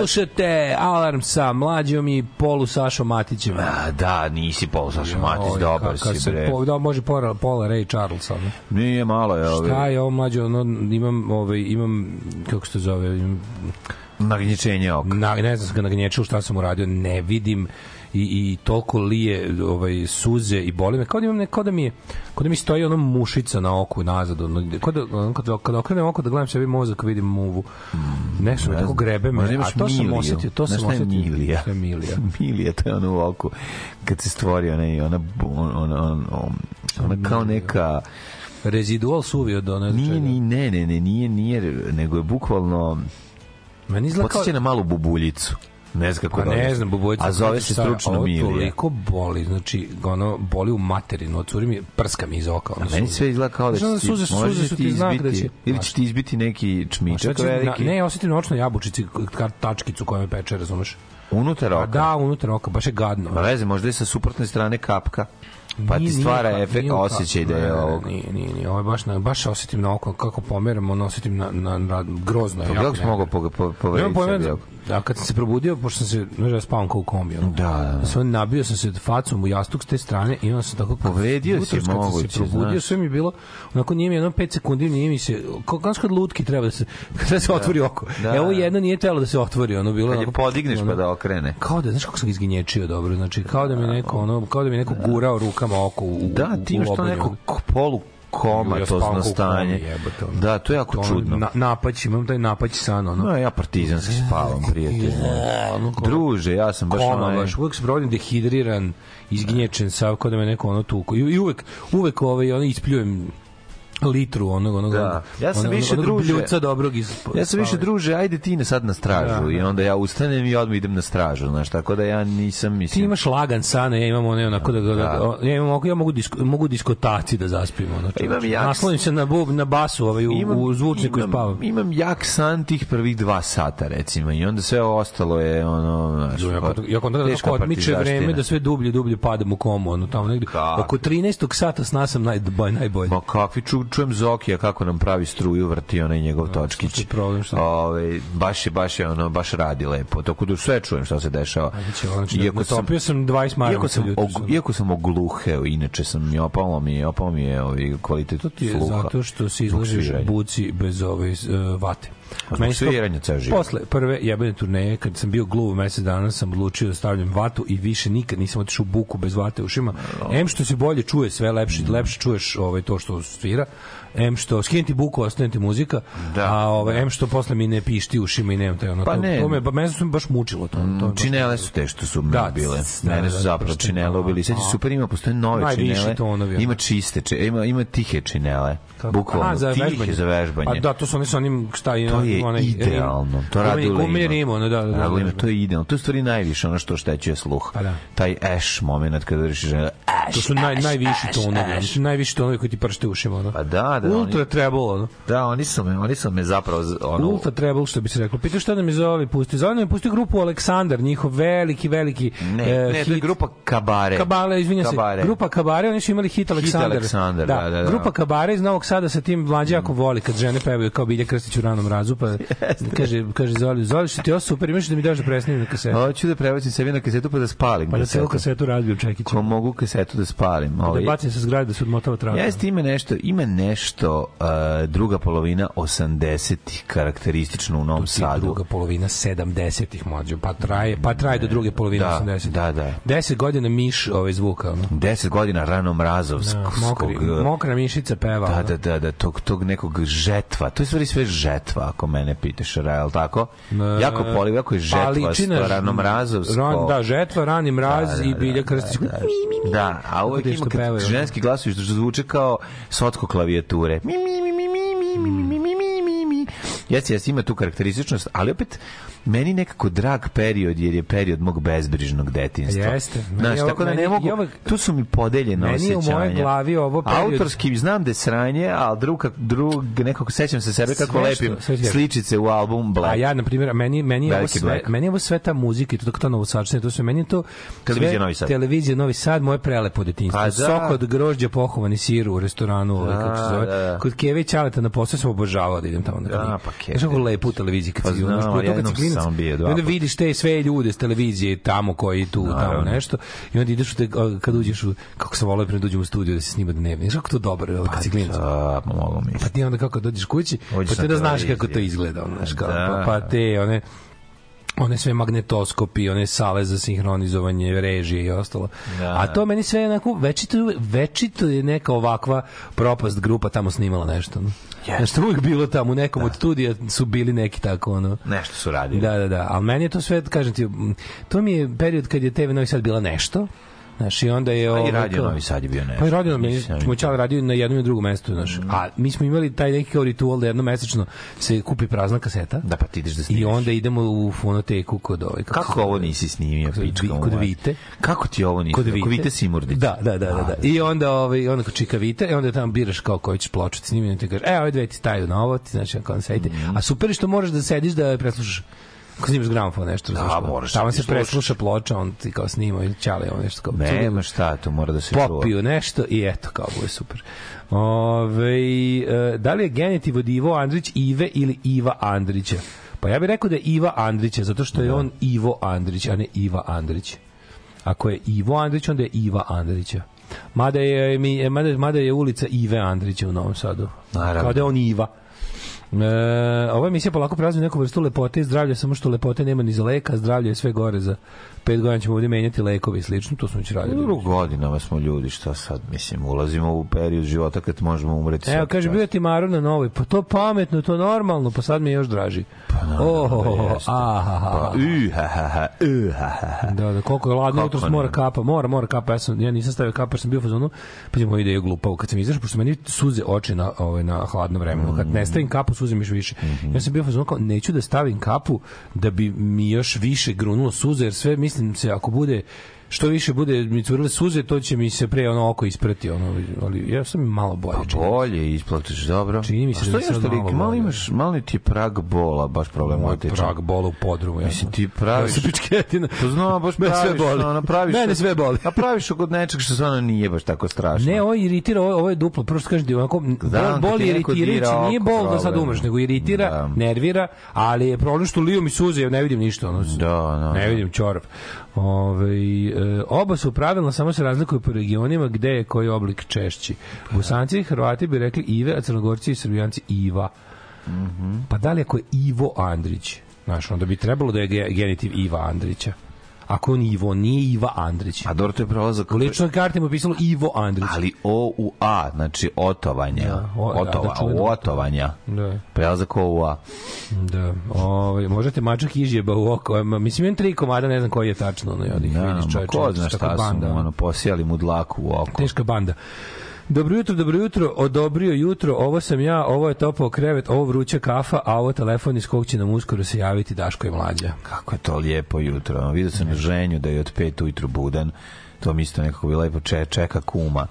Slušate Alarm sa mlađom i Polu Sašom Matićem. A, da, nisi Pol Saša Matić, Oj, dobar si, se bre. Po, da, može pola, pola Ray Charles. Ono. Nije malo je Šta ove je ovo mlađe? Ono, imam, ovaj, imam, kako se to zove, imam, nagnječenje oka. na, ne znam sam ga nagnječao šta sam uradio, ne vidim i, i toliko lije ovaj, suze i boli me, kao da imam ne, kao da mi je, kao da mi stoji ono mušica na oku nazad, ono, kao da, ono, kad, kad okrenem oko da gledam sebi mozak, vidim muvu. Nešto me tako grebe me, a to sam miliju. osetio, to sam osetio. milija? Milija? Milija, to je ono u oku, kad se stvori ona, i ona, ona, ona, ona, ona kao neka... Rezidual suvi od ono, Nije, ni, ne, ne, ne, nije, nije, nego je bukvalno... Meni izgleda kao... Na malu bubuljicu. Ne znam kako Pa da ne znam, bubojica. A zove se stručno Ovo milija. toliko boli, znači, ono, boli u materinu, od curi mi, prska mi iz oka. Ono, A meni sve izgleda kao da će ti, suze suze da su ti ti znak izbiti, da će... ili će ti izbiti neki A čmičak će- na, veliki. ne, osetim na očnoj jabučici, tačkicu koja me peče, razumeš? Unutar A oka. da, unutar oka, baš je gadno. Ma veze, možda je sa suprotne strane kapka. Pa ti Nije- nije stvara ka- efekt, nije osjećaj da je ne, ovog. Nije, nije, nije. Ovo je baš, na, baš osetim na oko, kako pomeram, ono osetim na, na, na grozno. je, Pa kako si ne- mogao po, po, Nemam povrediti pojma, da, da, kad sam se probudio, pošto sam se, znaš, ja spavam kao u kombi, ono. Da, da, da. Sam nabio sam se facom u jastuk s te strane i onda sam tako Povredio si, jutros kad sam se probudio, znaš. sve mi je bilo onako nije mi jedno 5 sekundi, nije mi se kao kao kad lutki treba da se kada da se otvori oko. Da, Evo da. jedno nije trebalo da se otvori, ono bilo Kad je podigneš pa ono- da okrene. kao da znaš kako sam izginječio dobro znači kao da mi neko ono kao da mi neko gurao rukama oko u, Da, ti imaš u to lobanju. neko k- polu komatozno spavam kao u stanje. komi, jebote, ono. Da, to je jako To ono, čudno. Na, napać, imam taj napać san, ono. No, ja partizanski spavam, prijatelj. ono Druže, ja sam baš koma, baš uvek se provodim dehidriran, izgnječen, sav kao da me neko ono tuko. I, i uvek, uvek ovaj, ono, ispljujem litru onog onog Da. Ja sam onog- više onog druže- bljuca dobrog iz Ja sam više druže, ajde ti na sad na stražu Da, i da. onda ja ustanem i odmah idem na stražu, znaš, tako da ja nisam, Ti mislim... imaš lagan san, ja imam one onako da, da, Da. da ja, imam, ja mogu, disko, mogu diskotaci da zaspim. Ono, čoveče. Imam jak- Naslonim se na, bub, na basu ovaj, u, u zvučniku i imam, spavam. imam jak san tih prvih dva sata, recimo, i onda sve ostalo je, ono, znaš, Ja kontra teška kako odmiče vreme da sve dublje dublje padam u komu, ono tamo negde. Kako? Oko 13. sata sna sam naj, najbolje. Ma kakvi čujem Zokija kako nam pravi struju, vrti onaj njegov točkić. što problem, što- Ove, baš je, baš je ono, baš radi lepo. Tako da sve čujem šta se dešava. Znači, znači, iako sam, sam 20 marama. Iako sam, og, iako sam ogluheo, inače sam i opalo mi opalo mi je ovaj kvalitet sluha. zato što se sviranja. buci bez ove uh, vate. Meni sviranja ceo život. Posle prve jebene turneje, kad sam bio gluv mesec dana, sam odlučio da stavljam vatu i više nikad nisam otišao u buku bez vate u ušima. Em što se bolje čuje sve, lepše, lepše čuješ ovaj, to što svira, em što skinuti buku, ostane ti muzika, Da, a ovaj, em što posle mi ne pišti ušima i nemam taj ono. Pa to, ne. to me, mene su me baš mučilo to. to Činele su te što su Da, da, bile. da, Mene da, su da, zapravo činele ubili. Sad super ima, postoje nove činele. Ima čiste, či- ima, ima tihe činele. Bukvalno, za tihe vežbanje. za vežbanje. A da, to su oni sa onim šta je To je onaj idealno. To radi. Rim, ono, da, da, da, da, da. to je idealno. To je stvari najviše ono što oštećuje sluh. Pa da. Taj ash moment kada rešiš. Ash, To su naj, najviši tonovi, najviši tonovi koji ti pršte ušima, ono. Pa da, da. Ultra oni, treble, ono. da, oni su me, oni su me zapravo ono, Ultra treble, što bi se reklo. Pitaš šta da mi zove pusti? Zove nam je pustio grupu Aleksandar, njihov veliki, veliki Ne, e, ne, je hit. grupa Kabare. Kabale, izvinjam se. Kabare. Grupa Kabare, oni su imali hit Aleksandar. Aleksandar, da, da, da. Grupa Kabare iz Novog Sada sa tim mlađe jako voli kad žene pevaju kao Bilja Krstić u ranom razu, pa kaže, kaže Zoli, Zoli, što ti je ovo super, imaš da mi daš da presnijem na kasetu. Hoću da prebacim sebi na kasetu pa da spalim Pa da celu kasetu razbijem čekićem. Ko mogu kasetu da spalim. Da Ovaj, bacim sa zgrade da se odmotava traka. Jeste, ima nešto, ima nešto uh, druga polovina 80-ih karakteristično u Novom Sadu. druga polovina 70-ih mlađo, pa traje, pa traje do druge polovine Da, 80-ih. da, da. 10 godina miš ovaj zvuka, ono. 10 godina rano mrazovskog. Da, mokri, mokra mišica peva. Da, da, da, da, tog, tog nekog žetva. To je stvari sve žetva, ako mene pitaš, je tako? E, jako poliv, jako je žetva, liči na- rano mrazovsko. Ran, da, žetva, rani mraz Da, da, i da, Bilja da, Krstić. Da, da, a uvek ima ženski glasovi što zvuče kao sotko klavijature. Mi, mi, mi, mi, mi, mi, mi, mi, mi, mi, mi, mi. Jesi, jesi, ima tu karakterističnost, ali opet meni nekako drag period, jer je period mog bezbrižnog detinjstva. Jeste. Meni Znaš, ovo- tako da meni- ne mogu, ovo- tu su mi podeljene Meni je osjećanja. u mojoj glavi ovo period- Autorski znam da je sranje, ali drug, drug nekako sećam se sebe kako Sve što- lepim sve sličice u album Black. A ja, na primjer, meni, meni je ovo sve, Black. meni je ovo sve ta muzika i to, to novosačne, to sve, meni je to Televizija sve- Novi Sad. Televizija Novi Sad, moje prelepo detinjstvo. Da. Sok od grožđa pohovani sir u restoranu, ovaj, kako se zove. da, da. Kod Keve i Ćaleta na posao sam obožavao da idem tamo Da, pa Keve. Znaš kako lepo u televiziji kad Pa si, kad si klinac, sam bio dva i onda vidiš te sve ljude s televizije tamo koji tu, tamo Naravno. nešto, i onda ideš u te, kad uđeš u, kako sam volao pre da uđem u studiju da se snima dnevni. Znaš kako to dobro, je, kad si klinac. Da, pa mogu mi. Pa ti onda kako dođeš kući, Uđeš pa ti da znaš kako to izgleda, znaš, kao, Da. pa, pa te, one, one sve magnetoskopi, one sale za sinhronizovanje režije i ostalo. Da. A to meni sve onako, večito, večito je neka ovakva propast grupa tamo snimala nešto. No. To uvijek bilo tamo, u nekom od studija su bili neki tako, ono, Nešto su radili. Da, da, da. Ali meni je to sve, kažem ti, to mi je period kad je TV Novi Sad bila nešto, Znaš, i onda je... A i radio Novi Sad je bio nešto. Pa i radio, mi Nisam smo čali radio na jednom i drugom mestu, znaš. A mi smo imali taj neki kao ritual da jednom mesečno se kupi prazna kaseta. Da, pa ti ideš da I snimiš. onda idemo u fonoteku kod ovaj kako, Kako ovo nisi snimio, pička kod? Vite. Kako ti ovo nisi? Kod Kod Vite. Vite Simurdić. Da, da, da, da, da. I onda ovaj onda kod Čika Vite, i onda tamo biraš kao koji ćeš ploču snimiti, ti kažeš, e, ove dve ti staju na ovo, ti znači kao sedite. Mhm. A super što možeš da sediš da preslušaš snimaš gramofon nešto, Da, moraš tamo da se slušaš. presluša ploča, on ti kao snima ili ćale on nešto kao Nema šta, to mora da se čuva. popiju nešto i eto, kao bude super. Ove, e, da li je genitiv od Ivo Andrić Ive ili Iva Andrića? Pa ja bih rekao da je Iva Andrića, zato što je on Ivo Andrić, a ne Iva Andrić. Ako je Ivo Andrić, onda je Iva Andrića. Mada je, mi, mada, mada je ulica Ive Andrića u Novom Sadu. Naravno. Kao da je on Iva. E, ova emisija polako prazni neku vrstu lepote i zdravlja, samo što lepote nema ni za leka, zdravlje je sve gore za pet godina ćemo ovdje menjati lekovi i slično, to smo već radili. U godinama smo ljudi, šta sad, mislim, ulazimo u period života kad možemo umreti. Evo, kaže, bio ti Maro na novoj, pa to pametno, to normalno, pa sad mi je još draži. Pa, oh, jeste. aha, u, ha, ha, ha, u, ha, ha, ha. Da, da, koliko je ladno, jutro mora kapa, mora, mora kapa, ja, sam, ja nisam stavio kapa, jer sam bio u fazonu, pa je moja ideja glupavo, kad sam izašao, pošto meni suze oči na, ovaj, na hladno vremenu, kad ne stavim kapu, suze mi još više. Ja sam bio u fazonu, kao, neću da stavim kapu, da bi mi još više grunulo suze, jer sve, mislim se, ako bude, što više bude mi curile suze, to će mi se pre ono oko isprati, ono, ali ja sam malo bolje. Pa se. bolje isplatiš, dobro. Čini mi se A što da što malo malo, malo bolje. imaš, malo ti prag bola, baš Moj problematičan. prag bola u podrumu. Ja Mislim, ti praviš- Ja sam pičketina. To znam, baš Me sve praviš, boli. ono, praviš... Mene sve boli. A praviš kod nečeg što stvarno nije baš tako strašno. Ne, ovo iritira, ovo, ovo je duplo. Prvo što kažeš da je onako, Znam, bol, bol kad ti je neko iritirajući, dira nije oko bol da sad umreš, nego iritira, Da. nervira, ali je problem što liju mi suze, ja ne vidim ništa. Ono, Da, da, Ne da. vidim čorap. Ove, e, oba su pravilno, samo se razlikuju po regionima gde je koji oblik češći. Bosanci i Hrvati bi rekli Ive, a Crnogorci i Srbijanci Iva. Mhm. Pa da li ako je Ivo Andrić? Znaš, onda bi trebalo da je ge- genitiv Iva Andrića. Ako on Ivo, nije Iva Andrić. A dobro, to je prolazak... U ličnoj karti mu je pisalo Ivo Andrić. Ali O u A, znači otovanja. Da, o- da, Otova, da, čuveno otovanja. Da. Prelazak O u A. Da, ovaj, možete mačak izjeba u oko. Mislim, imam tri komada, ne znam koji je tačno. Ono, ih Da, vidiš ko zna šta su ono, posijali mu dlaku u oko. Teška banda. Dobro jutro, dobro jutro, odobrio jutro, ovo sam ja, ovo je topao krevet, ovo vruća kafa, a ovo telefon iz kog će nam uskoro se javiti Daško i Mlađa. Kako je to lijepo jutro. Vidio sam na ženju da je od pet ujutru budan. To mi isto nekako bi lepo če, čeka kuma.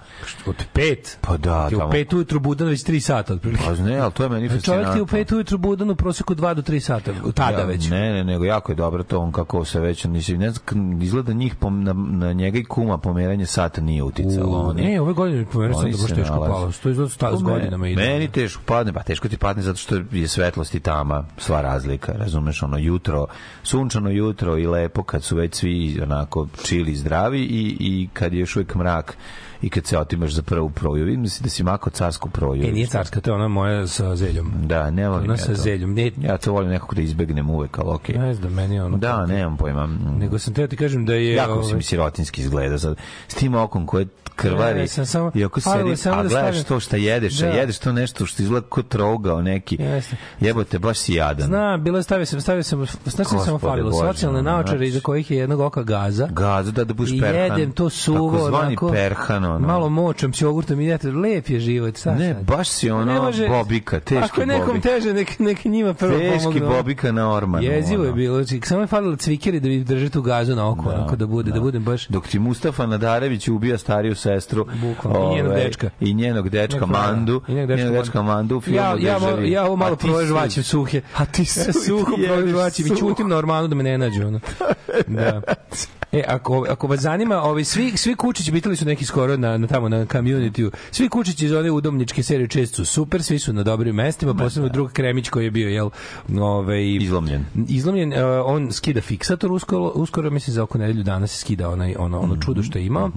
Od pet? Pa da, Ti u tamo. pet ujutru budan već tri sata, otprilike. Pa ne, ali to je meni Čovjek ti fascinantno. u pet ujutru budan u proseku 2 do 3 sata, tada Ja, već. Ne, ne, nego jako je dobro to on kako se već ne znam izgleda njih pom, na, na njega i kuma pomeranje sata nije uticalo. U, Oni- ne, ove godine oni da baš teško nalaze. palo. To izgleda sta- s godinama ide. Meni teško padne, pa teško ti padne zato što je svetlost i tama sva razlika, razumeš, ono jutro, sunčano jutro i lepo kad su već svi onako čili zdravi i, i kad je još uvijek mrak i kad se otimaš za prvu proju. Vidim da si, da si mako carsku proju. E, nije carska, to je ona moja sa zeljom. Da, ne volim Ona ja sa to. zeljom. Ne, Ja to volim nekako da izbegnem uvek, ali okej. ne znam, meni je ono... Da, nemam pojma. Nego sam teo ti kažem da je... Jako si ovaj, mi sirotinski izgleda sad. S tim okom koje krvari Ne, sam samo- i ako sedi, samo a da gledaš stavim- to šta jedeš, a Da. jedeš to nešto što izgleda kao trougao neki. Jeste. Jebote, baš si jadan. Znam, bilo je stavio sam, stavio sam, znaš što sam samo falilo, socijalne naočare znači- iza kojih je jednog oka gaza. Gazu da da budeš I perhan. jedem to suvo, Takozvani onako, perhan, ono. malo močam s jogurtom i jedete, lep je život, sad. Ne, baš si Ne ono može- bobika, teški Ako je nekom bobika. teže, nek, nek njima prvo Teški pomognu. bobika na ormanu. Jezivo je bilo, znači, samo je falilo cvikeri da mi drže tu gazu na oko, onako da bude, da budem baš... Dok ti Mustafa Nadarević ubija stariju sestru Bukvalno, i njenog ovaj, dečka. i njenog dečka. Mandu I njenog dečka njenog dečka Mandu u filmu Ja, ja, živi. ja ovo malo prožvaćem su- suhe. A ti Ja su- suho ti ješ prožvaćem i na ormanu da me ne nađu. Ono. Da. E, ako, ako vas zanima, ovi, svi, svi kučići, bitali su neki skoro na, na tamo na community svi kučići iz one udomničke serije čest su super, svi su na dobrim mestima, posebno drug Kremić koji je bio, jel, ovaj, Izlomljen. izlomljen, uh, on skida fiksator uskoro, uskoro mislim za oko nedelju dana se skida onaj, ono, ono čudo što je imao.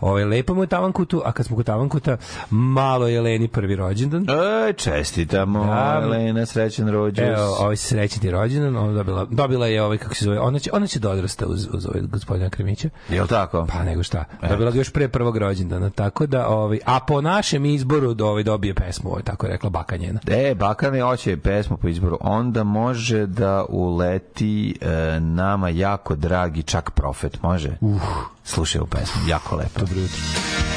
Ovaj, lepo mu je tavankutu, a kad smo kod tavankuta, malo je Leni prvi rođendan. E, čestitamo, Da. Elena, srećan rođus. Evo, ovaj se srećni ti rođendan, ona dobila, dobila je ovaj kako se zove, ona će ona će da odrasta uz uz ovaj gospodina Kremića. Jel tako? Pa nego šta. Dobila ga još pre prvog rođendana, tako da ovaj a po našem izboru do ovaj dobije pesmu, ovaj tako je rekla baka njena. E, baka ne hoće pesmu po izboru, onda može da uleti e, nama jako dragi čak profet, može? Uh. Slušaj u pesmu, jako lepo. Dobro jutro.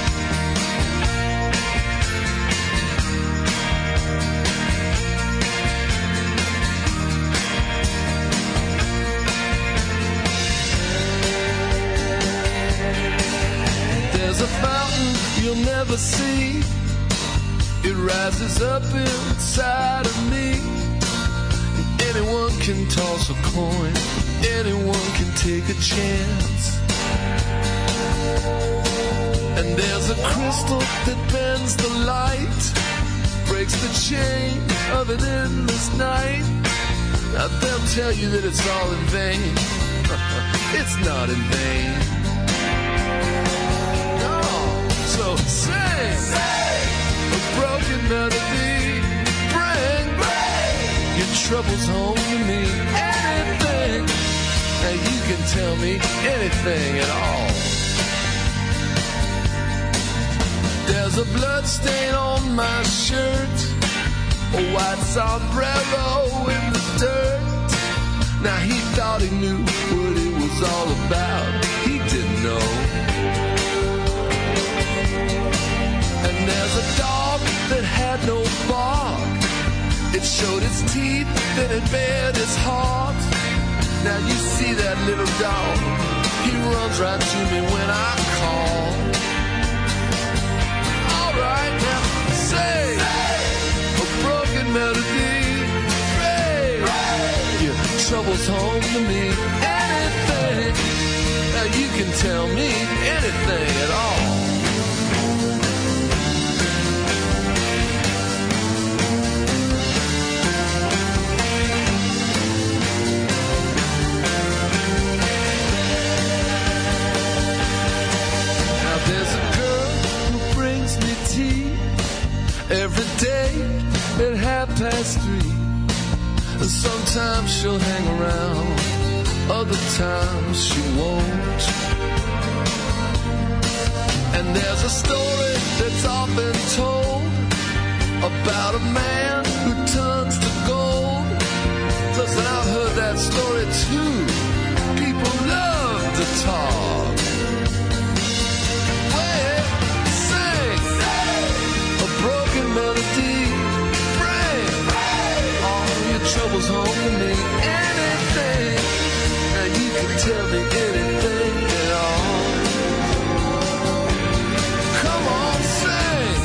See. It rises up inside of me. Anyone can toss a coin, anyone can take a chance. And there's a crystal that bends the light, breaks the chain of an endless night. Now they'll tell you that it's all in vain. it's not in vain. No. So sing, a broken melody, bring, bring trouble's home to me. Anything, now you can tell me anything at all. There's a blood stain on my shirt, a white sombrero in the dirt. Now he thought he knew what it was all about. He didn't know. There's a dog that had no bark. It showed its teeth, then it bared its heart. Now you see that little dog. He runs right to me when I call. Alright, now say a broken melody. Pray, your trouble's home to me. Anything, now you can tell me anything at all. Past three. And sometimes she'll hang around, other times she won't. And there's a story that's often told about a man who turns to gold. Listen, I've heard that story too. People love to talk. Troubles home to me. Anything, now you can tell me anything at all. Come on, sing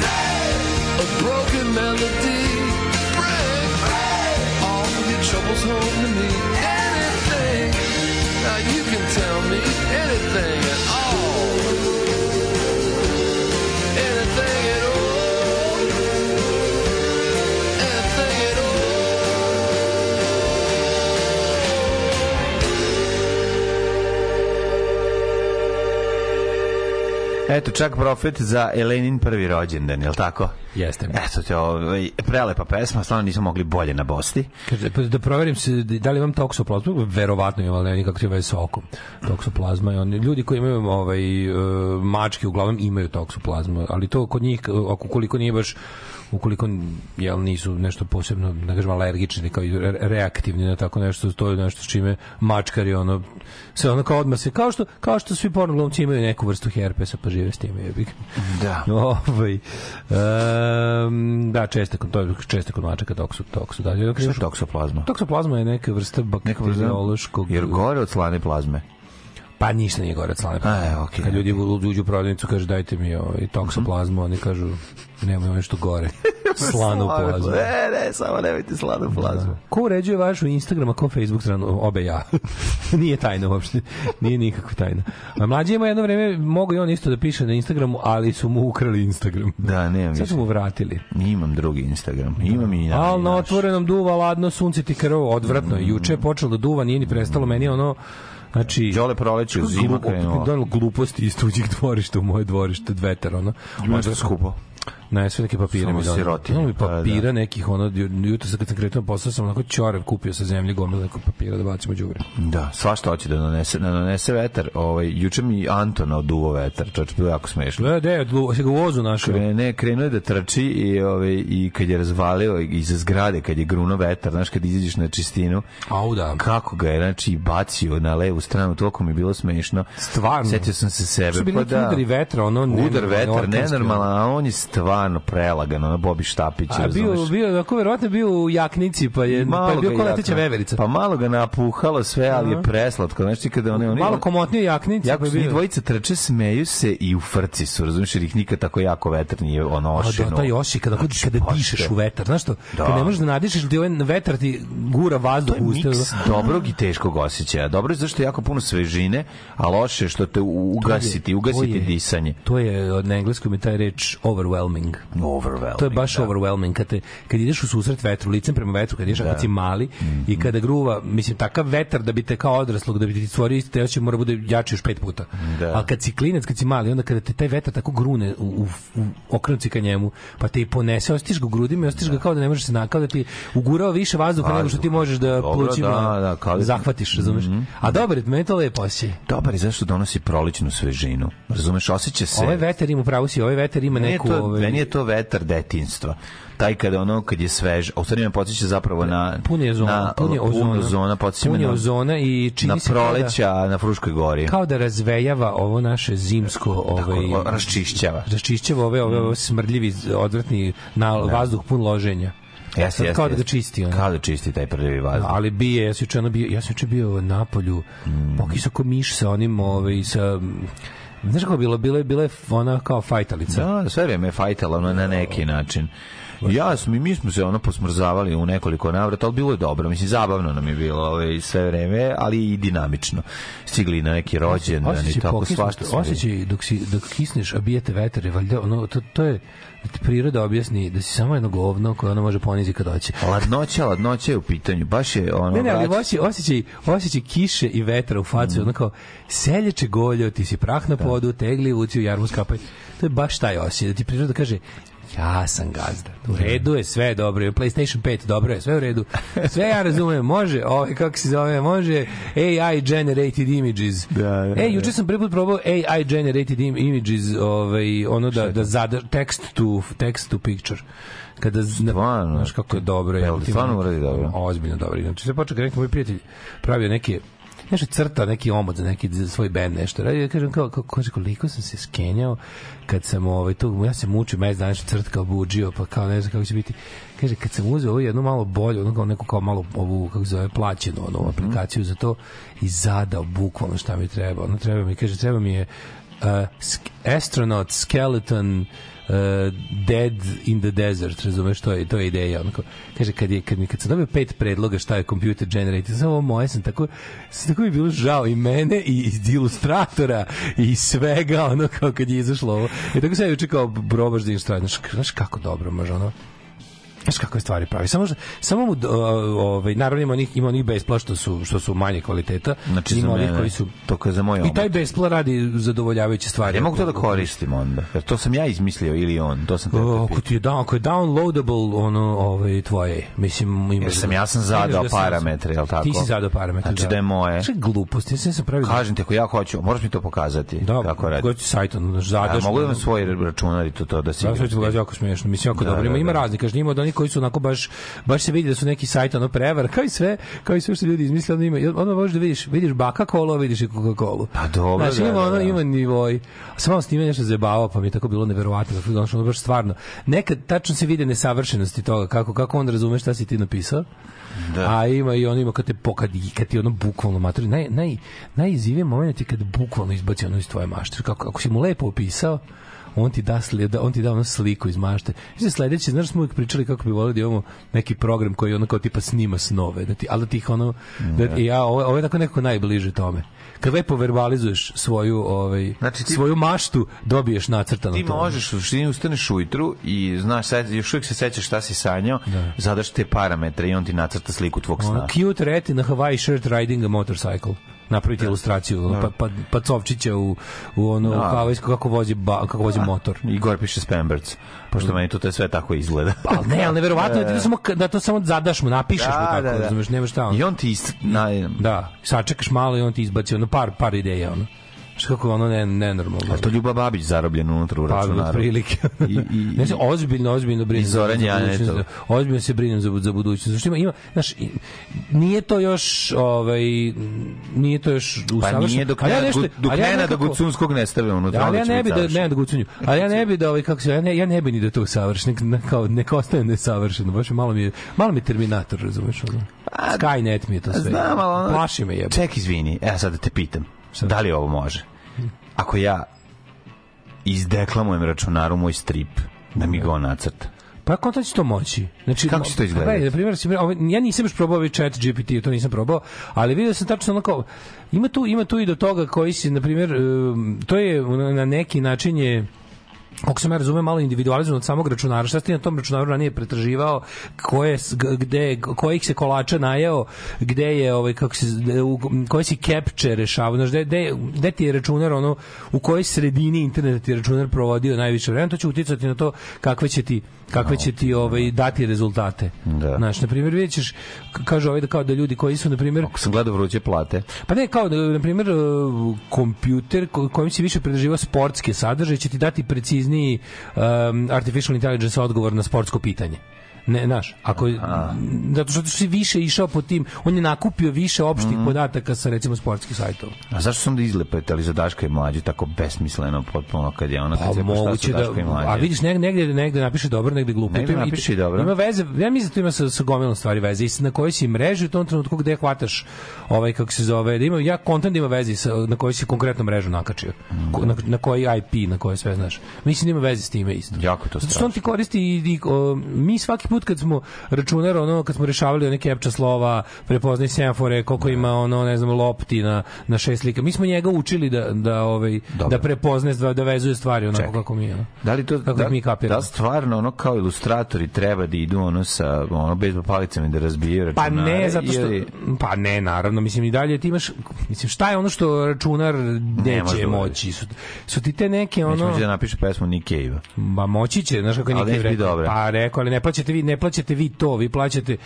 a broken melody. Bring all your troubles home to me. Anything, now you can tell me anything at all. Eto, čak profet za Elenin prvi rođendan, je li tako? Jeste. Eto, te, ovaj, prelepa pesma, stvarno nismo mogli bolje nabosti. Kaže, pa da proverim se da li imam toksoplazmu, verovatno imam, ali nikakve veze sa okom. Toksoplazma je on. Ljudi koji imaju ovaj e, mačke uglavnom imaju toksoplazmu, ali to kod njih ako koliko nije baš ukoliko jel nisu nešto posebno da kažem alergični kao reaktivni na tako nešto to je nešto s čime mačkari ono se ono kao odmah se kao što kao što svi pornoglumci imaju neku vrstu herpesa pa žive s time jebi. Da. Ovaj, em, da, često kod, to je često kod mačaka toksu, toksu. Da, je toksoplazma? Toksoplazma je neka vrsta bakteriološkog... Jer gore od slane plazme. Pa ništa nije gore od slane plazme. A, okej, Kad ljudi uđu u prodavnicu, kažu dajte mi ovaj, toksoplazmu, oni kažu nemoj nešto gore. Slanu plazmu. Ne, ne, samo nemojte slanu plazmu. Ko uređuje vašu Instagram, a ko Facebook stranu? Obe ja. Nije tajna uopšte. Nije nikakva tajna. A mlađi ima jedno vreme, mogu i on isto da piše na Instagramu, ali su mu ukrali Instagram. Da, nemam Sad su mu vratili. Imam drugi Instagram. Imam i na. Al na naš. otvorenom duva ladno sunce ti krv, odvratno. je. Juče je počelo da duva, nije ni prestalo, meni ono Znači, Đole proleće zima krenulo. Donalo gluposti iz tuđih dvorišta u moje dvorište, od vetar, ono. Možda skupo. Ne, sve neke papire Samo mi donalo. sirotinje, Donalo mi pa papira da. nekih, ono, ju- jutro sam kad sam kretao na posao, sam onako čorev kupio sa zemlje gomile nekog papira da bacimo đubre. Da, svašta hoće da nanese, da nanese vetar. Ovaj, juče mi Anton oduvo vetar, čoč, bilo jako smešno. Da, de, se ga u vozu našao. Krene, krenuo je da trči i, ovaj, i kad je razvalio iza zgrade, kad je gruno vetar, znaš, kad izađeš na čistinu, Au da. kako ga je, znači, bacio na levu stranu, toliko mi je bilo smešno. Stvarno. Setio sam se sebe. Su bili pa da. udari vetra, ono, Udar vetar, nenormalan, a on je stvarno prelagan, ono, Bobi Štapić, A bio, razumeš? bio, ako verovatno bio u jaknici, pa je, pa je bio ko leteća veverica. Pa malo ga napuhalo sve, ali je preslatko. Znači, kada one, one Malo komotnije jaknici. Jako pa je dvojica trče, smeju se i u frci su, razumiješ, jer ih nikad tako jako vetar nije ono A ošeno. da, taj oši kada, Znači, kada dišeš u vetar, znaš što? Da. Kad ne možeš da nadišeš, ti ovaj vetar ti gura vazduh u usta. miks dobrog i teškog osjećaja. Dobro je zašto je jako puno svežine, a loše što te ugasiti, ugasiti je- disanje. To je od na engleskom je taj reč overwhelming. Overwhelming. Overwhelming. To je baš da. overwhelming kad, te, kad ideš u susret vetru, licem prema vetru, kad ideš Da. kad si mali Mhm. i kada gruva, mislim takav vetar da bi te kao odraslog, da bi ti stvorio isti osjećaj mora bude jači još pet puta. Da. Ali kad si klinac, kad si mali, onda kada te taj vetar tako grune u, u, u okrenuci ka njemu, pa te i ponese, ostiš ga u grudima i ostiš ga kao da ne možeš se na, kao da ti ugurao više vazduha nego što ti možeš da Dobro, plućima da, da, kao da ti- zahvatiš, razumeš? A dobar je, meni to lepo osjećaj. Dobar je zašto donosi proličnu svežinu. Razumeš, osjeća se... Ovaj vetar ima pravo si, ovaj vetar ima neku... to, ovaj, meni je to vetar detinjstva. Taj kada ono kad je svež, a u stvari me podsjeća zapravo na pun je ozona, na pun je ozona, pun ozona, podsjeća me pun je na, ozona i čini na se da- proleća na Fruškoj gori. kao da razvejava ovo naše zimsko ovaj Tako, raščišćava. raščišćava ove ove, ove smrdljivi odvratni na vazduh pun loženja Sad jeste, kao da ga čisti ono. Kao da čisti taj prljavi vazduh. ali bije ja sam juče bio ja sam juče bio na polju Mm. pokisao miš sa onim ovaj sa Znaš kako bilo? Bilo je, bilo je ona kao fajtalica. Da, sve vreme je fajtalo ono na neki način. Ja smo i mi smo se ono posmrzavali u nekoliko navrata, ali bilo je dobro. Mislim, zabavno nam je bilo ovaj, sve vreme, ali i dinamično. Stigli na neki rođendan i tako svašta. se- Osjećaj dok, si, dok kisneš, a bijete vetar valjda, ono, to, to je da ti priroda objasni da si samo jedno govno koje ona može ponizi kad hoće. Ladnoća, ladnoća je u pitanju. Baš je ono... Ne, ne, ali osjećaj, osjećaj, osjećaj kiše i vetra u facu, mm. ono kao, selječe goljo, ti si prah na podu, tegli uci u jarmu skapaj. To je baš taj osjećaj, da ti priroda kaže, ja sam gazda. U redu je, sve je dobro. je, PlayStation 5 dobro je, sve u redu. Sve ja razumem, može, ovaj, kako se zove, može AI generated images. Da, da, Ej, juče sam prvi put probao AI generated im- images, ovaj, ono da, da zada, text to, text to picture. Kada, Stvarno? znaš kako je dobro. Jebote, stvarno uradi dobro? Ozbiljno dobro. Znači, se počeo neki moj prijatelj pravio neke nešto crta, neki omot za neki za svoj bend nešto. radi. Ja kažem kao, kao kaže, koliko sam se skenjao kad sam ovaj tu ja se mučim mesec dana što crt kao buđio, pa kao ne znam kako će biti. Kaže kad sam uzeo ovu jednu malo bolju, ono kao neku kao malo ovu kako se zove plaćenu onu Mhm. aplikaciju za to i zadao bukvalno šta mi treba. Ono treba mi kaže treba mi je uh, astronaut skeleton uh, dead in the desert, razumeš, to je, to je ideja. Onako, kaže, kad, je, kad, mi, kad sam dobio pet predloga šta je computer generated, samo ovo moje sam tako, sam tako mi je bilo žao i mene i, i ilustratora i svega, ono kao kad je izašlo ovo. I tako sam ja juče kao probaš da ilustrator, znaš, znaš kako dobro može ono, Znaš kakve stvari pravi. Samo samo mu uh, ovaj naravno ima onih ima onih bespla što su što su manje kvaliteta. Znači, ima onih koji su to kao za moj I taj bespla radi zadovoljavajuće stvari. Ja mogu to da koristim onda. Jer to sam ja izmislio ili on. To sam te O, pitao. Ako ti je down, ako je downloadable ono ovaj tvoje, mislim ima. Jer sam ja sam zadao da parametre, jel tako? Ti si zadao parametre. Znači da je moje. Je glupost, ja sam se pravio. Kažem ti, ako ja hoću, moraš mi to pokazati. da, kako radi. Ti sajt ono Ja, zadaš. mogu da imam svoj računar i to, to da si... Da, sve ti jako smiješno. Mislim, jako Da, dobro. Ima, da, ima da. raznih. Kaže, ima onih koji su onako baš, baš se vidi da su neki sajt ono prevar, kao i sve, kao i sve što ljudi izmisle, ono ima, ono možeš da vidiš, vidiš baka kolo, vidiš i Coca-Cola. Pa dobro, Znači, da, ima da, ono, da. ima nivoj. A sam malo s time nešto zajebavao, pa mi je tako bilo neverovatno. Kako, ono, baš stvarno. Nekad tačno se vide nesavršenosti toga, kako, kako on razume šta si ti napisao. Da. A ima i on ima kad te pokad kad ti ono bukvalno matori naj naj najizivije moment je kad bukvalno izbaci ono iz tvoje mašte. Kako ako si mu lepo opisao, on ti da slijed, on ti da ono sliku iz mašte. Znači sledeće, znaš smo uvijek pričali kako bi voleli da imamo neki program koji ono kao tipa snima snove, da ti, ali da ti ih ono, da, i ja, ovo, ovo je tako nekako najbliže tome. Kad lepo verbalizuješ svoju, ovaj, Znači ti- svoju maštu, dobiješ nacrtano Ti to. možeš u suštini ustaneš ujutru i znaš, sad, još uvijek se sećaš šta si sanjao, zadaš te parametre i on ti nacrta sliku tvog sna. Ono, cute reti na Hawaii shirt riding a motorcycle napraviti ilustraciju ono, pa, pa, pa Covčića u, u ono Da. kao isko kako vozi ba, kako vozi motor I gore piše Spamberts, pošto meni to, to sve tako izgleda. Pa ne, ali neverovatno je da, ti to samo, da to samo zadaš mu, napišeš mu tako, da, da. razumeš, nemaš šta ono. I on ti ist, na, Da, sačekaš malo i on ti izbaci ono par, par ideja, ono. Što kako ono ne, nenormalno. a to Ljuba Babić zarobljen unutra u Pa, računaru. otprilike. I, i, ne se ozbiljno, ozbiljno brinem. I Zoran Janetov. Ozbiljno se brinem za, za budućnost. Zašto ima, ima, znaš, i- nije to još, ovaj, nije to još pa usavršeno. nije dok, ja ne, nešto- dok ja Nena da nekako- Gucunskog ne stave unutra. Ali ja ne bi da ne da gucunju. Ali ja ne bi da ovaj kako se ja ne ja ne bi ni da to savršen, nek, kao neka ostane nesavršeno. Baš malo mi je malo mi je Terminator, razumeš ono. Skynet mi je to sve. Znam, ali ono... plaši me jebe. Ček, izvini, evo sad da te pitam. Da li ovo može? Ako ja izdeklamujem računaru moj strip, da mi ga on nacrta. Pa kako će to moći? Znači Kako će to izgledati? Pa, na primjer, ovaj, ja nisam još probao ovaj chat GPT, to nisam probao, ali vidio sam tačno onako ima tu ima tu i do toga koji si na primjer to je na neki način je Kako sam ja razumeo, malo individualizovan od samog računara. Šta si ti na tom računaru ranije pretraživao? Koje, gde, kojih se kolača najeo? Gde je, ovaj, kako se, u koje si capture rešavao? Znaš, gde, gde, gde ti je računar, ono, u kojoj sredini interneta ti je računar provodio najviše vremena? To će uticati na to kakve će ti kakve će ti ovaj dati rezultate. Da. Znaš, na primjer, vidjet ćeš, k- kaže ovaj da kao da ljudi koji su, na primjer, Ako sam gledao vruće plate. Pa ne, kao, da, na primjer, uh, kompjuter ko- kojim si više pridrživao sportske sadržaje će ti dati precizniji um, artificial intelligence odgovor na sportsko pitanje. Ne, znaš, ako zato što si više išao po tim, on je nakupio više opštih Mhm. podataka sa recimo sportskih sajtova. A zašto sam da izlepetali za Daška i mlađu tako besmisleno potpuno kad je ono kad Pa se moguće su da, a vidiš negde, negde, negde napiše dobro, negde glupo. Negde napiše i- dobro. Ima veze, ja mislim da to ima sa, sa gomilom stvari veze i na kojoj si mreži u tom trenutku gde hvataš ovaj kako se zove, da ima ja kontent da ima veze sa na kojoj si konkretno mrežu nakačio. Ko- Na, na koji IP, na koji sve znaš. Mislim da ima veze s time isto. Jako to Zato što on ti strašno. koristi i, i o, mi svaki put kad smo računar ono kad smo rešavali one captcha slova, prepoznaj semafore, koliko ima ono ne znam lopti na na šest slika. Mi smo njega učili da da ovaj Dobro. da prepozne da vezuje stvari onako Čekaj. kako mi ono. Da li to Kako da, mi kapiramo? da stvarno ono kao ilustratori treba da idu ono sa ono bez palicama da razbijaju Pa računare? ne, zato što ili- pa ne, naravno, mislim i dalje ti imaš mislim šta je ono što računar neće da moći. Su, su ti te neke Neće ono moći da napiše pesmu Nick Cave-a. Ma moći će, znaš kako je rekao. dobra. Pa rekao, ali ne plaćate vi, ne plaćate vi to, vi plaćate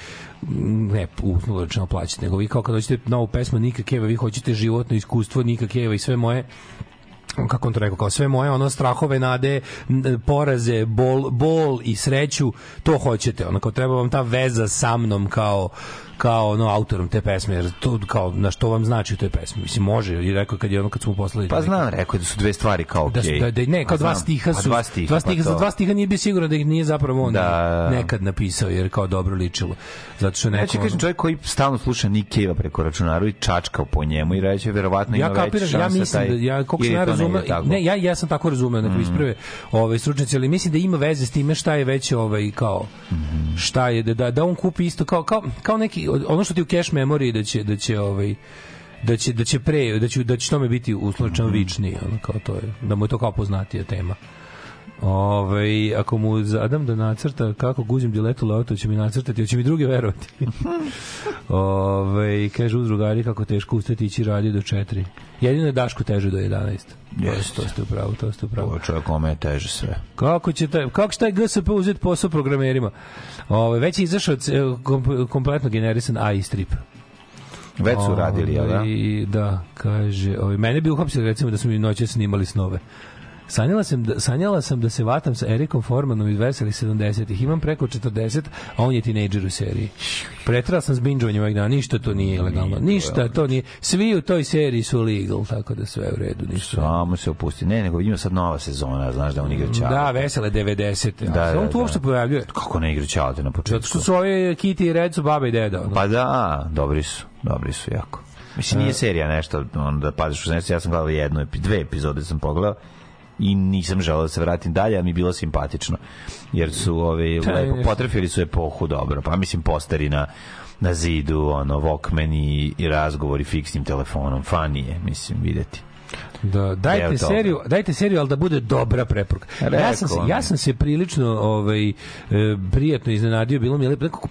mm, ne, uslovno rečeno plaćate, nego vi kao kad hoćete novu pesmu Nika Keva, vi hoćete životno iskustvo Nika Keva i sve moje kako on to rekao, kao sve moje ono strahove, nade, poraze, bol, bol i sreću, to hoćete. Ono kao treba vam ta veza sa mnom kao kao ono autorom te pesme jer to kao na što vam znači u toj pesmi mislim može i rekao kad je ono kad smo poslali Pa znam, rekao da su dve stvari kao da, su- okej. da, da, ne, kao Pa dva znam. stiha Pa su, dva stiha, dva stiha, pa za dva stiha nije bio sigurno da ih nije zapravo on Da. nekad napisao, jer kao dobro ličilo. Zato što neko... Kažem čovjek koji stalno sluša Nick preko računaru i čačkao po njemu i reći verovatno ima ja veće kapiram, šanse ja mislim taj, da ja koliko sam ja razumeo. Mm. ne, ja ja sam tako razumeo, neko isprave, ovaj stručnjaci, ali mislim da ima veze s time šta je već ovaj kao Mm-hmm. šta je da da, da on kupi isto kao kao kao neki ono što ti u cache memoriji da će da će ovaj da će da će pre da će da će tome biti uslovno Mm-hmm. vični ono kao to je da mu je to kao poznatija tema. Ove, ako mu zadam da nacrta kako guzim diletu leoto će mi nacrtati, hoće mi drugi verovati. Ove, kaže uz drugari kako teško ustati ići radi do 4. Jedino je Daško teže do 11. Jeste. To ste upravo, to ste upravo. Ovo čovjek kome je teže sve. Kako će taj, kako će taj GSP uzeti posao programerima? Ove, već je izašao kompletno generisan AI strip. Već su radili, jel da? Da, kaže, ovaj mene bi uhapsili recimo da smo mi noće snimali snove. Sanjala sam, da, sanjala sam da se vatam sa Erikom Formanom iz veselih 70-ih. Imam preko 40, a on je tinejdžer u seriji. Pretrala sam s binđovanjem ovih dana. Ništa to nije ilegalno. Ništa to nije. Svi u toj seriji su legal, tako da sve je u redu. Ništa. Samo se opusti. Ne, nego ima sad nova sezona, znaš da on igra čao. Da, vesele 90. Da, Da, da, on tu da. uopšte pojavljuje. Kako ne igra čao na početku? Zato što su ove Kitty i Red su baba i deda. ono. Pa da, dobri su, dobri su jako. Mislim, nije serija nešto, on da paziš u nešto, ja sam gledao jednu, dve epizode sam pogledao i nisam želeo da se vratim dalje, a mi je bilo simpatično. Jer su ove, Da, lepo, potrefili su epohu dobro. Pa mislim, posteri na, na zidu, ono, Walkman i, i razgovori fiksnim telefonom. Fanije, mislim, videti. Da, dajte seriju, dajte seriju, ali da bude dobra preporuka. ja sam se, ja sam se prilično ovaj e, prijatno iznenadio, bilo mi je lepo nekako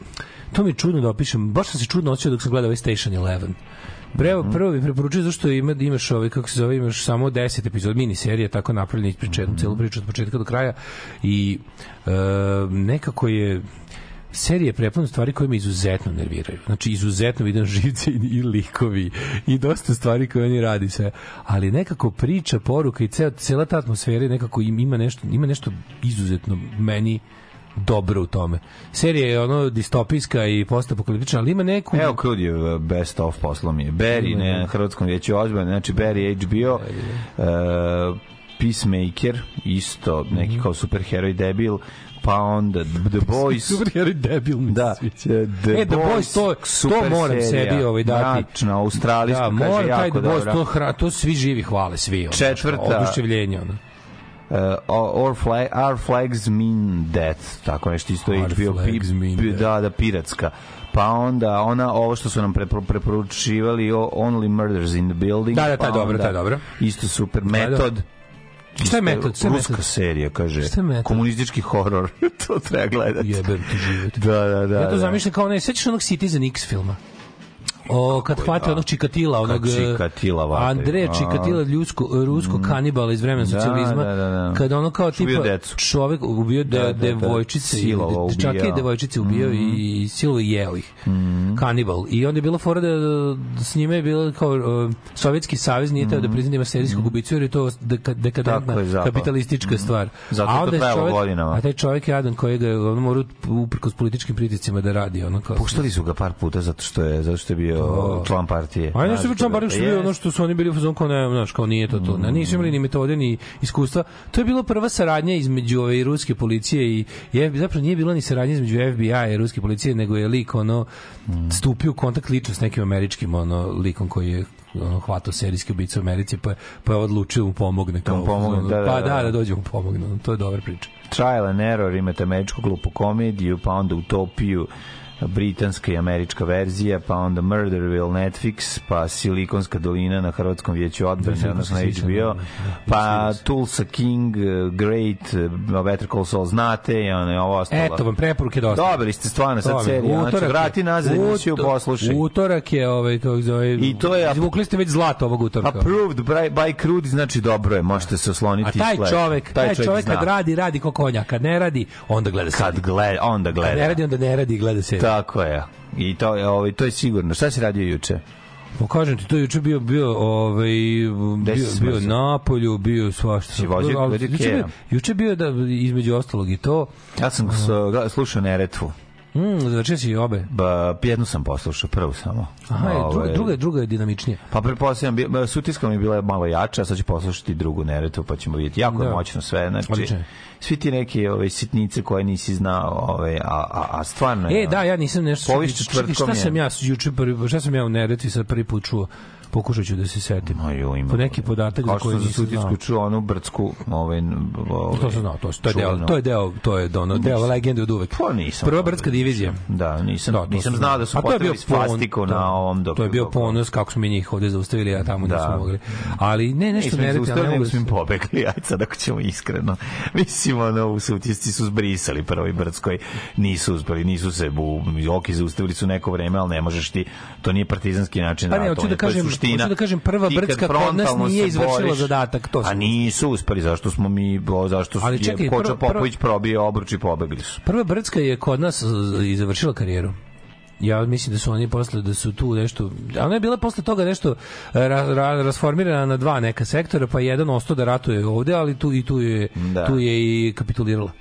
to mi je čudno da opišem. Baš sam se čudno osjećao dok sam gledao ovaj Station 11. Prvo, Mhm. prvo bih preporučio zašto ima, imaš ovaj, kako se zove, imaš samo 10 epizod mini serije, tako napravljena ispriča jednu Mhm. celu priču od početka do kraja i e, nekako je serije prepuna stvari koje me izuzetno nerviraju. Znači, izuzetno vidim živce i, i likovi i dosta stvari koje oni radi sve. Ali nekako priča, poruka i cela, cela ta atmosfera nekako im, ima nešto, ima nešto izuzetno meni dobro u tome. Serija je ono distopijska i postapokaliptična, ali ima neku... Evo Krudjev best of poslo mi je. Barry, Ima, ne, na hrvatskom vjeću ozbiljno, znači Barry HBO, uh, Peacemaker, isto, neki kao superheroj debil, pa onda The Boys, Superheroj debil mi Da, sviđa. The, E, The Boys, to- to moram serija, sebi, ovaj, dati. Mračna, australijska, Da, kaže, mora jako The Boys, to, hra, to svi živi hvale, svi. Ono, Četvrta- Oduševljenje, ono. Uh, our, flag, our flags mean death, tako nešto isto Our HBO, flags mean pi, da, da, piratska. Pa onda ona, ovo što su nam prepro- preporučivali, o- Only Murders in the Building. Da, da, pa taj dobro, onda taj dobro. Isto super, da. metod, Šta je metod? Šta je Ruska metod? serija, kaže. Šta je metod? Komunistički horor. to treba gledati. Jebem ti život. Da, da, da. Ja to da. zamišljam kao ne, sećaš onog Citizen X filma? O, kad hvate da. onog Čikatila, onog Čikatila vate. Andreja A. Čikatila, ljusko, rusko kanibala iz vremena Da, socijalizma, da, da, da. kada ono kao tipa decu. čovek ubio de, Da, da, da. devojčice, Silovao, dečake i devojčice ubio i, i silovo i jeo ih. Mhm. Kanibal. I onda je bila fora da, da s njime je bilo kao uh, Sovjetski savez nije teo da prizna da ima serijskog ubicu jer je to deka, dekadentna je, kapitalistička stvar. Zato to onda je trajalo čovek- godinama. A taj čovjek je jadan kojega je ono morao uprkos političkim pritiscima da radi. Ono kao, Puštali su ga par puta zato što je zato što je bio To. član partije. A ne Znaš, su bili član da- partije, što je bilo ono što su oni bili u fazonu kao ne, znaš, kao nije to to. Ne, nisu imali ni metode ni iskustva. To je bila prva saradnja između ove ruske policije i je zapravo nije bila ni saradnja između FBI i ruske policije, nego je lik ono stupio u kontakt lično s nekim američkim ono likom koji je ono, hvatao serijske ubice u Americi, pa, je- pa je odlučio da mu pomogne. Kao, mu pomogne, ono, da, da, pa da. da, da dođe mu pomogne. To je dobra priča. Trial and Error, imate američku glupu komediju, pa onda Utopiju, britanska i američka verzija, pa onda Murderville Netflix, pa Silikonska dolina na Hrvatskom vijeću odbrane, Silikonska odnosno HBO, da, da, pa da, Tulsa King, eh, Great, eh, Better Call Saul, znate, i ono je ovo ostalo. Eto vam preporuke dosta. Dobili ste stvarno sad seriju, znači vrati nazad emisiju, uto- poslušaj. Utorak je, ovaj, kako se zove, I to je- izvukli ste već zlato ovog utorka. Approved by, by Crude, znači dobro je, možete se osloniti. A taj i čovek, taj čovek zna. kad radi, radi ko konja. Kad ne radi, onda gleda kad seriju. gleda, onda gleda. Kad ne radi, onda ne radi i gleda seriju. Tako je. I to je, ovaj, to je sigurno. Šta si radio juče? Pa kažem ti, to juče bio, bio, ovaj, bio, bio na polju, bio svašta. Si vozio- juče, bio, juče bio da, između ostalog i to, Ja sam slušao Neretvu. Mm, znači si obe. Ba, jednu sam poslušao, prvu samo. Aha, je, druga, Ovaj, druga, druga je dinamičnija. Pa pretpostavljam, ba, sutiska mi je bila malo jača, a sad ću poslušati drugu Neretvu, pa ćemo vidjeti. Jako je Da. moćno sve, znači, Odlično je. svi ti neke ove, sitnice koje nisi znao, ove, a, a, a stvarno je... E, da, ja nisam nešto... Poviš čekaj, četvrtkom Šta je. sam ja juče prvi, šta sam ja u Neretvi sad prvi put čuo? Pokušat ću da se setim. Ma jo, ima. Po neki podatak za Kao koji nisam znao. čuo onu brdsku, ovaj, ovaj, To sam znao, to, to je deo, to je deo, to je ono, deo legende od uvek. Pa nisam. Prva brdska divizija. Da, nisam, Da, nisam znao da su postavili svastiku pon- na da. ovom dok To je bio ponos kako smo mi njih ovde zaustavili, a tamo Da. nismo mogli. Ali ne, nešto ne reti, ne mogu smo im da- pobegli, ajde sad ako ćemo iskreno. Mislim, ono, u sutisci su zbrisali prvoj Brdskoj, nisu uspeli, nisu se, u, oki zaustavili su neko vreme, ali ne možeš ti, to nije partizanski način Pa ne, hoću da kažem- suština. hoću da kažem, prva Brdska kod nas nije izvršila boriš- zadatak, to A nisu uspeli, zašto smo mi, zašto Ali je čekaj, Koča prvo- prvo- Popović probio obruč i pobegli su. Prva brdska je kod nas završila karijeru. Ja mislim da su oni posle da su tu nešto, a ona je bila posle toga nešto ra, ra, rasformirana na dva neka sektora, pa jedan ostao da ratuje ovde, ali tu i tu je Da. tu je i kapitulirala.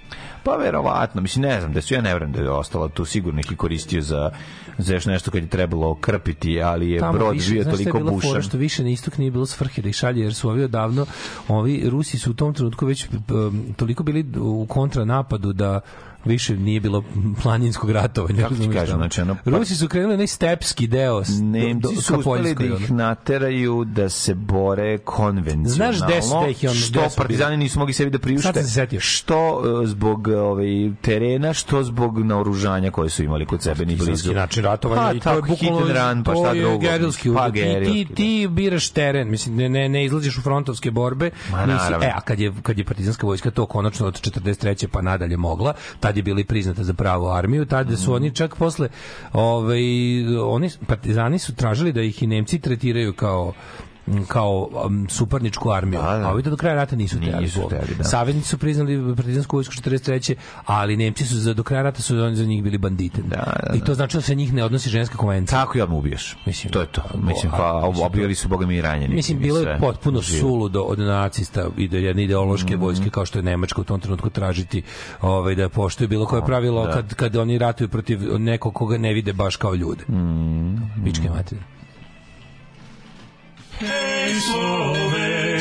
Pa verovatno, mislim ne znam da su ja ne verujem da je ostala tu sigurno ih koristio za za još nešto kad je trebalo krpiti, ali je brod više, bio šta je toliko bila fora? bušan. što više na istok nije bilo svrhe da ih šalje jer su ovi odavno ovi Rusi su u tom trenutku već um, toliko bili u kontranapadu da više nije bilo planinskog ratovanja. Kako ti kažem, znači, ono, pa- Rusi su krenuli onaj stepski deo Nemci do- su uspeli da ih nateraju da se bore konvencionalno. Znaš gde su- ih on- što partizani nisu mogli sebi da priušte. Sad se setio. Što e, zbog e, ovaj, terena, što zbog naoružanja koje su imali kod sebe ni blizu. Način ratovanja Pa, i to je tako, hit bukvalno and run, pa šta je drugo. gerilski Pa, udar. Ti, ti, gerilski, da. ti biraš teren, mislim ne ne ne izlaziš u frontovske borbe. Ma, nisi, e, a kad je kad je partizanska vojska to konačno od 43. pa nadalje mogla, tad je bila i priznata za pravu armiju, tad su oni čak posle ovaj oni partizani su tražili da ih i Nemci tretiraju kao kao um, suparničku armiju. Da, da. A ovi to do kraja rata nisu htjeli. Nisu Bog. hteli, da. Saveznici su priznali partizansku vojsku 43. ali Nemci su za do kraja rata su oni za njih bili bandite. Da, da, I to znači da se njih ne odnosi ženska konvencija. Tako i odmah ubiješ. Mislim, to je to. Mislim, pa obijali su boga mi i ranjeni. Mislim, bilo je potpuno suludo od nacista i da jedne ideološke Mhm. vojske kao što je Nemačka u tom trenutku tražiti ovaj, da poštuju bilo koje pravilo da. kad, kad oni ratuju protiv nekog koga ne vide baš kao ljude. Mm. Pičke materije. Slovenija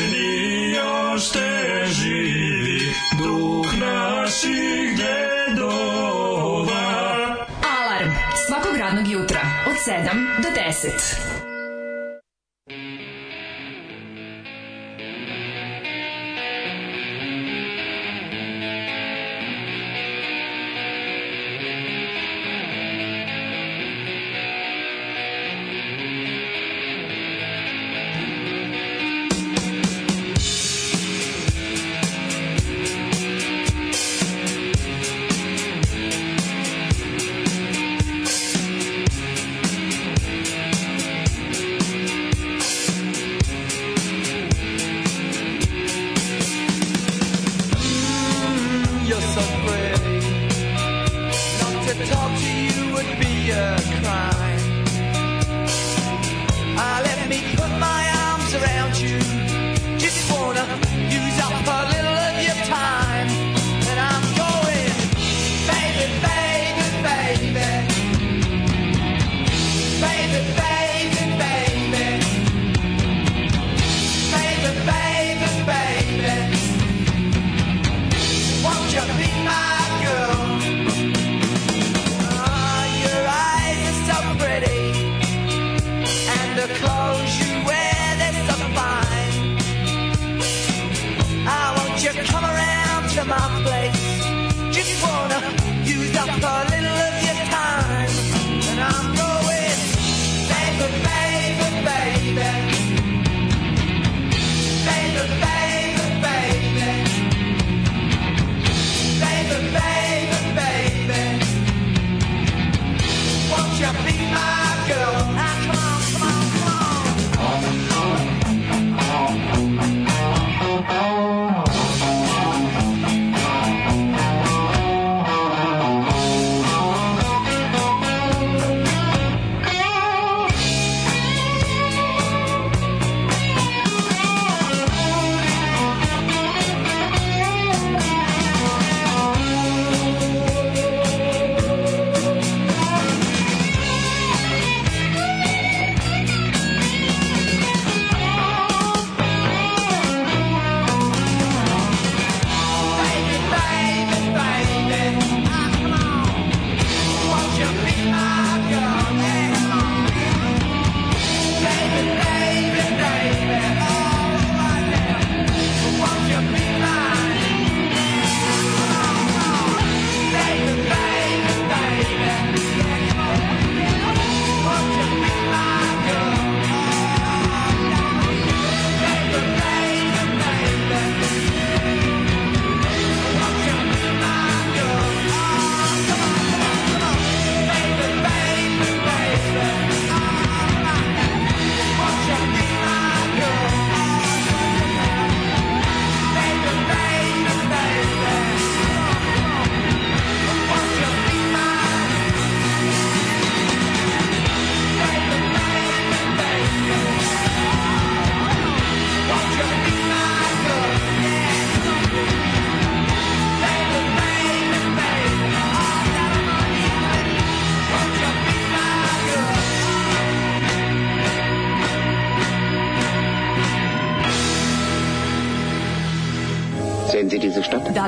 ste živi, duh naših dedova. Alarm svakog radnog jutra od 7 do 10.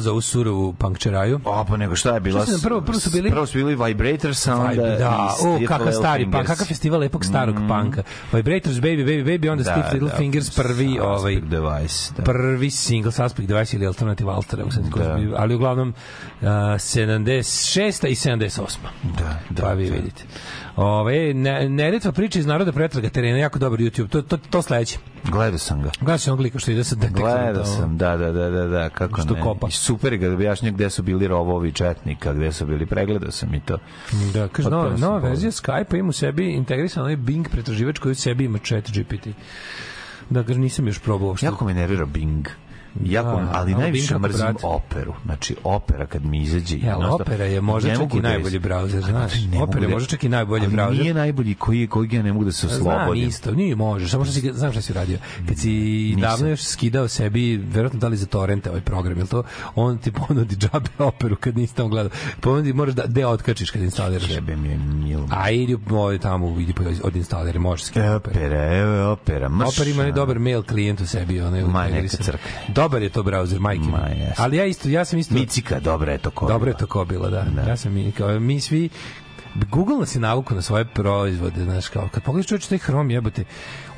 Hvala za ovu surovu punkčeraju. O, pa nego šta je bila? Šta prvo- prvo su bili- Prvo su bili Vibrators, a onda... Vibe, da, o, kakav Little stari punk, Fingers. kakav festival lepog starog punka. Vibrators, Baby, Baby, Baby, onda Da, Little da, Fingers, prvi, ovaj, Device, da. prvi single Suspect Device ili Alternative Alter, Da. ali uglavnom uh, 76. i 78. Da, da, pa vi da. vidite. Ove, ne, Neretva priča iz naroda pretraga terena, jako dobar YouTube, to, to, to sledeće. Gledao sam ga. Gledao sam onog lika što ide sa detektorom. Gledao sam, da, da, da, da, da, kako Što ne. kopa. I super ga objašnja gde su bili rovovi četnika, gde su bili, pregledao sam i to. Da, kaže, nova, nova verzija Skype-a ima u sebi integrisan onaj Bing pretraživač koji u sebi ima chat GPT. Da, kaže, nisam još probao. Što... Jako me nervira Bing. Jako, Da, ali ali najviše mrzim brate. operu. Znači, opera kad mi izađe... Ja, ali opera je možda ne čak i da najbolji Ali, znaš. Opera je da- možda čak i najbolji ali brauzer. nije najbolji koji, koji ja ne mogu da se Znam oslobodim. isto, nije možeš, samo što si, znam šta si uradio. Kad si davno još skidao sebi, verovatno da li za torrente ovaj program, jel to? On ti ponudi džabe operu kad nisi tamo gledao. Ponudi, moraš da deo otkačiš kad instaliraš. Jebe mi je mil. A idi ovaj tamo, idi pa od instalira, možeš skidati operu. Opera, evo opera. Mrš, Opera ima dobar mail klijent u sebi, onaj Ma, neka crkne. Dobar je to brauzer, majke. Ma, jes. Ali ja isto, ja sam isto Micika, dobra je to ko. Dobro je to ko bilo, da. Ja sam kao mi svi Google nas je navuku na svoje proizvode, znaš, kao, kad pogledaš čovječe taj Chrome jebote,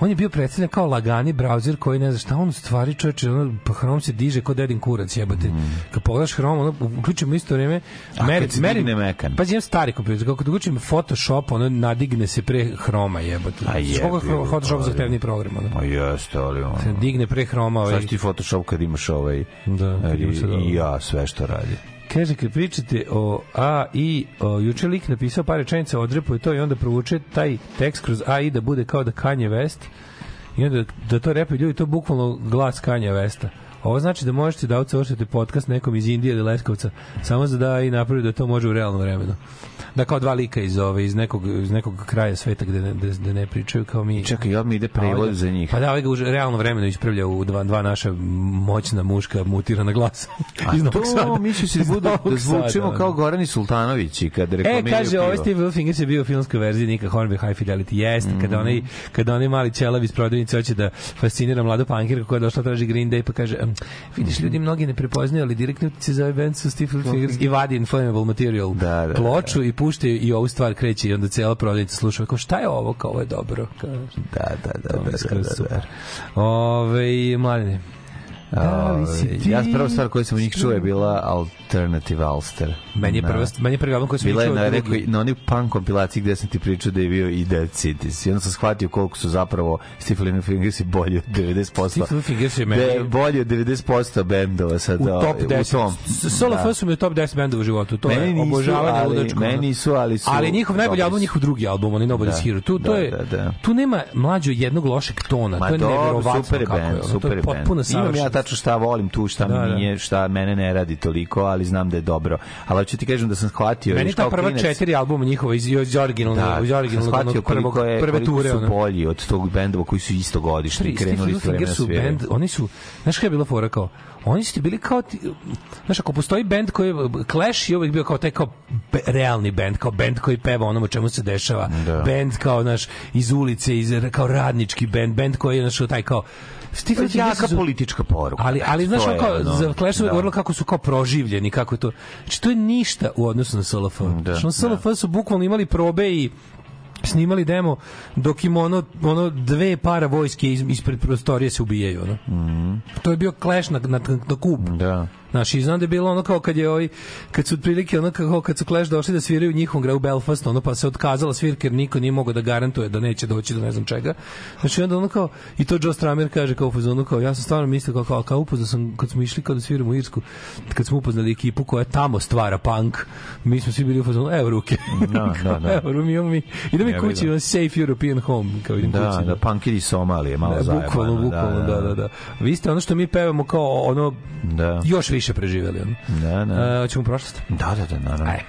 on je bio predstavljen kao lagani brauzer koji ne zna šta, on u stvari čovječe, ono, pa Chrome se diže kod dedin kurac jebote. Kad pogledaš Chrome, ono, uključimo isto vrijeme, Mm. A kad se digne mekan? Pa imam stari kompjuter, kako uključim Photoshop, ono, nadigne se pre Chroma jebote. A Znaš koliko je Photoshop zahtevni program, ono. Ma jeste, ali ono... Se digne pre Chroma, ovaj. Znaš ti Photoshop kad imaš ovaj... Da, kad imaš. I ja, sve što radi. Kaže, kad pričate o AI, o, juče lik napisao par rečenica, odrepuje to i onda provuče taj tekst kroz AI da bude kao da Kanye West i onda da to repaju ljudi, to bukvalno glas Kanye Westa. Ovo znači da možete da outsourcete podcast nekom iz Indije ili Leskovca, samo za da i napravi da to može u realnom vremenu. Da kao dva lika iz ove iz nekog iz nekog kraja sveta gde ne, gde, ne pričaju kao mi. Čekaj, ja mi ide ovaj prevod za njih. Pa da, ovaj ga u realnom vremenu ispravlja u dva, dva naša moćna muška mutirana glasa. A iz Novog Sada. to misli se da, budu, da zvučimo Sada, kao. Gorani Sultanovići kad E, reklamiraju kaže, pivo. ovaj Steve Wilfingers je bio u filmskoj verziji Nika Hornby High Fidelity. Jeste, kada onaj, kada onaj mali ćelav iz prodavnice hoće da fascinira mladu pankirku koja je došla traži Green Day, pa kaže, "Em, vidiš, ljudi mnogi ne prepoznaju, ali direktni utice za ovaj band su Steve Wilfingers i vadi inflammable material. Da, da, ploču i puštaju i ovu stvar kreće i onda cela prodavnica sluša, kao šta je ovo, kao ovo je dobro. Kao, Da, da, da, da, je da, da, da. Ove, mladine, Da Ovaj, ti- Ja prva stvar koju sam u njih čuo je bila Alternative Ulster. meni je Na- prva, meni je prvi album koji sam Bila je na, rekoj, na onoj punk kompilaciji gde sam ti pričao da je bio i Dead Cities. I onda sam shvatio koliko su zapravo Steve Little Fingers i bolji od 90%. Steve Little Fingers je Da meni- je bolji od 90% bendova sad. u da, top 10. U tom. Solo Da. Su mi u top 10 bendova u životu. To Meni je nisu, obožavanje ali- ludačko. meni nisu, ali su Ali njihov najbolji album, su. njihov drugi album, oni Nobody's Da. Hero. Tu, to Da, je, da, da. tu nema mlađo jednog lošeg tona. Ma to je dobro, neverovatno super je kako je. band, super to je je potpuno band. Imam ja. Tačno šta volim tu, šta Da, mi da. nije, šta mene ne radi toliko, ali znam da je dobro. Ali hoću ti kažem da sam shvatio Meni ta prva klinac- četiri albuma njihova iz, iz originalne, Da, iz originalnog shvatio prvog, je, prve ture. su bolji od tog bendova koji su isto godišnji krenuli Little s vremena su band, oni su, znaš kada je bila fora kao, oni su ti bili kao ti, znaš, ako postoji band koji, je- Clash je uvijek bio kao taj kao be, realni band, kao band koji peva onom o čemu se dešava, Da. band kao, znaš, iz ulice, iz, kao radnički band, band koji je, znaš, taj kao, To je jaka su- politička poruka. Ali, ali znaš, je, kao, ono, za Clash da. govorilo kako su kao proživljeni, kako je to. Znači, to je ništa u odnosu na SLF. Da, Znači, na SLF su bukvalno imali probe i snimali demo dok im ono, ono dve para vojske iz, ispred prostorije se ubijaju ono. to je bio clash na, na, na kub Da. Znaš, i znam da je bilo ono kao kad je ovaj, kad su otprilike ono kao kad su Clash došli da sviraju u njihovom gradu Belfast, ono pa se otkazala svirka jer niko nije mogao da garantuje da neće doći do ne znam čega. Znači onda ono kao, i to Joe Stramer kaže kao u fazonu kao, ja sam stvarno mislio kao, kao, kao upoznao sam kad smo išli kao da sviramo u Irsku, kad smo upoznali ekipu koja tamo stvara punk, mi smo svi bili u fazonu, evo ruke. Da, da, da. evo, mi mi, idemo mi kući, on safe European home, kao idem Da, kući. da, punkiri iz Somalije, malo Da, bukvalno, bukvalno, da, da, da. Vi ste ono što mi pevamo kao ono, Da. još više preživeli. Ono. Da, da. E, hoćemo u prošlost? Da, da, da, naravno. Ajde.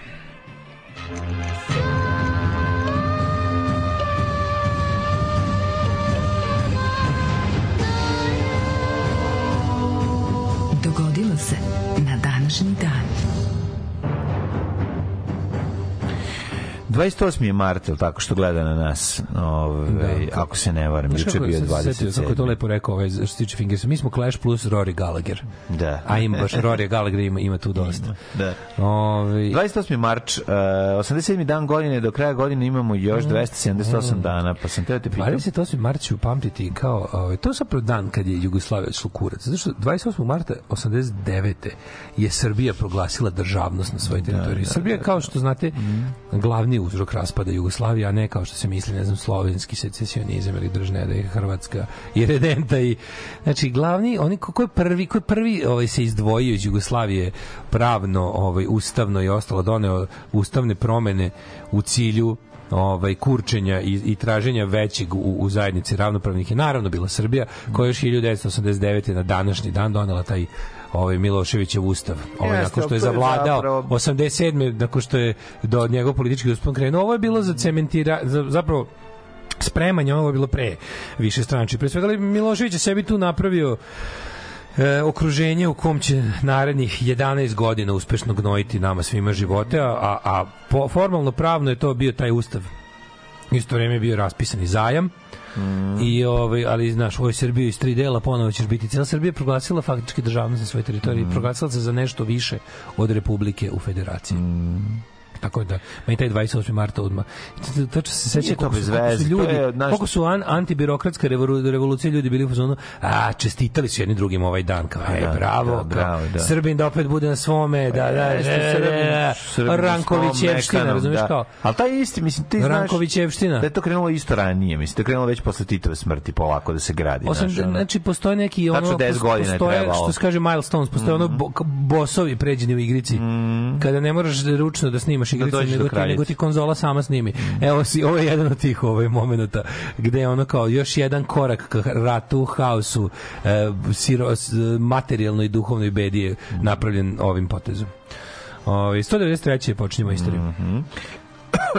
Dogodilo se na današnji dan. 28. je mart, jel tako što gleda na nas, Ove, ako se ne varam, juče je bio sam se setio, 27. Kako je to lepo rekao ovaj, što se tiče Fingersa. Mi smo Clash plus Rory Gallagher. Da. A ima baš Rory Gallagher ima, ima tu dosta. Da. Ovaj 28. marč, uh, 87. dan godine, do kraja godine imamo još 278 dana, pa sam teo te pitam. 28. marta ću pamtiti kao, ovaj, to je zapravo dan kad je Jugoslavija odšla u kurac. Zato što 28. marta 89. je Srbija proglasila državnost na svojoj teritoriji. Srbija, kao što znate, glavni uzrok raspada Jugoslavije, a ne kao što se misli, ne znam, slovenski secesionizam ili držne da je Hrvatska i redenta i znači glavni oni ko, ko je prvi ko je prvi ovaj se izdvojio iz Jugoslavije pravno ovaj ustavno i ostalo doneo ustavne promene u cilju ovaj kurčenja i, i traženja većeg u, u zajednici ravnopravnih je naravno bila Srbija koja je još 1989. na današnji dan donela taj ovaj Miloševićev ustav. Ovaj Jeste, nakon što je zavladao zapravo- 87. nakon što je do njegov politički uspon krenuo, ovo je bilo za cementira za, zapravo spremanje, ovo je bilo pre više stranači. Pre svega ali Milošević je sebi tu napravio e, okruženje u kom će narednih 11 godina uspešno gnojiti nama svima živote, a, a, po, formalno pravno je to bio taj ustav. Isto vreme je bio raspisani zajam, I ovaj ali znaš, u ovoj Srbiji iz tri dela ponovo ćeš biti cela Srbija je proglasila faktički državnost na svojoj teritoriji, proglasila se za nešto više od republike u federaciji. Tako da, meni taj 28. marta odmah. Tačno se seća koliko bez su, koliko su veze, ljudi, je, koliko su an, antibirokratska revolu- revolucija ljudi bili u fazonu, a čestitali su jedni drugim ovaj dan kao, e, Da, bravo, da, bravo, da. Srbin da opet bude na svome, da, da, Jeste, da, da, Rankovićevština, razumiješ kao, Ali taj isti, mislim, ti znaš... Rankovićevština. Da je to krenulo isto ranije, mislim, da je krenulo već posle Titove smrti polako da se gradi. Ono. znači postoje neki ono 10 godina je postoje, što se kaže milestones, postoje ono k- bosovi pređeni u igrici. Kada ne moraš ručno da snimaš igricu, dođeš do nego ti, nego ti konzola sama snimi. Evo si, ovo je jedan od tih ovaj momenata gde je ono kao još jedan korak ka ratu, haosu, e, siro, materijalnoj i duhovnoj bedi je napravljen ovim potezom. Ovaj 193. počinjemo istoriju.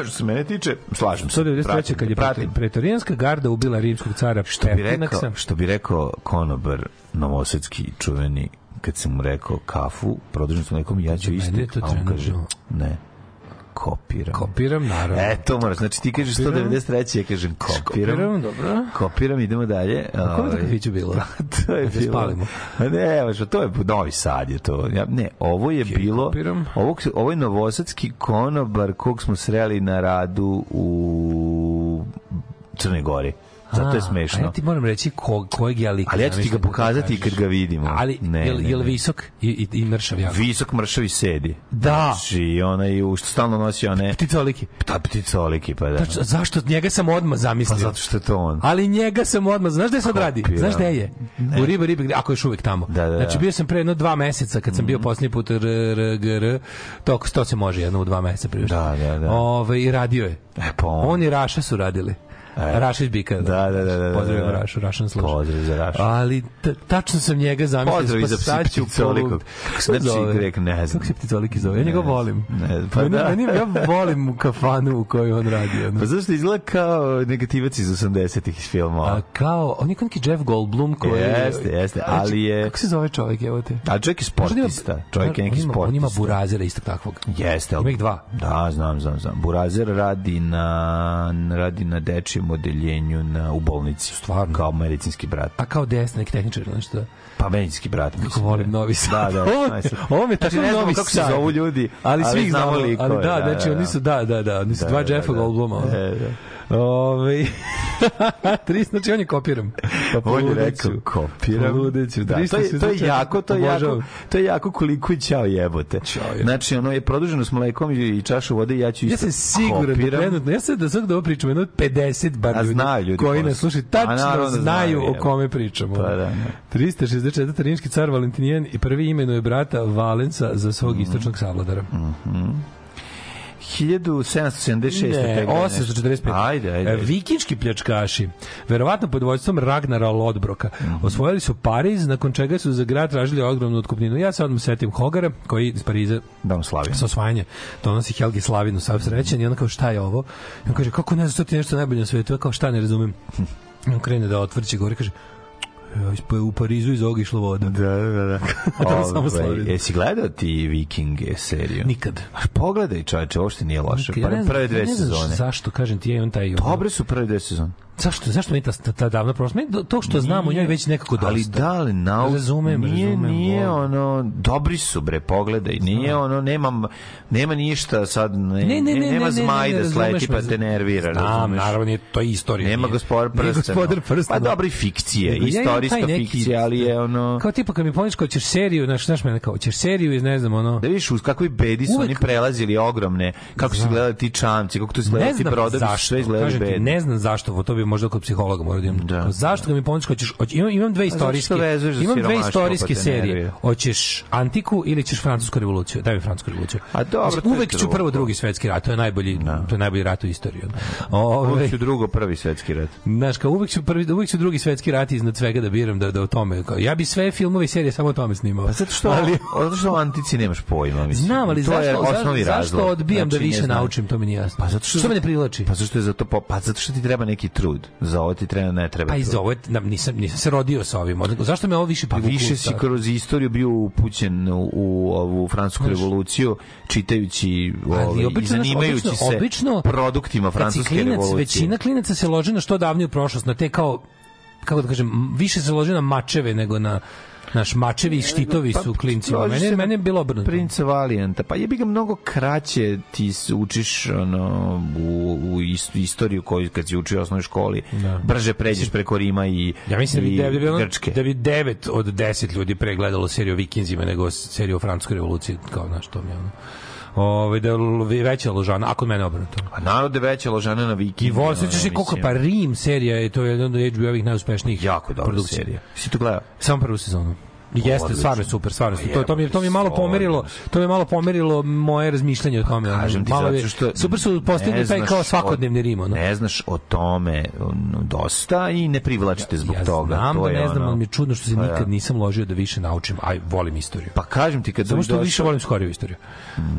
Što se mene tiče, slažem se. 193. pratim, kad je pratim. pretorijanska garda ubila rimskog cara Što bi rekao, što bi rekao konobar novosadski čuveni kad sam mu rekao kafu, produžen sam nekom, ja ću to A on kaže, ne, kopiram. Kopiram, naravno. E, to moraš. Znači ti kažeš Kopiram. 193. ja kažem kopiram. Kopiram, dobro. Kopiram, idemo dalje. A kome to Ovaj, kafiću bilo? to je Da bilo. spalimo. A Ne, što to je Novi Sad je to. Ja, ne, ovo je bilo kopiram. ovo, ovo je novosadski konobar kog smo sreli na radu u Crnoj Gori. Zato je smešno. A ja ti moram reći ko, kojeg ja lika Ali ja ću ti ga da pokazati kad ga vidimo. Ali, Ne, jel, ne, jel ne. visok i, i, i mršav jako? Visok mršavi sedi. Da. Znači, onaj u- što stalno nosi one... Pticoliki. Ta pticoliki, pa da. Tačno, zašto? Njega sam odmah Pa zamislio. zato što je to on. Ali njega sam odmah, znaš gde sad radi? Znaš gde je? U Riba Riba, ako je još uvek tamo. Da, da, da. Znači bio sam pre jedno dva meseca kad sam bio posljednji put r, r, g, r, to, to se može jedno u dva meseca priuštiti. Da, da, da. Ove, I radio je. E, pa on. On i Raša su radili. Rašić Bika. Da, da, da, da, da. Pozdravim Rašu, Rašan sluša. Pozdrav za Rašu. Ali tačno sam njega zamislio. Pozdrav i za po- Kako se zove? Grek, ne znam. Kako se pticoliki zove? Ja njega Ne volim. Ne, pa meni, da. meni, ja volim u kafanu u kojoj on radi. Ono. Pa zašto izgleda kao negativac iz 80-ih iz filmova? A, kao, on je kao neki Jeff Goldblum koji... Jeste, jeste, ali je- Kako se zove čovjek, evo te? A čovjek je sportista. Čovjek je neki ima, On ima sportista. burazera istog takvog. Jeste, Ima ih dva. Da, znam, znam, znam. Burazer radi na radi na dečijem odeljenju na u bolnici. Stvarno? Kao medicinski brat. A kao desna, neki tehničar ili nešto. Pavenjski, brat. Kako volim Novi Sad. Da, da. Ovo, ovo mi tako znači, Novi kako Sad. se zovu ljudi, ali, ali svih znamo, likove. Ali da, da, znači, da, oni su, da. da, da, da, oni su da, dva da, Jeffa da, Goldbluma. E, da, da. Ovi... Ovaj, tri, znači on je kopiram. Pa on je rekao kopiram. Da. To je, to je jako, to je jako, to je jako koliko i čao jebote. Čao jebote. Znači, ono je produženo s mlekom i čašu vode i ja ću isto Ja sam siguran da kopiram. da trenutno, ja sam da svak da ovo pričam, jedno 50 bar ljudi, ljudi koji nas slušaju, tačno znaju o kome pričamo. Pa da. 360 204. rimski car Valentinijan i prvi imenuje brata Valenca za svog mm. -hmm. istočnog savladara. Mm -hmm. 1776. Ne, 845. Ajde, ajde. E, vikinški pljačkaši, verovatno pod vođstvom Ragnara Lodbroka, mm -hmm. osvojili su Pariz, nakon čega su za grad tražili ogromnu otkupninu. Ja se odmah setim Hogara, koji iz Pariza da on slavi. Sa osvajanje donosi Helgi Slavinu, sav srećan, mm -hmm. i ona kao šta je ovo? I on kaže, kako ne znam, to ti nešto najbolje na svetu? Kao šta ne razumem? on krene da otvrće, govori, kaže, u Parizu iz ovog išla voda. Da, da, da. To samo Ove, Slovenija. jesi gledao ti Vikinge seriju? Nikad. A Pogledaj, čoveče, uopšte nije loše. Ja ne Prve, dve ne sezone. Zašto, kažem ti, ja imam taj... Dobre su prve dve sezone. Zašto, zašto mi ta, ta, ta davna prošlost? Meni to što znam o njoj već nekako dosta. Ali da li nau... Razumem, nije, razumem, Nije volim. ono, dobri su bre, pogledaj. Nije ono, nema, nema ništa sad, ne, Ne, ne, ne, nema ne, zmaj ne, ne, da sleti pa te nervira. Znam, naravno, nije, to je istorija. Nema gospodar prstena. gospodar prstena. Pa dobra i fikcije, Nego ja imam istorijska neki- fikcija, ali je ono... Kao tipa kad mi pomeniš kao ćeš seriju, znaš, znaš mene kao, ćeš seriju iz ne znam ono... Da vidiš uz kakvi bedi su Uvek- oni prelazili ogromne, kako su gledali ti čamci, kako tu su Ne gledali ti brodovi, sve izgledali bedno. ne znam zašto, to bi možda kod psihologa morao da imam. Da. Zašto ga mi pomeniš kao ćeš, hoć- imam, imam dve istorijske, za imam dve istorijske pa serije. Hoćeš antiku ili ćeš francusku revoluciju? Daj mi francusku revoluciju. A dobro, to je uvek ću prvo drugi svetski rat, to je najbolji, to je najbolji rat u istoriji. Ove, ću drugo prvi svetski rat. Znaš, kao uvek ću, prvi, uvek ću drugi svetski rat iznad svega da biram da, da o tome. Kao, ja bi sve filmove i serije samo o tome snimao. Pa zato što, Ali, zato što o antici nemaš pojma, mislim. znam, ali to je zašto, osnovni zašto, zašto odbijam Znači, da više naučim, to mi nije jasno. Pa zato što, što me ne privlači? Pa zato što je zato po, pa zato što ti treba neki trud. Za ovo ti treba ne treba. Pa i trud. za ovo je- na- nisam, nisam se rodio sa ovim. Zašto me ovo više Pa privuklo? više si kroz istoriju bio upućen u, u ovu francusku Znaš. revoluciju čitajući Ali i obično, znaš, zanimajući obično, se obično, produktima francuske klinac, revolucije. Većina klinaca se loži na što davniju prošlost, na te kao, kako da kažem, više se loži na mačeve nego na naš mačevi i štitovi Pa, su klincima. Mene, mene je bilo obrnuto. Princa Valijanta. Pa jebi ga mnogo kraće ti učiš ono, u, u ist- istoriju koju kad si učio u osnovnoj školi. Da. Brže pređeš preko Rima i, Ja mislim da bi, i da, bi, ono- Grčke. da bi 9 od 10 ljudi pregledalo seriju Vikinzima nego seriju o Francuskoj revoluciji, kao znaš, to mi je ono. Ove, da je veća ložana, ako mene obrnuto. A narod je veća ložana na Vikinga. I vol, sećaš se koliko, pa Rim serija je, to je jedan od HBO-ovih najuspešnijih Jako dobra produkcija. serija. Si to gledao? Samo prvu sezonu. Jeste, Odlično. stvarno je super, stvarno. je. To, to mi je to mi je malo pomerilo, to mi je malo pomerilo moje razmišljanje o tome. ono, Kažem ti malo zato što super su postigli ne taj kao svakodnevni Rim, ono. Ne znaš o tome dosta i ne privlačite zbog ja toga. znam to da je ne znam, ono- ali mi je čudno što se Pa nikad da. nisam ložio da više naučim, aj volim istoriju. Pa kažem ti kad Samo što više došao- volim skoriju istoriju.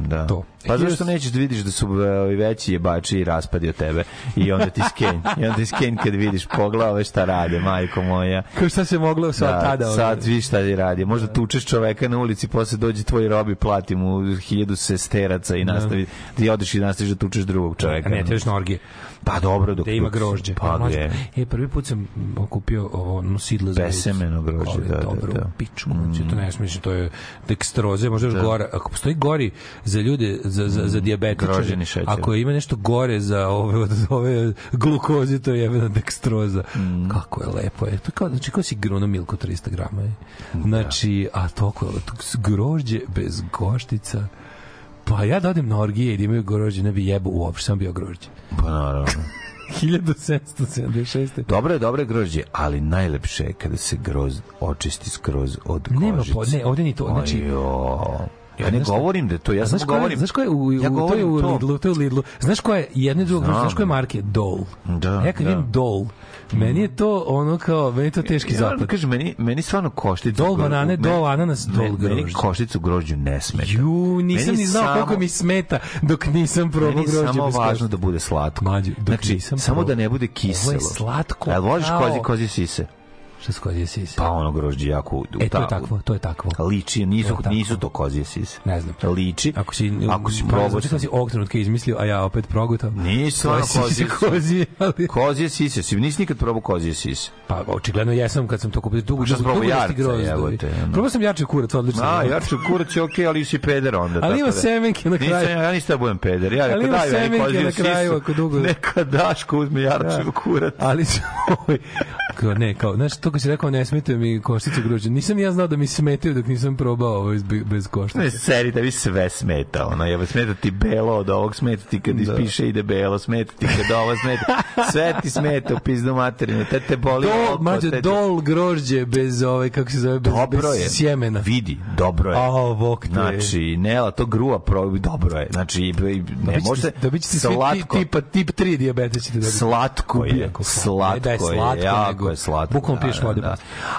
Da. To. Pa zašto nećeš da vidiš da su ovi veći jebači i raspadi od tebe i onda ti skenj. I onda ti skenj kad vidiš poglave šta rade, majko moja. Kao šta se moglo sad Da, tada? sad vi šta radi. Možda tučeš čoveka na ulici, posle dođe tvoj robi, plati mu hiljadu sesteraca i nastavi, ti odeš i nastaviš da tučeš drugog čoveka. A ne, još na orgije. Pa dobro, dok Da ima grožđe. Pa Mlađe, gde? E, prvi put sam mm, kupio ovo no, sidle za Besemeno grožđe, Ali da, da, dobro, da. Mm. pičku. Znači, to ne mislim, to je dekstroze, možda još gore. Ako postoji gori za ljude, za, za, za dijabetičare, Mm. Šećer. ako ima nešto gore za ove, od ove glukoze, to je jebena dekstroza. Mm. Kako je lepo. Je. To kao, znači, kao si gruno milko 300 grama. Je. Znači, a to grožđe bez goštica. Pa ja da odem na orgije i da imaju grožđe, ne bi jebo uopšte, sam bio grožđe. Pa naravno. 1776. Dobro je, dobro je grožđe, ali najlepše je kada se groz očisti skroz od Nema kožice. po- ne, ovdje ni to, znači- Ajo. Ja ne govorim da to, ja znaš govorim. Znaš ko je u, ja u, to je u. Lidlu, to je u Lidlu. Znaš ko je jedno i drugo, znaš koje marke? Dol. Da, ja kad da. vidim Dol, meni je to ono kao, meni je to teški Ja da zapad. kažem, meni, meni stvarno koštica... Dol banane, dol ananas, dol me- Meni grožđe. košticu grožđu ne smeta. Ju, nisam Meni ni znao samo- koliko mi smeta dok nisam probao Meni je grožđe. samo važno da bude slatko. Mađo, dok znači, nisam samo probao. da ne bude Ovo kiselo. je slatko Jel voliš kozi, kozi sise? Šta s kozije sise? Pa ono grožđe jako... u- E, to je ta- takvo, to je takvo. Liči, nisu, To takvo. nisu to kozije sise. Ne znam. Liči. Ako si, ako si probao... Znači kao si ovog trenutka izmislio, a ja opet progutao. Koje sise, kozije kozije, ali... Kozije sise, si nisi nikad probao kozije sise. Pa očigledno jesam kad sam to kupio dugo si dugo dugo jarca, grozdovi. jebote, ono. Probao sam jači kurac, odlično. A, jače kurac je okej, ali si peder onda. Ali ima da- semenke na Nisam, kraju. ja nisam da budem peder. Ja Ali ima semenke na kraju, ako dugo- Neka Daško uzme jarčev kurac. Ali su kao ne, kao, znaš, to kad si rekao ne smetaju mi koštice grožđe. Nisam ja znao da mi smetaju dok nisam probao ovo bez, bez Ne, koštice. seri, da vi sve smeta. Ono, jel, smeta ti belo od ovog, smeta ti kad ispiše ide belo, smeta ti kad ovo smeta. Sve ti smeta u pizdu materinu. Te te boli Dol, oko, mađo, te- dol grožđe bez, ovaj, kako se zove, bez, Dobro bez je. sjemena. Vidi, dobro je. A, bok te. Znači, Nela, to gruva probi, dobro je. Znači, ne može ćete svi ti, slatko. tipa, tip 3 diabetes ćete dobiti. Slatko je, slatko. da je je, slatko, je slatko. bukvalno piješ vode.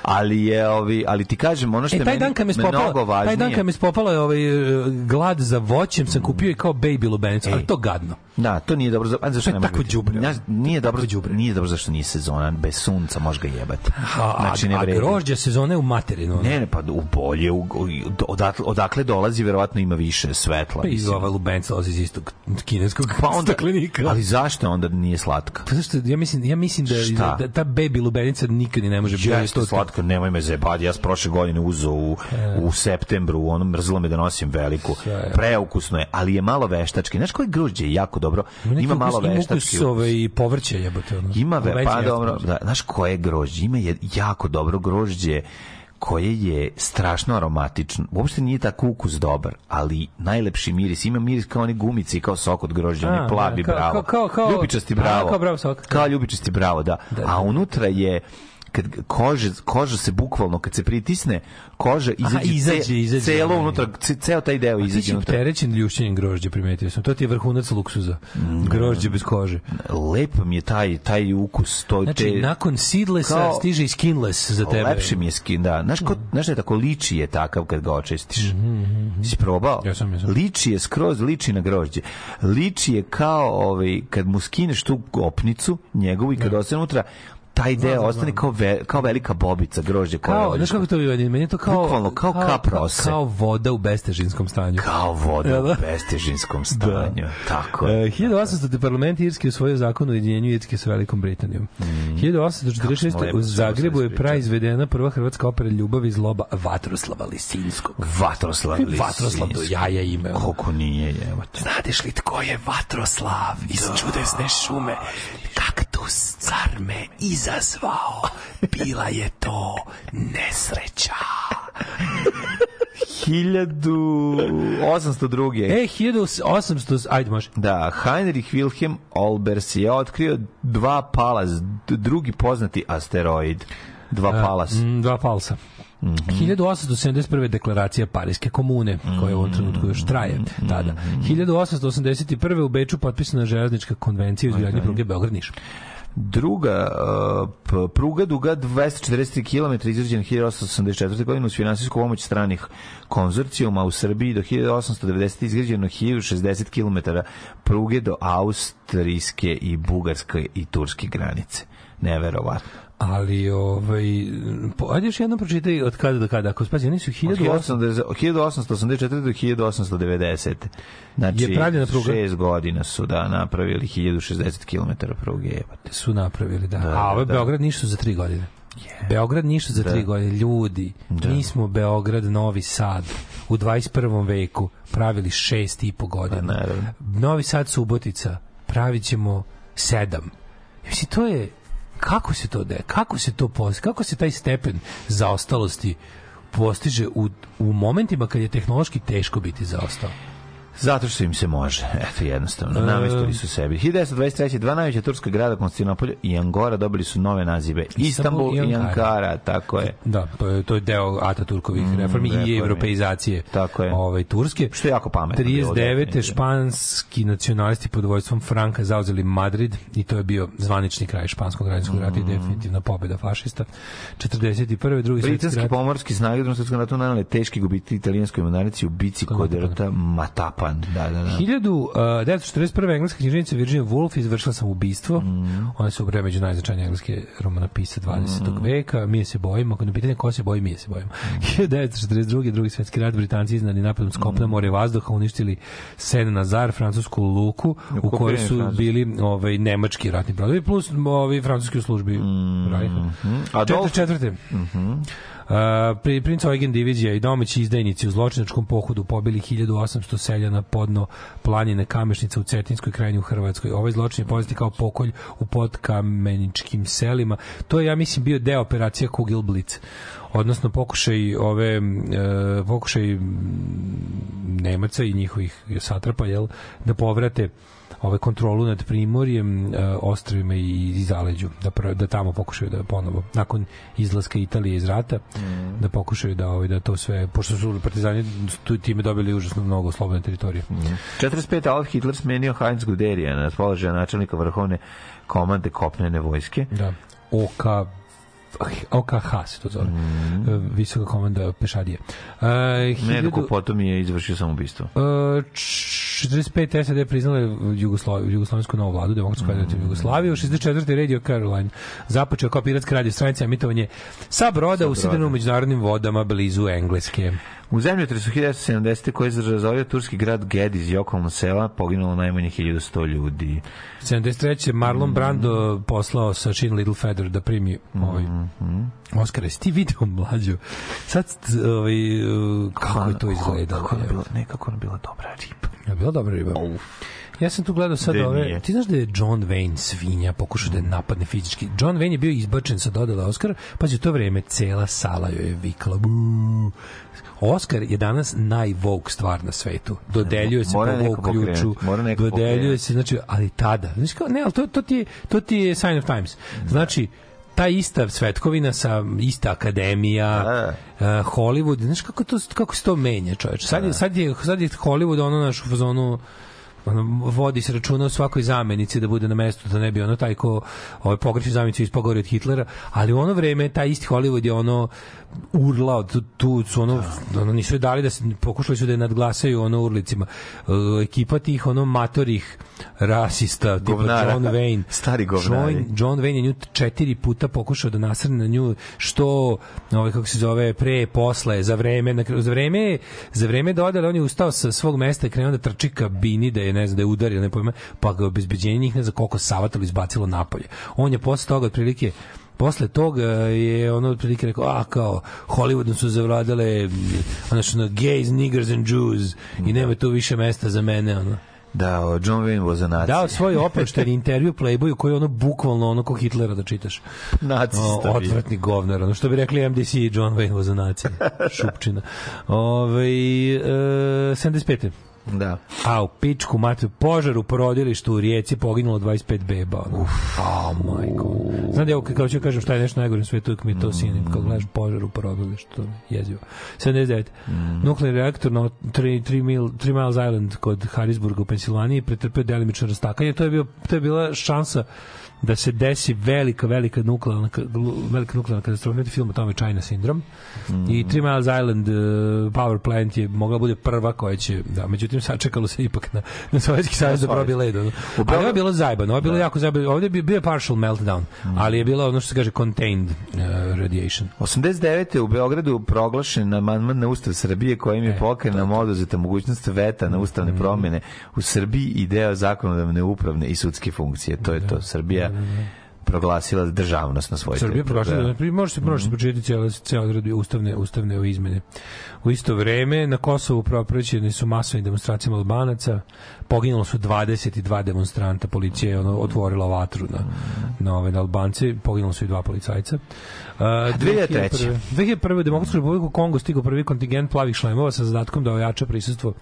Ali je ovi, ali ti kažem ono što E, je taj meni dan kad me mnogo spopala, važnije. taj dan kad me spopala ovaj, e, glad za voćem, sam kupio i kao baby lubenicu, ali to gadno. Da, to nije dobro, za- a zašto To je ne tako đubre. Znaš, Nije dobro, đubre. nije dobro zašto nije sezona, bez sunca može ga jebati. A, Znači, a, ne a vredi. grožđe sezone u materinu. Ne, ne, pa u bolje, u, u- odatle, odakle dolazi, verovatno ima više svetla. Pa i mislim. ova lubenca dolazi iz istog kineskog Pa onda, staklenika. ali zašto onda nije slatka? Pa zašto, ja mislim, ja mislim da, Šta? da, ta baby lubenica nikad ni ne može biti Jeste slatko, nemoj me zebati. Ja sam prošle godine uzeo u, u septembru, ono mrzilo me da nosim veliku. Preukusno je, ali je malo veštački. Znaš koje grožđe je jako dobro? Ima malo veštački. ukus ove i povrće jebote. Ono. Ima ve, pa dobro, da, znaš koje grožđe? Ima je jako dobro grožđe koje je strašno aromatično. Uopšte nije tako ukus dobar, ali najlepši miris. Ima miris kao oni gumice i kao sok od grožđa, A, oni plavi da, kao- bravo. kao- kao- kao- ljubičasti a, bravo. kao bravo sok. Kao ljubičasti bravo, da. A unutra je kad kože, koža se bukvalno kad se pritisne koža izađe, izađe, ce- izađe, celo onaj. unutra ce- ceo taj deo A ti izađe si opterećen ljušćenjem grožđa, primetio sam. To ti je vrhunac luksuza. Grožđe bez kože. lep mi je taj taj ukus to Znači, te nakon seedlessa kao- stiže i skinless za tebe. Lepši mi je skin, da. Znaš, ko, znaš da je tako liči je takav kad ga očistiš. Si probao? Mhm, Ja sam, ja sam. Liči je skroz, liči na grožđe. Liči je kao ovaj, kad mu skineš tu opnicu njegovu i kad ostane unutra, taj deo ostane kao, ve, kao velika bobica grožđe. Kao, znaš kako to bi meni? Je to kao... Bukvalno, kao kap rose. Kao voda u bestežinskom stanju. Kao voda Jel u da? bestežinskom stanju. Tako je. E, 1800. parlament Irski usvojio zakon o ujedinjenju Irske sa Velikom Britanijom. 1846. Smo lepo u sve Zagrebu je praizvedena prva hrvatska opera Ljubav i zloba Vatroslava Lisinskog. Vatroslav Lisinski. Vatroslav do jaja ime. Koliko nije, evo te. Znadeš li tko je Vatroslav iz čudesne šume? Kaktus car me izazvao. Bila je to nesreća. 1802. E, 1800... Ajde, može. Da, Heinrich Wilhelm Olbers je otkrio dva palas, drugi poznati asteroid. Dva palas. Mm, dva palsa. 1871. deklaracija Parijske komune, koja u ovom trenutku još traje tada. 1881. u Beču potpisana železnička konvencija o izgradnji pruge Beograd-Niš. Druga uh, pruga duga 243 km izrađena 1884. godine uz finansijsku pomoć stranih konzorcijuma u Srbiji do 1890. izgrađeno 1060 km pruge do austrijske i bugarske i turske granice. Neverovatno. Ali, ovaj, po, ajde još jednom pročitaj od kada do kada. Ako spazi, oni su Od 1800... 1884. do 1890. Znači, Je pravljena pruga? šest godina su da napravili 1060 km pruge. jebote. su napravili, da. Da, A ovo je da, da. Beograd niš su za tri godine. Beograd niš su za tri godine. Ljudi, mi smo Beograd, Novi Sad u 21. veku pravili šest i po godina. Naravno. Novi Sad, Subotica, pravit ćemo sedam. Mislim, to je kako se to de, kako se to posti, kako se taj stepen zaostalosti postiže u, u momentima kad je tehnološki teško biti zaostao. Zato što im se može. Eto, jednostavno. Namestili su sebi. 1923. Dva najveća turska grada, Konstantinopolje i Angora, dobili su nove nazive. Istanbul i Ankara, tako je. Da, to je, to je deo Ataturkovih reformi i reformi. europeizacije Tako je. ovaj, Turske. Što je jako pametno bilo, 39. definitivno. španski nacionalisti pod vojstvom Franka zauzeli Madrid i to je bio zvanični kraj španskog građanskog rata i Mm. definitivna pobjeda fašista. 41. drugi svetski Britanski rat. pomorski snage u drugom svetskom ratu nanele teški gubiti italijanskoj mornarici u bici kod rta Matapan. Da, da, da. 1941. engleska književnica Virginia Woolf izvršila sam ubistvo. Mm. Ona se ubre među najznačajnije engleske romanopise 20. veka. Mi se bojimo. Ako na pitanje ko se boji, mi se bojimo. Mm. 1942. drugi svetski rat Britanci iznani napadom s kopna, more, vazduha uništili Sen Nazar, francusku luku, u kojoj okupirani su Francuzi. bili ovaj, nemački ratni brodovi plus ovi francuski u službi Rajha. Mm. Adolf- 44. Uh, pri, princ Eugen divizija i domaći izdajnici u zločinačkom pohodu pobili 1800 seljana podno planine Kamešnica u Cetinskoj krajini u Hrvatskoj. Ovaj zločin je poznati kao pokolj u podkameničkim selima. To je, ja mislim, bio deo operacija Kugelblitz odnosno pokušaj ove e, pokušaj Nemaca i njihovih satrapa jel, da povrate ove kontrolu nad Primorjem, e, ostrovima i, i zaleđu, da, pr- da tamo pokušaju da ponovo, nakon izlaska Italije iz rata, da pokušaju da, ovaj, da to sve, pošto su partizani tu, time dobili užasno mnogo slobodne teritorije. 45. Adolf Hitler smenio Heinz Guderija na položaja načelnika vrhovne komande kopnene vojske. Da. OK OKH se to zove. E, Visoka komanda pešadije. Uh, Nedugo potom je izvršio samoubistvo. Uh, č- 65 SAD priznala je Jugoslav, Jugoslavensku novu vladu, Demokratsku federativnu Jugoslaviju, 64. Radio Caroline započeo kao piratska radio stranica emitovanje sa broda usidreno u međunarodnim vodama blizu Engleske. U zemljotresu 1970. koji je razorio turski grad Gediz i okolno sela poginulo najmanje 1100 ljudi. 73. Marlon Brando poslao sa Chin Little Feather da primi ovaj Oscar. Jesi ti video mlađu? Sad, ovaj, kako je to izgledalo? Kako je bilo, nekako je bila dobra riba. Je bila dobra riba? Ja sam tu gledao sad ove... nije? Ti znaš da je John Wayne svinja pokušao da je napadne fizički. John Wayne je bio izbačen sa dodala Oscar, pa u to vreme cela sala joj je vikala. "Buu." Oscar je danas najvogue stvar na svetu. Dodeljuje se Mora po Vogue ključu. Dodeljuje se, znači, ali tada. Znaš kao, ne, ali to, to, ti je, to ti je sign of times. Znači, ta ista svetkovina sa ista akademija, uh, Hollywood, znaš kako to kako se to menja, čoveče. Sad je sad je sad je Hollywood ono naš u fazonu ono, vodi se računa o svakoj zamenici da bude na mestu, da ne bi ono taj ko ovaj pogreši zamenicu ispao gore od Hitlera, ali u ono vreme taj isti Hollywood je ono urlao, tu, tu su ono, ono nisu joj dali da se, pokušali su da je nadglasaju ono urlicima. Uh, ekipa tih ono matorih rasista, tipa Govnara. John Wayne. Stari govnari. John, John Wayne je nju četiri puta pokušao da nasrne na nju što ovaj kako se zove pre posle za vreme na za vreme za vreme dodale on je ustao sa svog mesta i krenuo da trči kabini da je ne znam da je udario ne pojma pa ga obezbeđenje njih ne znam koliko savatalo izbacilo napolje on je posle toga otprilike Posle toga je ono otprilike rekao, a kao, Hollywoodom su zavladale ono što ono, gays, niggers and Jews i nema tu više mesta za mene, ono. Da, o, John Wayne was a nazi. Dao svoj oprošteni intervju Playboyu koji je ono bukvalno ono ko Hitlera da čitaš. Nacista O, bio. odvratni govnar, ono što bi rekli MDC John Wayne was a nacija. Šupčina. Ove, e, 75. Da. A u pičku matu, požar u porodilištu u Rijeci poginulo 25 beba. Ono. Uf. A, majko. Znam da ja kao ću kažem šta je nešto najgore na svetu, mi to sinim, kao gledaš požar u porodilištu, jezivo. 79. Nuklearni reaktor na 3, mil, 3 Miles Island kod Harrisburga u Pensilvaniji pretrpeo delimično rastakanje. To je, bio, to je bila šansa da se desi velika, velika nuklearna, velika nuklearna katastrofa. Imate film o tome China Syndrome. I Three Miles Island uh, power plant je mogla bude prva koja će, da, međutim sačekalo se ipak na, na Sovjetski savez da probi led. Ono. Ali ovo je bilo zajebano, ovo je bilo jako zajebano. Ovdje bi bio partial meltdown, ali je bilo ono što se kaže contained uh, radiation. 89. u Beogradu proglašen amandman na Ustav Srbije kojim je pokrenam oduzeta mogućnost veta na ustavne promjene u Srbiji i deo zakonodavne upravne i sudske funkcije. To je to. Srbija da proglasila državnost na svoj Srbija proglasila, da. može se može se pročitati cijela cijela odredbe ustavne ustavne ove izmene. U isto vreme na Kosovu propraćene su masovne demonstracije Albanaca, poginulo su 22 demonstranta, policija je ono otvorila vatru na na ove na Albance, poginulo su i dva policajca. Uh, 2003. 2001. u Demokratsku republiku Kongo stigao prvi kontingent plavih šlemova sa zadatkom da ojača prisustvo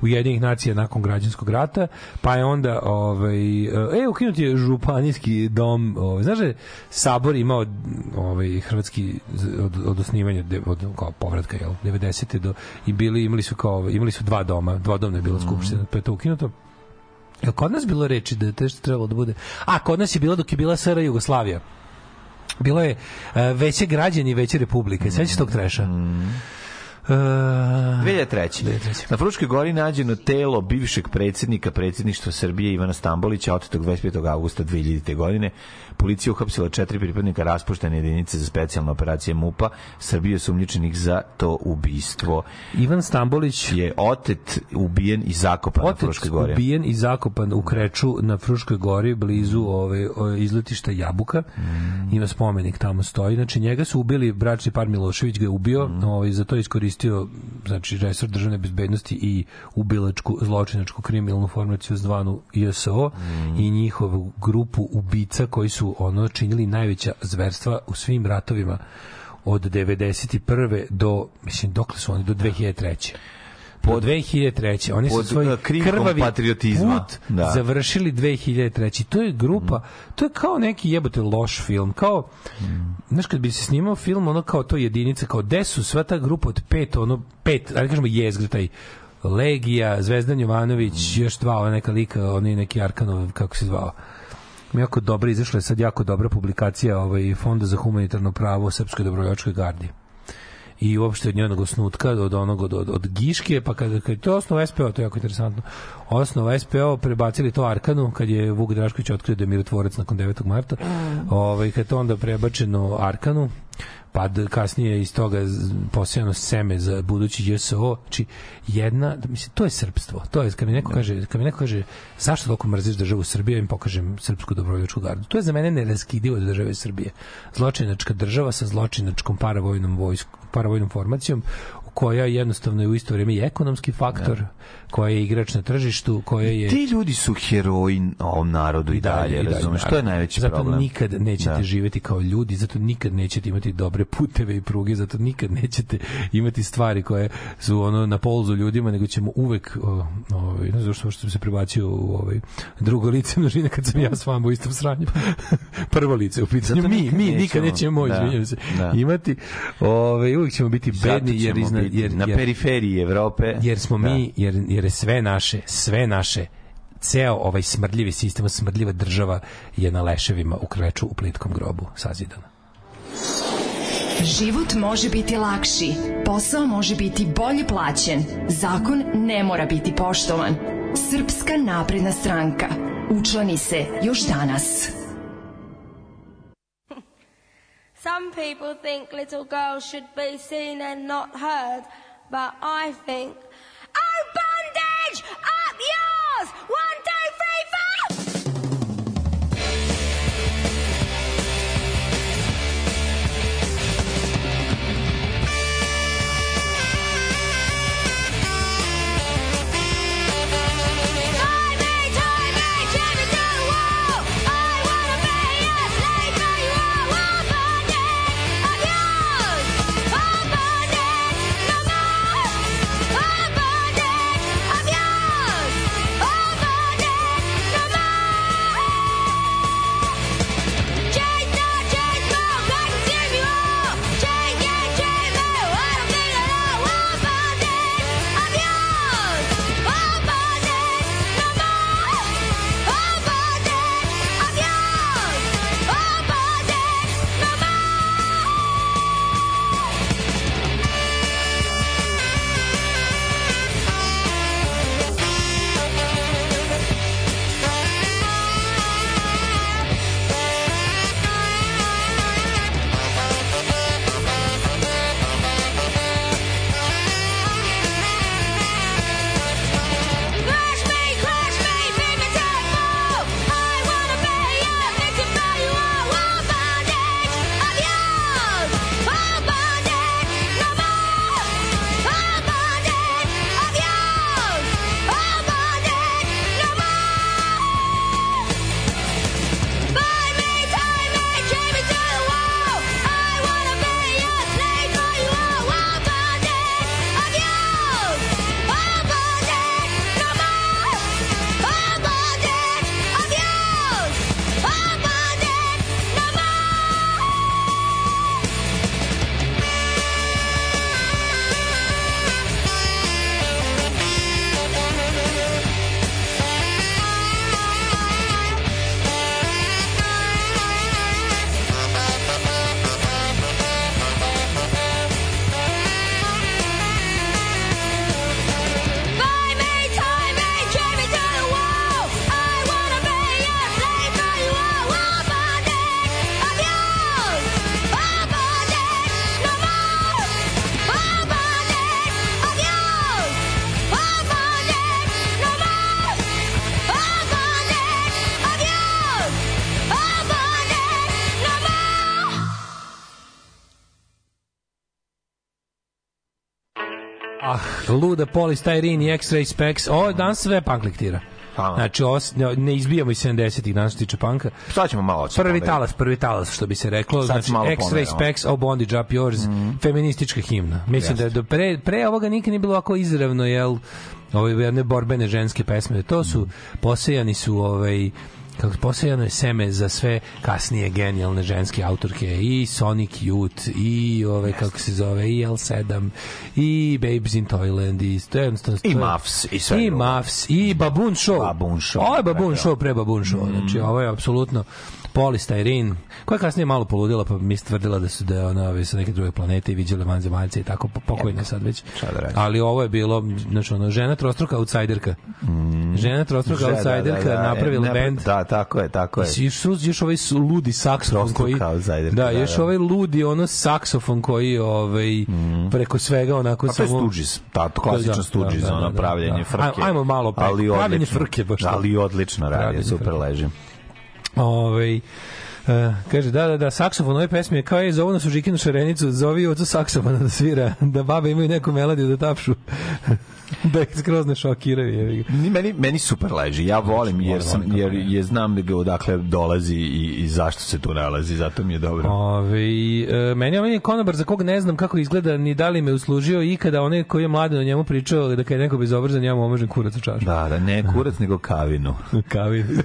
Ujedinjenih nacija nakon građanskog rata, pa je onda ovaj e ukinut je županijski dom, ovaj znaš da sabor imao ovaj hrvatski od, od osnivanja de- od kao povratka jel 90 do i bili imali su kao imali su dva doma, dvodomna je bila skupština, pa je to ukinuto. Jel kod nas bilo reči da je to što trebalo da bude? A, kod nas je bilo dok je bila SR Jugoslavija. Bilo je uh, veće građani, veće republike. Sećaš tog treša? Uh, 2003. 2003. Na Fruškoj gori nađeno telo bivšeg predsjednika predsjedništva Srbije Ivana Stambolića otetog 25. augusta 2000. godine. Policija uhapsila četiri pripadnika raspuštene jedinice za specijalne operacije MUPA Srbije sumnjičenih za to ubistvo. Ivan Stambolić Je otet, ubijen i zakopan na Otec Fruškoj gori. ubijen i zakopan u Kreču na Fruškoj gori blizu ove, ove izletišta Jabuka. Mm. Ima spomenik tamo stoji. Znači njega su ubili bračni par Milošević ga je ubio, Mm. ovaj za to je iskoristio znači resor državne bezbednosti i ubilačku zločinačku kriminalnu formaciju zvanu ISO Mm. i njihovu grupu ubica koji su ono činili najveća zverstva u svim ratovima od 91. do mislim dokle su oni do 2003 pod 2003. Oni su svoj krinkom krvavi patriotizma. put Da. završili 2003. To je grupa, to je kao neki jebote loš film, kao znaš kad bi se snimao film ono kao to jedinica, kao gde su sva ta grupa od pet, ono pet, ajde kažemo jezgre taj Legija, Zvezdan Jovanović, još dva, ova neka lika, oni neki Arkanov, kako se zvao jako dobro izašla je sad jako dobra publikacija ovaj Fonda za humanitarno pravo Srpskoj dobrovoljačkoj gardi. i uopšte od njenog osnutka, od onog od, od, od Giške, pa kada, kad to osnova SPO, to je jako interesantno, osnova SPO prebacili to Arkanu, kad je Vuk Drašković otkrio da je mirotvorac nakon 9. marta, ovaj, kad je to onda prebačeno Arkanu, pa kasnije iz toga posejano seme za budući JSO, znači jedna, mislim, to je srpstvo, to je, kad mi neko kaže, kad mi neko kaže zašto toliko mrziš državu Srbije, ja im pokažem srpsku dobrovoljačku gardu. To je za mene neraskidivo od države Srbije. Zločinačka država sa zločinačkom paravojnom vojskom, paravojnom formacijom koja jednostavno je u isto vrijeme i ekonomski faktor, koja je igrač na tržištu, koja je Ti ljudi su heroji ovom narodu i dalje, i dalje, razumeš? To je najveći zato problem. nikad nećete Da. živeti kao ljudi, zato nikad nećete imati dobre puteve i pruge, zato nikad nećete imati stvari koje su ono na polzu ljudima, nego ćemo uvek ovaj ne znam što sam se prebacio u ovaj drugo lice množine kad sam ja s vama u istom sranju. Prvo lice u pitanju. Zato Mi, nikad mi nikad nećemo, nećemo, da, izvinjavam se, da. imati. Ovaj uvek ćemo biti Zato bedni jer, ćemo izna, biti jer, na periferiji Evrope. jer smo Da. mi jer jer je sve naše sve naše ceo ovaj smrdljivi sistem smrdljiva država je na leševima u kreču u plitkom grobu sazidana Život može biti lakši, posao može biti bolje plaćen, zakon ne mora biti poštovan. Srpska napredna stranka. Učlani se još danas. Some people think little girls should be seen and not heard, but I think, oh, Up yours! One, luda polistirin i X-ray specs. Ovo danas sve punk lektira. Hvala. Znači, ovo, s- ne, izbijamo iz 70-ih danas tiče panka. Sad ćemo malo Prvi odsupovati. talas, prvi talas, što bi se reklo. Sad Znači, X-ray specs, oh bondage up yours, feministička himna. Mislim da je do pre, pre ovoga nikad nije bilo ovako izravno, jel, ove jedne borbene ženske pesme. To su, posejani su, ovaj, kako posejano je seme za sve kasnije genijalne ženske autorke. I Sonic Youth i ove kako se zove i L7 i Babes in Toyland i to jednostavno I Muffs, i sve i i Baboon Show. Baboon Show, ovo je Baboon pre- Show pre Baboon Show znači ovo je apsolutno Polistirin, koja je kasnije malo poludila, pa mi je tvrdila da su da je ona ove, sa neke druge planete i viđala vanzemaljce i tako, po- pokojna sad već. Da? Ali ovo je bilo, znači ono, žena trostruka outsiderka. Žena trostruka Da, da, outsiderka da, da, napravila ne, bend. Da, tako je, tako je. I još, još, ovaj ludi saksofon koji da, da, još da. ovaj ludi ono saksofon koji ovaj preko svega onako Pa to je samo Stooges, ta to klasično Da, Stooges, da, da, ono da, pravljenje da. frke. Aj- ajmo malo preko. ali odlično. frke, baš. Ali odlično radi, super frke. Ovaj Uh, kaže, da, da, da, saksofon ove pesme je kao je zovu nas u Žikinu šarenicu, zovi ocu saksofona da svira, da babe imaju neku melodiju da tapšu, da ih skroz ne šokiraju. Ni meni meni super leži. Ja volim jer sam jer kako ne. je znam da ga odakle dolazi i, i zašto se tu nalazi, zato mi je dobro. Ove, e, meni je meni konobar za kog ne znam kako izgleda, ni da li me uslužio ikada onaj koji je mladen o njemu pričao da kad je neko bezobrazan, ja mu omažem kurac u čašu. Da, da, ne kurac nego kavinu. Kavinu.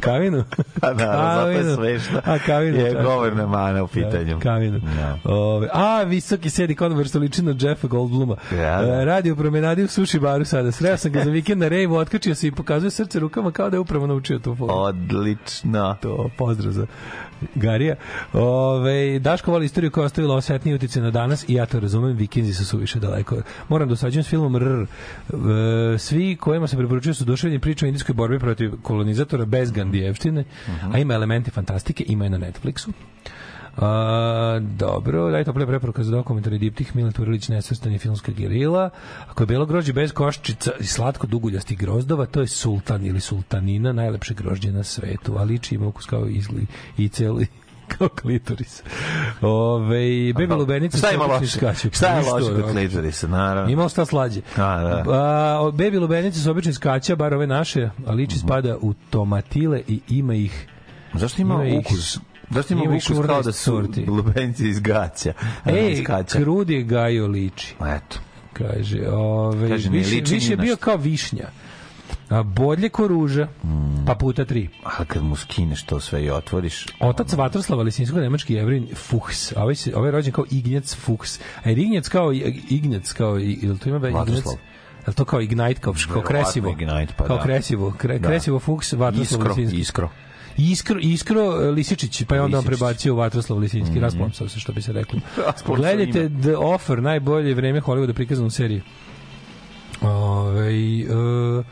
Kavinu? Pa da, zato je Kavinu. A, kavinu. Je govorna mana u pitanju. Da, kavinu. Da. Ove, a, visoki sedi konobar što liči na Jeffa Goldbluma. Da, da. E, radi u promenadi u suši baru sada. Sreo sam ga za vikend na rejvu, otkačio se i pokazuje srce rukama kao da je upravo naučio tu foru. Odlično. To, pozdrav za Garija. Ove, Daško voli istoriju koja je ostavila osetniji utice na danas i ja to razumem, vikinzi su suviše daleko. Moram da usađujem s filmom RR. E, Svi kojima se preporučuju su duševni priča o indijskoj borbi protiv kolonizatora bez Gandijevštine, a ima elemente fantastike, ima je na Netflixu. A, dobro, daj tople preporuka za dokumentari Diptih, Milan Turilić, nesvrstani filmska gerila. Ako je belo grožđe bez koščica i slatko duguljastih grozdova, to je sultan ili sultanina, najlepše grožđe na svetu, a liči ima ukus kao izgli i celi kao klitoris. Ove, bebe lubenice Šta ima loše? Šta je loše kod klitorisa, naravno? Ima li šta slađe? A, da. A, o, bebi lubenice su obični skaća, bar ove naše, a liči Mhm. spada u tomatile i ima ih Zašto ima, Ima ukus? Zašto ima, ukus kao da 14 su lubenci iz gaća? Ej, kaća? krudi gajo liči. Eto. Kaže, ove, Kaže, više, liči više je bio kao višnja. A bodlje ko ruža, pa puta tri. A kad mu skineš to sve i otvoriš, Otac Vatroslava Lisinskog nemački jevrin Fuchs, a ovaj, se, ovaj je rođen kao Ignjac Fuchs. A je Ignjac kao, Ignjac kao, jel to ima be Ignjac? Jel to kao Ignite, kao, kao kresivo? Ignite, pa kao da. kresivo, kre, Da. kresivo Fuchs, Vatroslav iskro, Lisinski. iskro. Iskro, Iskro e, Lisičić, pa je onda on prebacio u Vatroslav Lisinski, mm -hmm. rasplamsao se, što bi se reklo. Gledajte. The Offer, najbolje vreme Hollywooda prikazano u seriji. Ove, e,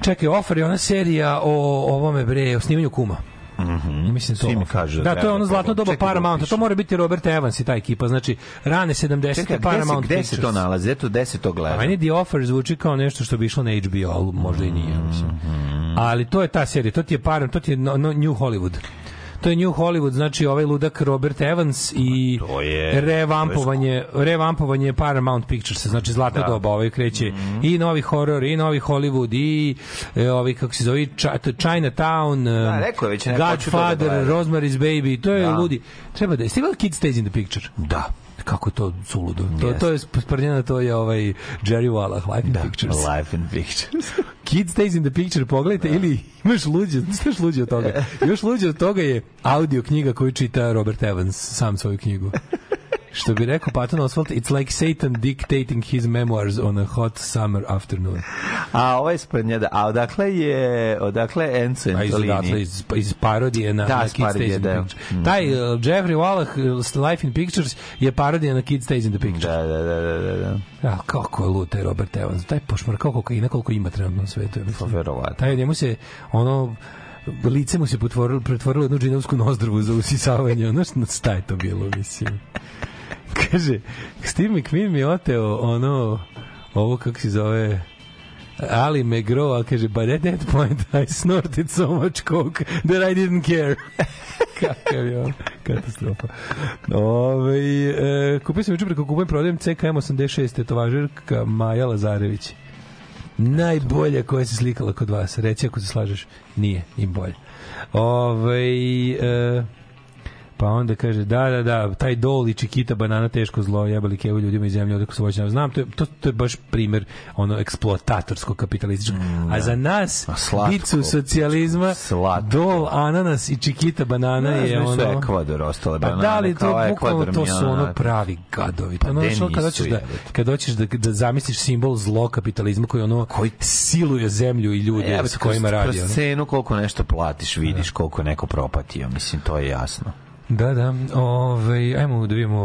čekaj, Offer je ona serija o ovome bre, o snimanju kuma. Mm Mislim to. Svi mi kažu da da, to je ono da zlatno doba da upišem. To mora biti Robert Evans i ta ekipa. Znači, rane 70. Čekaj, gde se, Paramount gde se to nalazi? Eto, gde se to gleda? A meni The Offer zvuči kao nešto što bi išlo na HBO, možda i nije, mislim. Mhm. Ali to je ta serija, to ti je par, to ti je no, no, New Hollywood. To je New Hollywood, znači ovaj ludak Robert Evans i To je- revampovanje, revampovanje Paramount Pictures, znači zlatna Da. doba, ovaj kreće i novi horor, i novi Hollywood, i e, ovi, kako se zove, Ch- Chinatown, Da, um, rekao je već, to da Godfather, gledam. Rosemary's Baby, to je Da. ludi. Treba da je, ste imali Kid Stays in the Picture? Da. Kako je to suludo. To, Jeste. to je sprnjena, to je ovaj Jerry Wallach, Life in Pictures. Life in Pictures. Kid Stays in the Picture, pogledajte, ili imaš luđe, šta još luđe od toga? Još luđe od toga je audio knjiga koju čita Robert Evans, sam svoju knjigu. Što bi rekao Patton Oswalt, it's like Satan dictating his memoirs on a hot summer afternoon. A ovo je sprnjada. A odakle je, odakle Enzo A iz, odatle, Antolini? iz, iz parodije na, Da, na iz Kid parodije, Stays in the da. Picture. Taj uh, Jeffrey Wallach, uh, Life in Pictures, je parodija na Kid Stays in the Picture. Da, da, da, da, da, da. Ja, kako je lud taj Robert Evans. Taj pošmar kao kokaina koliko ima trenutno na svetu. Pa verovatno. Taj njemu se ono lice mu se pretvorilo, pretvorilo u jednu džinovsku nozdrvu za usisavanje. Ono što šta je to bilo, mislim. Kaže, Steve McQueen mi oteo ono, ovo kako se zove, Ali McGraw, a kaže, but at that point I snorted so much coke that I didn't care. Kakav je on, katastrofa. Ove, e, kupio sam juče preko kupujem prodajem CKM 86 tetovažerka Maja Lazarević. Najbolja koja se slikala kod vas. Reci ako se slažeš. Nije, im bolje. Ove, e, Pa onda kaže, da, da, da, taj dol i čikita banana teško zlo, jebali kevu ljudima iz zemlje, odakle su voćna. Znam, to je, to, to je baš primer ono eksploatatorskog kapitalističkog. A za nas, A slatko. dicu socijalizma, Slatko. dol, ananas i čikita banana je Znaš, ono... Ekvador ostale Pa banane, da li to bukvalno to su ono pravi gadovi. Pa ono, znaš, ono, kad nisu, hoćeš da kad hoćeš da da zamisliš simbol zlo kapitalizma koji ono Koji- siluje zemlju i ljude Evo, sa kojima radi. Kroz cenu koliko nešto platiš, vidiš koliko je neko propatio. Mislim, to je jasno. Da, da. Ovaj ajmo da vidimo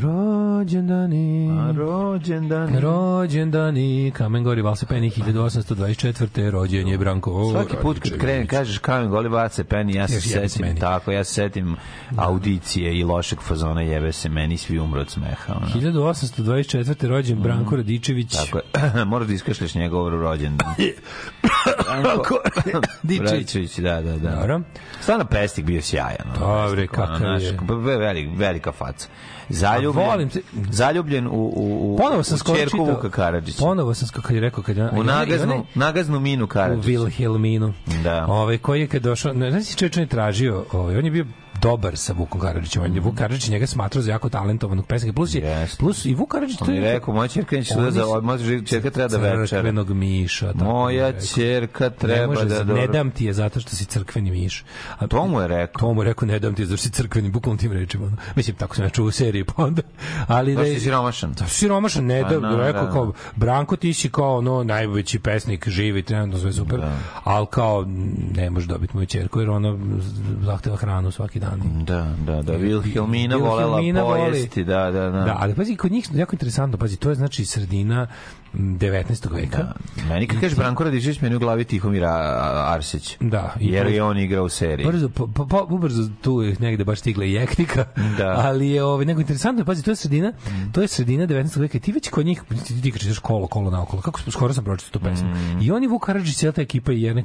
rođendani. rođendan. Rođendani, Kamen Gori, Valsepeni, 1824. Rođen je Branko. Svaki put kad Radičević. krene, kažeš kamen goli bace peni, ja se Još setim meni. tako, ja se setim audicije i lošeg fazona jebe se meni, svi umro od smeha. Ono. 1824. rođen Branko Radičević. Mm. Tako je, moraš da iskašljaš njegov rođendan. Branko Radičević. Radičević, da, da, da. Dobro. Stvarno pesnik bio sjajan. pesnik, ono, kakav je. velik, velika faca. Zaljubljen, volim te- zaljubljen u, u, u, Ponovo sam u čerku. Vuka Karadžića. Ponovo sam kad je rekao, kad je... U nagaznu, nagaznu minu u Karadžića. Wilhelminu. Da. Ovaj koji je kad došao, ne znam si on je tražio, ovaj on je bio dobar sa Vukom Karadžićem. On je Vuk Karadžić njega smatrao za jako talentovanog pesnika. Plus je, Jeste. plus i Vuk Karadžić mi je rekao, moja čerka neće da za, moja čerka treba da večera. crkvenog miša. tako Moja Ne, treba može, da... ne dam ti je zato što si crkveni miš. A To mu je rekao. To mu je rekao, ne dam ti je zato što si crkveni, bukvalno tim rečima. Mislim, tako sam ja čuo u seriji, pa onda... Ali da je, si siromašan? da siromašan ne Pa, da, rekao da. kao Branko ti si kao ono najveći pesnik živi trenutno sve super ali kao m, ne može dobiti moju ćerku jer ona zahteva hranu svaki dan Da, da, da. Wilhelmina volela voli. pojesti, da, da, da. da ali pazi kod njih jako interesantno pazi to je znači sredina 19. veka Meni kad kažeš Branko Radišić, meni u glavi Tihomir Arsić. Da, i Jer je on igrao u seriji. Brzo, po, po, po, ubrzo tu je negde baš stigla i jektika, Da. ali je ovaj, nego interesantno, pazi, to je sredina, to je sredina 19. veka ti već kod njih, ti, ti čitaš kolo, kolo naokolo, kako skoro sam pročitao tu pesmu. I oni Vuk Karadžić, cijela ta ekipa i jedne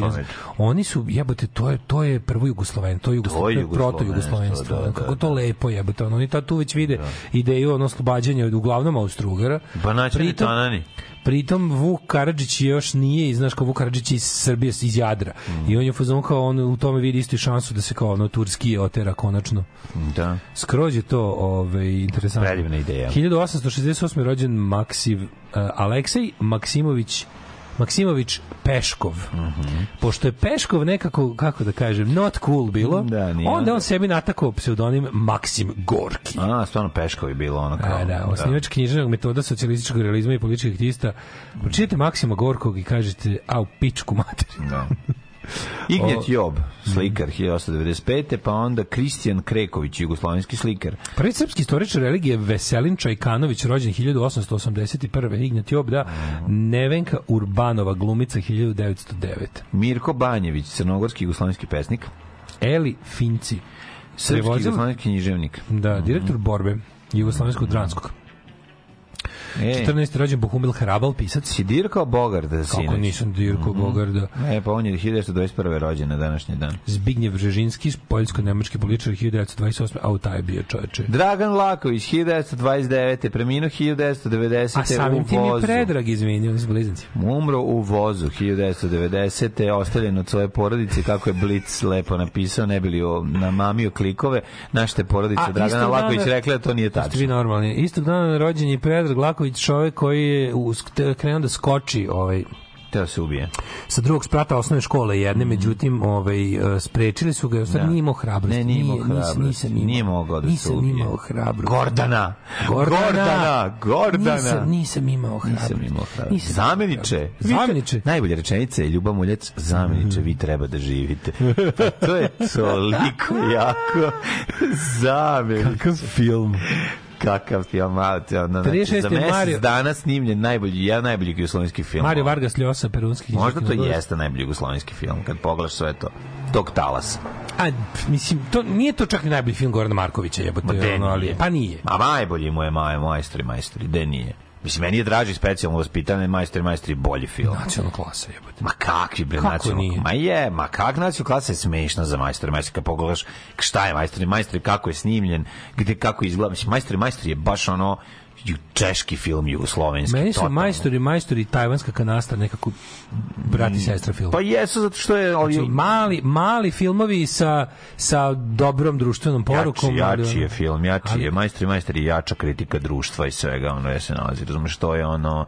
pamet. oni su, jebote, to je, to je prvo Jugosloven, to je Jugosloven, proto jugoslovenstvo, da, da, kako da. to lepo jebote, ono, oni ta tu već vide ideju ono oslobađanja od uglavnom Austro-Ugara. Banaćani Tanani. Pritom Vuk Karadžić još nije, znaš kao Vuk Karadžić iz Srbije, iz Jadra. Mm. I on je u fazonu kao on u tome vidi istu šansu da se kao ono turski otera konačno. Da. Skroz je to ovaj, interesantno. Predivna ideja. 1868. rođen Maksiv, uh, Aleksej Maksimović Maksimović Peškov. Mhm. Pošto je Peškov nekako, kako da kažem, not cool bilo, Da, nije. onda on sebi natakao pseudonim Maksim Gorki. A, stvarno Peško je bilo ono kao. A, da, osnivač književnog metoda socijalističkog realizma i političkih aktivista. Pročitajte Maksima Gorkog i kažete, a u pičku materiju. Da. Ignjet Job, slikar 1895. Pa onda Kristijan Kreković, jugoslovenski slikar. Prvi srpski istoričar religije Veselin Čajkanović, rođen 1881. Ignat Job, da. Nevenka Urbanova, glumica 1909. Mirko Banjević, crnogorski jugoslovenski pesnik. Eli Finci, Srpski jugoslovenski književnik. da, direktor borbe Jugoslovenskog dranskog. E, 14. rođen Bohumil Hrabal, pisac. si dirkao Bogarda Kako sinoć? nisam Dirko Bogarda. E, pa on je 1921. rođen na današnji dan. Zbignjev Bžežinski, poljsko-nemački političar 1928. A u taj je bio čoveče. Dragan Laković, 1929. Preminuo 1990. A samim tim je predrag izvinio, oni su blizanci. Umro u vozu 1990. ostavljen od svoje porodice kako je Blic lepo napisao, ne bili o, namamio klikove. Našte porodice A, Dragana Laković rekla da to nije Jeste vi tačno. normalni. Istog dana rođen je Predrag Laković, čovjek koji je krenuo da skoči ovaj, Teo se ubije. sa drugog sprata osnovne škole jedne, međutim ovaj, e, sprečili su ga, jer Da. nije imao hrabrosti. Ne, nije imao nisam- hrabrosti. Nisam, imao, Nije mogao da se nisam ubije. imao hrabrosti. Gordana! Gordana! Gordana! Gordana! Nisam, nisam imao hrabrosti. Nisam imao hrabrosti. Nisam Zameniče. Zameniče. Najbolja rečenica je Ljubav Muljac, zameniče, vi treba da živite. Pa to je toliko jako. Zameniče. Kakav film. Kakav film, te ono, znači, 36. za mesec Mario- dana snimljen najbolji, jedan najbolji jugoslovenski film. Mario Vargas Ljosa, perunski Možda to književnik. jeste najbolji jugoslovenski film, kad pogledaš sve to. Tog talasa. A, mislim, to, nije to čak ni najbolji film Gorana Markovića, jebote. Ono, ali, pa nije. A najbolji mu je maj, majstori, majstori, de nije. Mislim, meni je draži specijalno vaspitane majstori, majstori bolji film. Nacionalna klasa, jebote. Ma kakvi bre nije? Ma je, ma kak nacionalna klasa je smešna za majstori, majstori kad pogledaš šta je majstori, majstori kako je snimljen, gde kako izgleda, mislim majstori, majstori je baš ono češki film jugoslovenski. Meni su totalno. majstori, majstori tajvanska kanasta nekako brat i sestra film. Pa jesu, zato što je... Ali, Znači, mali, mali filmovi sa, sa dobrom društvenom porukom. Jači, jači je film, jači ali- je. Majstor i majstor je jača kritika društva i svega, ono je se nalazi. Razumeš, to je ono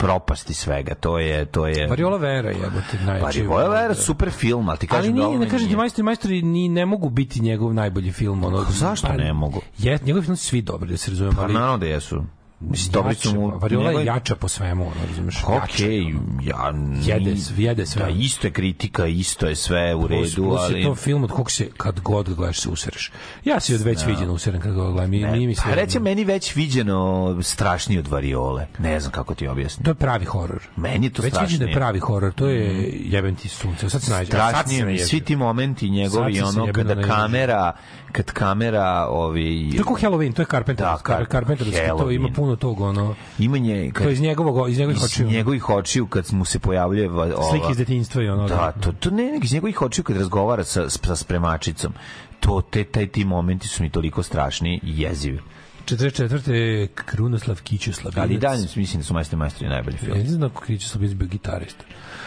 propasti svega. To je, to je... Variola Vera jebote najjači. Variola Vera super film, ali ti kažem ali da ovo nije, ne mi kažem ti majstori majstori ni ne mogu biti njegov najbolji film ono. zašto pa, ne mogu? Je, njegovi filmi su svi dobri da se razumemo, Pa ali naravno da jesu. Mislim, dobri su mu... Variola je jača po svemu, ono, razumeš? Okej, ja... Jede, jede sve. Da, isto je kritika, isto je sve u Plus, redu, plus ali... je to film od kog se kad god ga gledaš se usereš. Ja se od već viđen useren kad ga gledam. I, nije mi. Pa reći meni već viđeno strašnije od variole. Ne znam kako ti objasnim. To je pravi horor. Meni je to Već da je strašnije. pravi horor, to je jebem ti sunce. Sad se nađe. strašnije mi svi ti momenti njegovi Sad ono kada kamera kad kamera ovi To kao Halloween, to je Carpenter. Da, Kar- Carpenterovski, to ima puno tog, ono, ima nje to je iz njegovog, iz njegovih iz očiju. njegovih očiju kad mu se pojavljuje va- ova, Slike iz detinjstva i ono. da, to, to ne, iz njegovih očiju kad razgovara sa, sa spremačicom to, te, taj, ti momenti su mi toliko strašni i jezivi. 44. je Krunoslav Kićoslav. Ali i dalje mislim da su majstori majstori najbolji film. Ja ne znam kako Kićoslav je bio gitarista.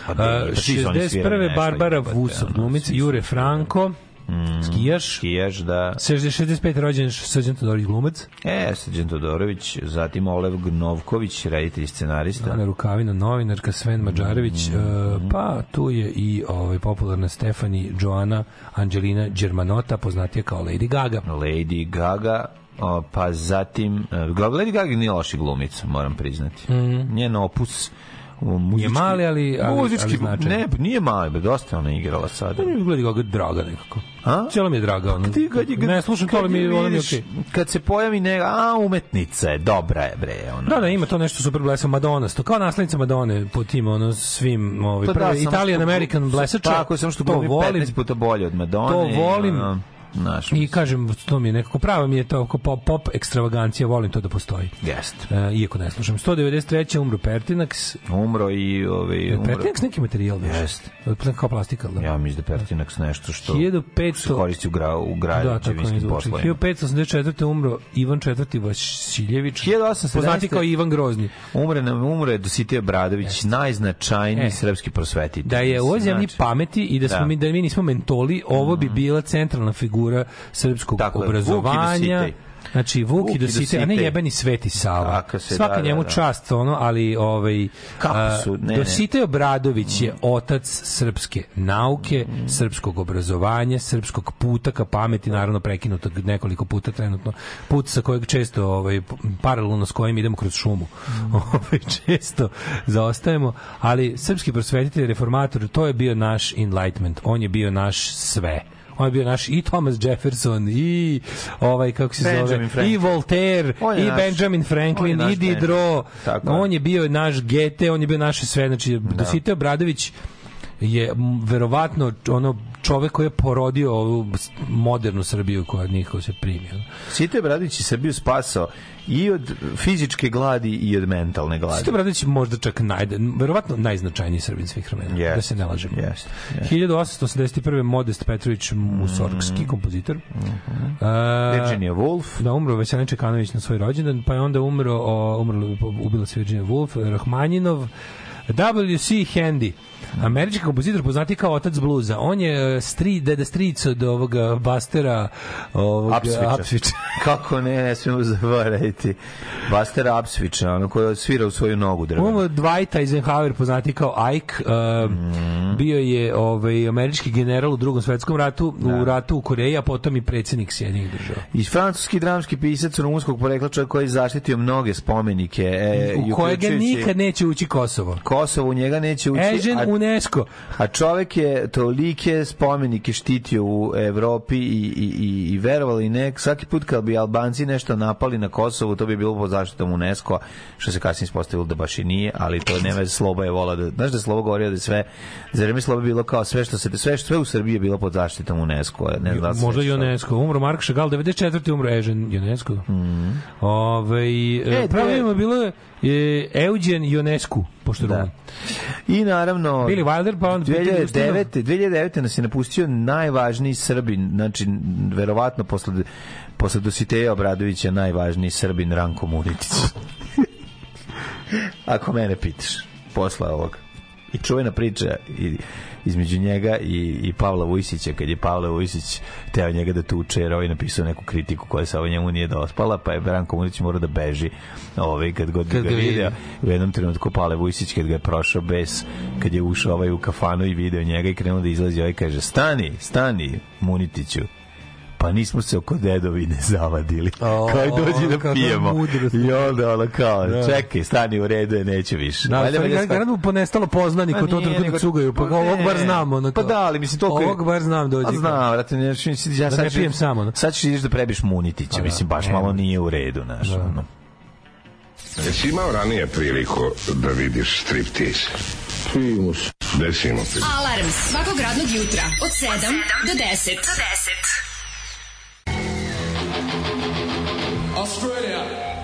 Pa da, A, pa svi su oni svirali 61. nešto, Barbara Vusov, ono, glumica, svi su- Jure Franko, skijaš, Kijaš, da. 65. rođen Srđan Todorić glumac, E, Srđan Todorović, zatim Olev Gnovković, reditelj i scenarista. Ana Rukavina, novinarka, Sven Mađarević, Mm. e, pa tu je i ovaj, popularna Stefani Joana Angelina Germanota, poznatija kao Lady Gaga. Lady Gaga, o, pa zatim e, Lady Gaga nije loši glumica, moram priznati. Njen opus muzički, Mm. mali, ali- ali- muzički, ali ne, nije mali, be, dosta je ona igrala sada. Ne gledi Gaga draga nekako. A? Cijelo mi je draga. Ono. Ti kad je- ne, slušam to, kad ali mi, je je okej. Kad se pojavi ne, a umetnica je, dobra je bre, ona. Da, da, ima to nešto super blesa Madonna, sto kao naslednica Madone po tim ono svim ovaj Pa da, samo Italian American blesača. Tako, samo što to volim. 15 puta bolje od Madone. To volim. Znaš, I kažem, to mi je nekako pravo mi je to oko pop, pop ekstravagancija, volim to da postoji. Jeste. E, iako ne slušam. 193. umro Pertinax. Umro i... Ovaj, umro. Pertinax neki materijal više. Jeste. Kao plastika, da? Ja mislim da Pertinax nešto što 1500 se koristi u, gra, u Da, građevinskim zvuči. poslovima. 1584. umro Ivan IV. Vasiljević. 1817. Poznati kao Ivan Grozni. Umre nam umre Dositej Obradović, najznačajniji E. srpski prosvetitelj. Da je u ovoj zemlji Znači, pameti i da smo Da. mi da mi nismo mentoli, ovo bi bila centralna figura srpskog Tako je, obrazovanja. Dositej. Znači Vuk, Vuk i Dositej, a ne jebeni Sveti Sava. Tako se, Svaka da, da, njemu da. čast, ono, ali ovaj Kako su, ne, Obradović je otac srpske nauke, srpskog obrazovanja, srpskog puta ka pameti, naravno prekinutog nekoliko puta trenutno, put sa kojeg često ovaj paralelno s kojim idemo kroz šumu. Ovaj često zaostajemo, ali srpski prosvetitelj reformator, to je bio naš enlightenment, on je bio naš sve. On je bio naš i Thomas Jefferson i ovaj kako se Benjamin zove Franklin. i Voltaire i naš- Benjamin Franklin i Diderot. On je bio naš Gete, on je bio naše sve. Znači Dositej Obradović je verovatno ono čovek koji je porodio ovu modernu Srbiju koja niko se primi. ono. Sito je Srbiju spasao i od fizičke gladi i od mentalne gladi. Dositej Obradović je možda čak naj, verovatno najznačajniji Srbin svih vremena. Jeste, da se ne lažemo. jeste, jeste. 1881. Modest Petrović Musorgski kompozitor. A, Virginia Woolf. Da, umro Veselin Čekanović na svoj rođendan, pa je onda umro, o, umrlo, ubila se Virginia Woolf, Rahmanjinov, W.C. Handy, američki kompozitor poznati kao otac bluza. On je e, stri, deda stric od ovoga Bastera ovoga, Apsvića. Apsvića. Kako ne, ne smemo zaboraviti. Buster Apsvića, ono koji svira u svoju nogu drvenu. Umro Dwight Eisenhower, poznati kao Ike, um, bio je ovaj, američki general u drugom svetskom ratu, u ratu u Koreji, a potom i predsjednik Sjedinjenih država. I francuski dramski pisac rumunskog porekla čovjek koji je zaštitio mnoge spomenike. E, u kojega nikad neće ući Kosovo. Kosovo u njega neće ući. Ežen a, UNESCO. a čovjek je tolike spomenike štitio u Evropi i, i, i, i verovali ne, svaki put kad bi Albanci nešto napali na Kosovu, to bi bilo pod zaštitom UNESCO, što se kasnije ispostavilo da baš i nije, ali to nema veze, Sloba je vola da, znaš da je Sloba govorio da je sve, za vreme Sloba bilo kao sve što se, sve, sve u Srbiji je bilo pod zaštitom UNESCO. Ne znam da Možda i UNESCO. Umro Mark Chagall, 94. umro Ežen UNESCO. Mm. Ove, E, e, dve- pravilno bilo je e, Eugen Ionescu. Pošto Da. I naravno Billy Wilder, pa Peter 2009. 2009. nas je napustio najvažniji Srbin, znači verovatno posle posle Dositeja Obradovića najvažniji Srbin Ranko Munitić. Ako mene pitaš, posle ovog. I čuvena priča i, između njega i, i Pavla Vujsića, kad je Pavle Vujsić teo njega da tuče, jer ovaj napisao neku kritiku koja se ovo njemu nije dospala, pa je Branko Munić morao da beži ovaj, kad god Kad ga ga video. U jednom trenutku Pavle Vujsić kad ga je prošao bez, kad je ušao ovaj u kafanu i video njega i krenuo da izlazi, ovaj kaže, stani, stani, Munitiću, pa nismo se oko dedovine zavadili. O, dođi da pijemo. I onda ono kao, Da. čekaj, stani u redu, neće više. Da, valjda gar- shvat- garant mu ponestalo poznanika Ma u to nije, trenutku nego- da cugaju, pa kao ovog bar Ne. znam. Ono, Pa da, ali mislim toliko je- Ovog bar znam dođi. Pa znam, vrate, ne, ja Da sad ne ću- pijem sam, ono. Sad ćeš ideš da prebiš Munitića, da, mislim, baš malo nije u redu, znaš. ono. Jesi imao ranije priliku da vidiš striptease? Primus. Desimo. Alarm svakog radnog jutra od 7 do 10. Do 10. Australia.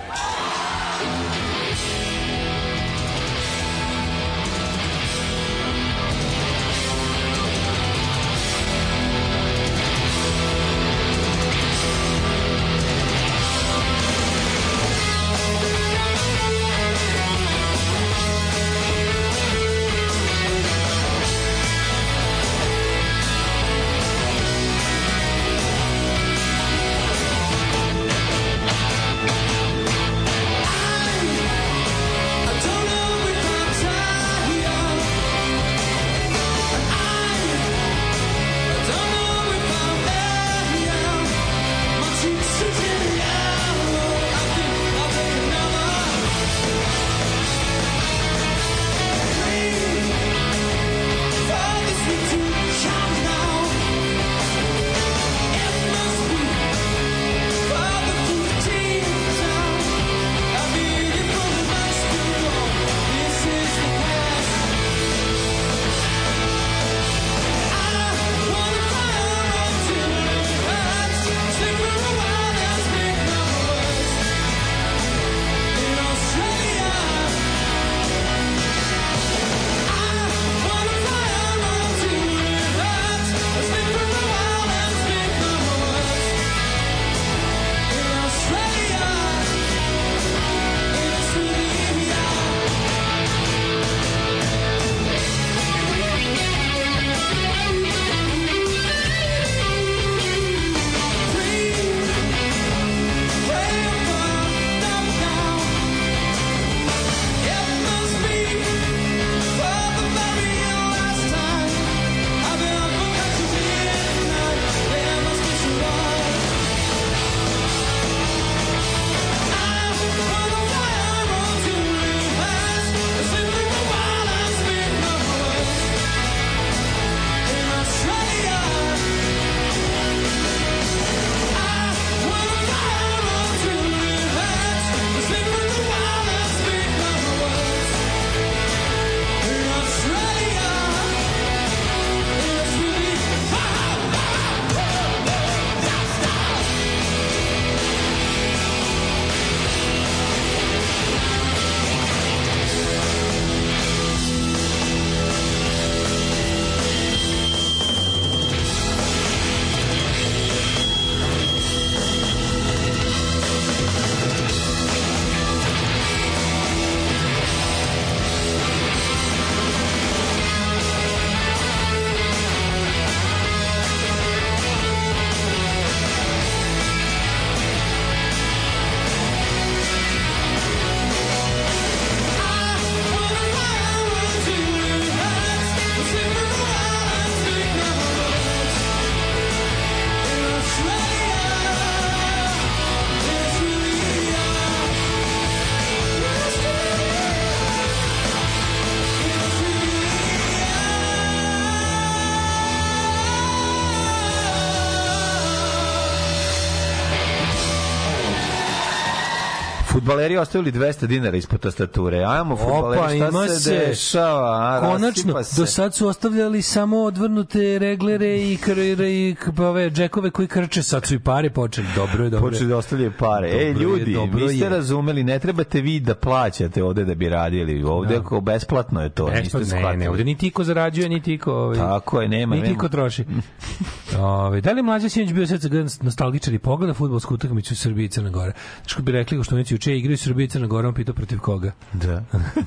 Futbaleri ostavili 200 dinara ispod tastature. Ajmo, futbaleri, Opa, šta ima se, se. dešava? A, Konačno, se. do sad su ostavljali samo odvrnute reglere i, kr, i ove džekove koji krče, sad su i pare počeli. Dobro je, dobro. Počeli da ostavljaju pare. Ej, Dobro je, ljudi, dobro niste je. razumeli, ne trebate vi da plaćate ovde da bi radili. Ovde Da. ako besplatno je to, Besplatno, ne, ne, ovde niti iko zarađuje, niti iko... Ovaj, Tako je, nema, Niti nema. iko troši. Ove, da li mlađa sinoć bio sad nostalgičar i pogleda futbolsku utakmicu u Srbiji i Crna Gora? Znaš ko bi rekli, što neće juče igraju Srbije i Crna Gora, on pitao protiv koga? Da.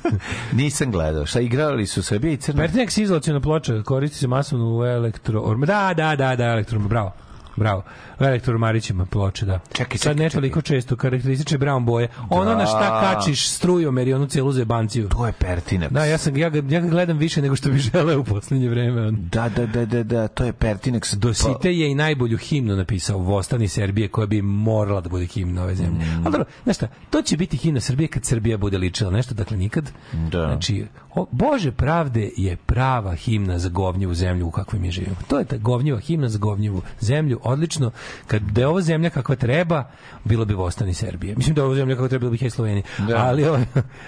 Nisam gledao. Šta igrali su Srbije i Crna? Pertinex izolacijona ploča koristi se masovno u elektro... Da, da, da, da, elektro... Bravo. Bravo. U elektromarićima ploče, da. Čekaj, Sad čekaj, ne toliko često, karakteristične brown boje. Ono na šta kačiš strujomer i onu cijelu zebanciju. To je Pertinax. Da, ja, sam, ja, ga, ja ga gledam više nego što bi želeo u poslednje vreme. On. Da, da, da, da, da, to je Pertinax. Dosite je i najbolju himnu napisao Vostani Serbije koja bi morala da bude himna ove zemlje. Mm. Ali dobro, znaš šta, to će biti himna Srbije kad Srbija bude ličila nešto, dakle nikad. Da. Znači, o, Bože pravde je prava himna za govnjivu zemlju u kakvoj mi živimo. To je ta govnjiva himna za govnjivu zemlju, odlično. Kad da je ovo zemlja kakva treba, bilo bi Vostani Serbije. Mislim da je ovo zemlja kakva treba, bilo bi Hej Slovenija. Da. Ali, ovo-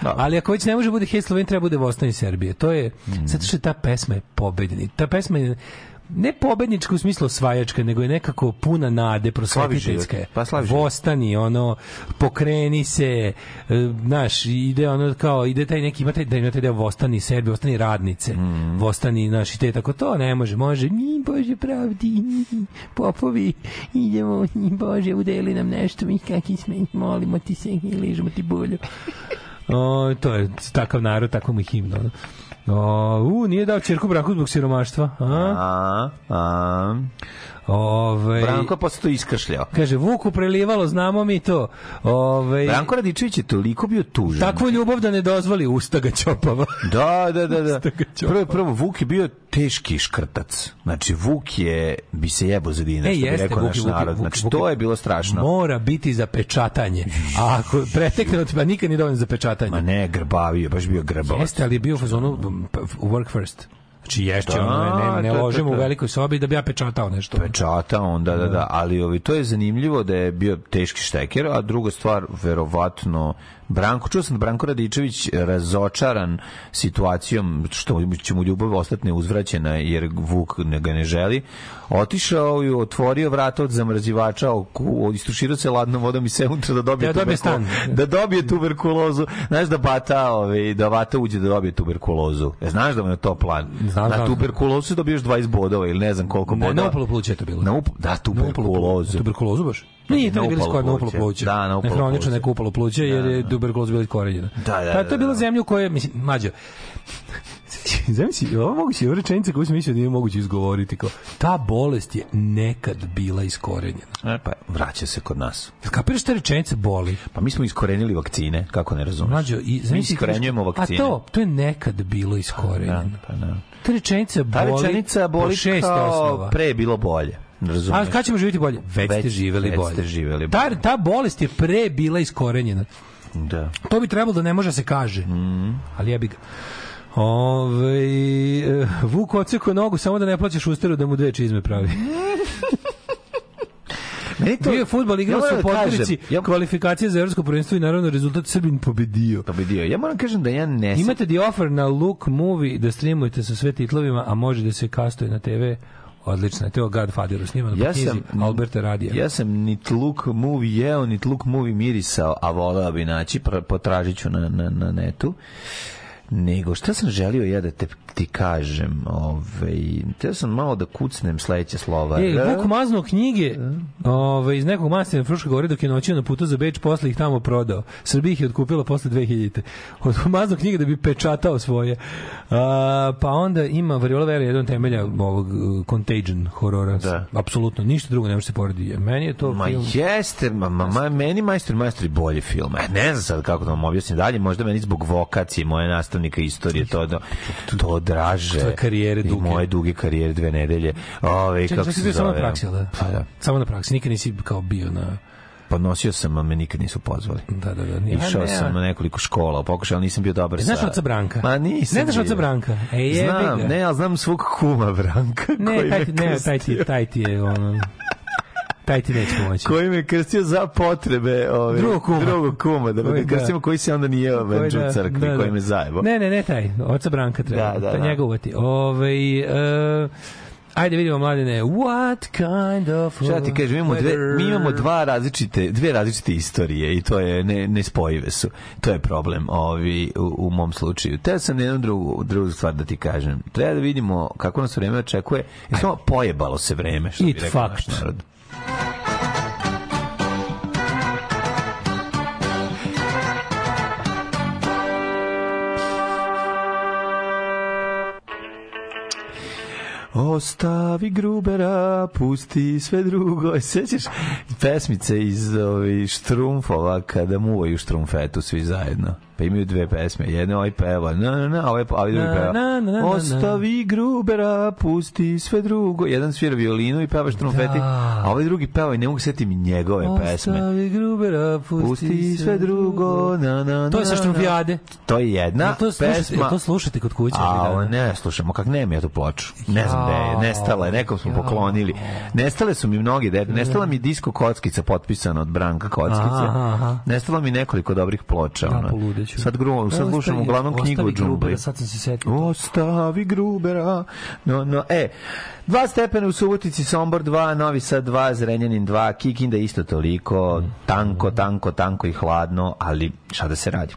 Da. ali ako već ne može bude Hej Slovenija, treba bude Vostani Serbije. To je, Mm. zato što je ta pesma je pobedni. Ta pesma je ne pobednička u smislu osvajačka, nego je nekako puna nade, prosvetiteljska. je. Pa slavi. Vostani, ono, pokreni se, e, znaš, ide ono kao, ide taj neki, ima taj, da ima taj deo Vostani Srbi, Vostani radnice, Mm. Vostani, znaš, i te tako, to ne može, može, ni Bože pravdi, ni, popovi, idemo, ni Bože, udeli nam nešto, mi kakvi smo, molimo ti se, ližemo ti bulju. O, to je takav narod, tako mu himno. O, u, nije dao čerku braku zbog siromaštva. A? A, a. Ove, Branko je posle to iskršljao. Kaže, Vuku prelivalo, znamo mi to. Ove, Branko Radičević je toliko bio tužan. Takvu ljubav da ne dozvoli usta ga čopava. Da, da, da, da. Prvo, prvo, Vuk je bio teški škrtac. Znači, Vuk je, bi se jebo za dinar, E, što bi jeste, rekao Vuk naš Vuk narod. Znači, Vuk to je- bilo strašno. Mora biti za pečatanje. A ako pretekne od pa nikad nije dovoljno za pečatanje. Ma ne, grbavio, baš bio grbavac. Jeste, ali je bio u fazonu m, p- work first. Znači ješće, Da, ono, ne, ne da, da, ložimo u velikoj sobi da bi ja pečatao nešto. Pečata onda, da, da, ali ovi, to je zanimljivo da je bio teški šteker, a druga stvar, verovatno, Branko, čuo sam da Branko Radičević razočaran situacijom što će mu ljubav ostati neuzvraćena jer Vuk ne ga ne želi, otišao i otvorio vrata od zamrzivača, istuširao se ladnom vodom i se unutra da dobije, Da dobije stan. da dobije tuberkulozu. Znaš da bata, ovaj, da vata uđe da dobije tuberkulozu. E, znaš da mu je to plan? Znam, Na znam. tuberkulozu dobiješ 20 bodova ili ne znam koliko bodova. na upalu pluća je to bilo. Na up, da, tuberkulozu. Tuberkulozu baš? Nije to je bilo upalu skoro na upalo pluća. Da, na upalo Hronično pluća. neko upalo pluća jer je tuberkuloza bila iskorenjena. Da, da, Pa, da, to je bila da. zemlja u kojoj, mislim, mlađo, Zamisli, ovo moguće, ovo rečenica koju sam mislio da nije moguće izgovoriti, kao, ta bolest je nekad bila iskorenjena. E, pa vraća se kod nas. Jel kapiraš ta rečenica boli? Pa mi smo iskorenili vakcine, kako ne razumeš? Mlađo, i, mi iskorenjujemo vakcine. A to, to je nekad bilo iskorenjeno. Da, pa da. Ta rečenica Ta boli, rečenica po boli šest kao osnova. pre bilo bolje. Razumeš? A kad ćemo živjeti bolje? Već, Već- ste živeli već bolje. ste živeli ta, bolje. ta bolest je pre bila iskorenjena. Da. To bi trebalo da ne može da se kaže. Mhm. Ali ja bi ga... Ove, e, Vuk oceko nogu samo da ne plaćaš usteru da mu dve čizme pravi. Meni Bio je fudbal, igrao ja se u da Podgorici, ja- kvalifikacije za evropsko prvenstvo i naravno rezultat Srbin pobedio. Pobedio. Ja moram kažem da ja ne... Imate the offer na Look Movie da streamujete sa sve titlovima, a može da se kastuje na TV. Odlično, je to Godfather snimano Ja sam Alberta Radija. Ja sam nit look movie jeo, nit look movie mirisao, a voleo bi naći, potražit ću na, na, na netu. Nego, šta sam želio ja da te, ti kažem? Ovaj, teo sam malo da kucnem sledeće slova. E, R- Vuk maznuo knjige ove, iz nekog manastira na Fruškoj gori dok je noćio na putu za Beč, posle ih tamo prodao. Srbija ih je otkupila posle 2000. Od maznuo knjige da bi pečatao svoje. A, pa onda ima Variola Vera jedan temelja ovog uh, Contagion horora. Da. Apsolutno, ništa drugo ne može se porediti. Meni je to Ma film... jeste, ma, ma, ma, meni majstor majstor i bolji film. E, ne znam sad kako da vam objasnim dalje, možda meni zbog vokacije moje nastavnika istorije to to, to draže. Tvoje karijere I duge. moje duge karijere dve nedelje. Ove, Čekaj, kako se bio samo na zove? praksi, da? Pa da. Samo na praksi, nikad nisi kao bio na... Podnosio sam, a me nikad nisu pozvali. Da, da, da. nije- Išao ne, sam na nekoliko škola, pokušao, ali nisam bio dobar Znaš sa... oca Branka? Ma nisam Ne znaš oca. Branka? E, jebi Znam, ne, ali znam svog kuma Branka Ne, taj, ne, taj ti, taj ti je ono... Taj ti neće pomoći. koji me krstio za potrebe ove, Drugog kuma. drugog kuma da me da. krstimo koji se onda nije venču da, u crkvi, da, da. koji me zajebo. Ne, ne, ne taj. Oca Branka treba. Da, da, da. njega uvati. Ove, uh, ajde vidimo mladine. What kind of Šta ti kažem, imamo dve, mi imamo dva različite, dve različite istorije i to je ne, nespojive su. To je problem ovi, u, u mom slučaju. Te sam jednu drugu, drugu stvar da ti kažem. Treba da vidimo kako nas vreme očekuje. I samo pojebalo se vreme, što bi It rekao naš narod. Ostavi Grubera, pusti sve drugo. Sećaš pesmice iz ovih štrumfova kada muvaju štrumfetu svi zajedno? Pa imaju dve pesme. Jedna ovaj peva, na, na, na, ovaj, ovaj drugi Na, peva. na, na, na, na. Ostavi Grubera, pusti sve drugo. Jedan svira violinu i peva štrumfeti, Da. a ovaj drugi peva i ne mogu setiti mi njegove pesme. Ostavi Grubera, pusti, Pusti sve drugo, na, na, To je sa na, na. štrumfijade. To je jedna to slušate, pesma. to slušate kod kuće? A, ovo ne slušamo, kak nema ja tu ploču. Ne znam da je, nestala je, nekom smo poklonili. Nestale su mi mnogi, de, nestala mi disko kockica potpisana od Branka Kockice. Aha, aha. Nestalo mi nekoliko dobrih ploča. Da, ono. Poludeću. Sad, gru, sad Ostavi- slušam uglavnom knjigu o ostavi džungli. Grubera, Sad sam se setio. Ostavi Grubera. No, no, e, dva stepena u Subotici, Sombor 2, Novi Sad 2, Zrenjanin 2, Kikinda isto toliko, tanko, tanko, tanko i hladno, ali šta da se radi?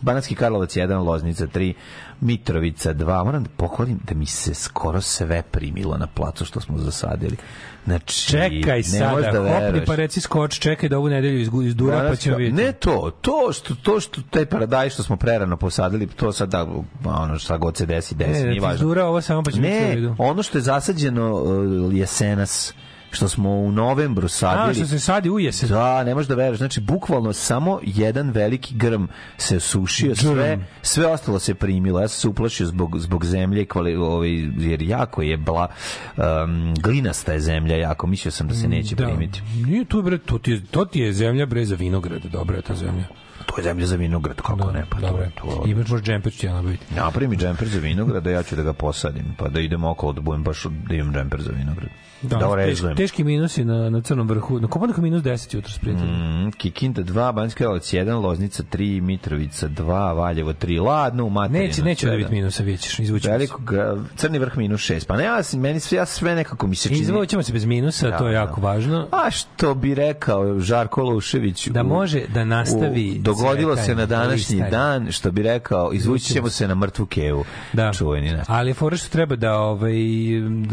Banatski Karlovac 1, Loznica 3, Mitrovica 2. Moram da pohvalim da mi se skoro sve primilo na placu što smo zasadili. Znači, Čekaj ne sada, da hopni pa reci skoč, čekaj da ovu nedelju iz, dura pa ćemo vidjeti. Ne to, to što to što taj paradajz što smo prerano posadili, to sad da ono šta god se desi, desi, Ne, nije ti važno. izdura ovo samo pa ćemo Ne, ono što je zasađeno uh, jesenas što smo u novembru sadili. A, što se sadi u jesen. Da, ne možeš da veruješ. Znači, bukvalno samo jedan veliki grm se osušio, sve, sve ostalo se primilo. Ja sam se uplašio zbog, zbog zemlje, kvali, ovaj, jer jako je bla, um, glinasta je zemlja, jako. Mislio sam da se neće Da. primiti. Nije tu, bre, to ti, je, to ti je zemlja, bre, za vinograd. Dobra je ta zemlja. To je zemlja za vinograd, kako ne? Pa to, Dobro. je to. Imaš možda džemper ću ti ja nabaviti. Napravi mi džemper za vinograd, da ja ću da ga posadim, pa da idem okolo da budem baš da imam džemper za vinograd. Da, da teški, orezujem. teški minusi na, na crnom vrhu. Na Kopanika minus 10 jutro s prijateljima. Mm, Kikinda 2, Banjska Karlovac 1, Loznica 3, Mitrovica 2, Valjevo 3, Ladno, u materinu. Neće, neće da biti minusa, vidjet ćeš, izvući ćemo se. Veliko, gra- crni vrh minus 6. Pa ne, ja, meni sve, ja sve nekako mi se čini... Izvući ćemo se bez minusa, Da, to je da. jako važno. A što bi rekao Žarko Lušević Da u- može da nastavi u- dogodilo se na današnji listanje. dan što bi rekao izvući ćemo se na mrtvu kevu Da. čuveni ne. Ali je fora što treba da ovaj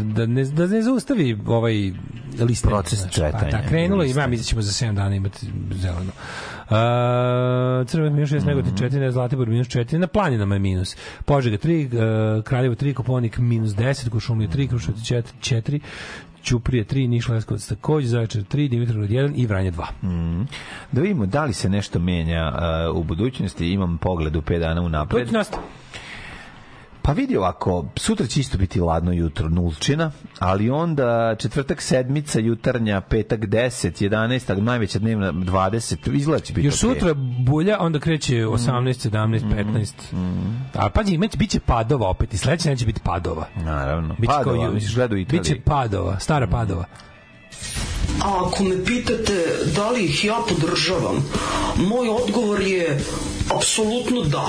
da ne da ne zaustavi ovaj listanje. Proces znaš. cvetanja, Pa, da, krenulo i ja listanje. mislim da ćemo za 7 dana imati zeleno. Uh, Crven minus 6, Negotin Mhm. 4, Zlatibor minus 4, na planinama je minus. Požega 3, uh, Kraljevo 3, Koponik minus 10, Kušumlje 3, Kruševac 4, 4 Ćuprije 3, Niš Leskovac takođe, Zaječar 3, Dimitrovgrad 1 i Vranje 2. Mm. Da vidimo da li se nešto menja uh, u budućnosti. Imam pogled u 5 dana unapred. Budućnost. Pa vidi ovako, sutra će isto biti ladno jutro, nulčina, ali onda četvrtak sedmica, jutarnja, petak 10, 11, najveća dnevna 20, izgleda će biti Još okej. sutra bulja, onda kreće 18, 17, 15. A pazi, imać, bit će padova opet i sledeće neće biti padova. Naravno. Biće kao Padova, ju- misliš gledao u Italiji. Biće padova, stara padova. A ako me pitate da li ih ja podržavam, moj odgovor je apsolutno da. Da,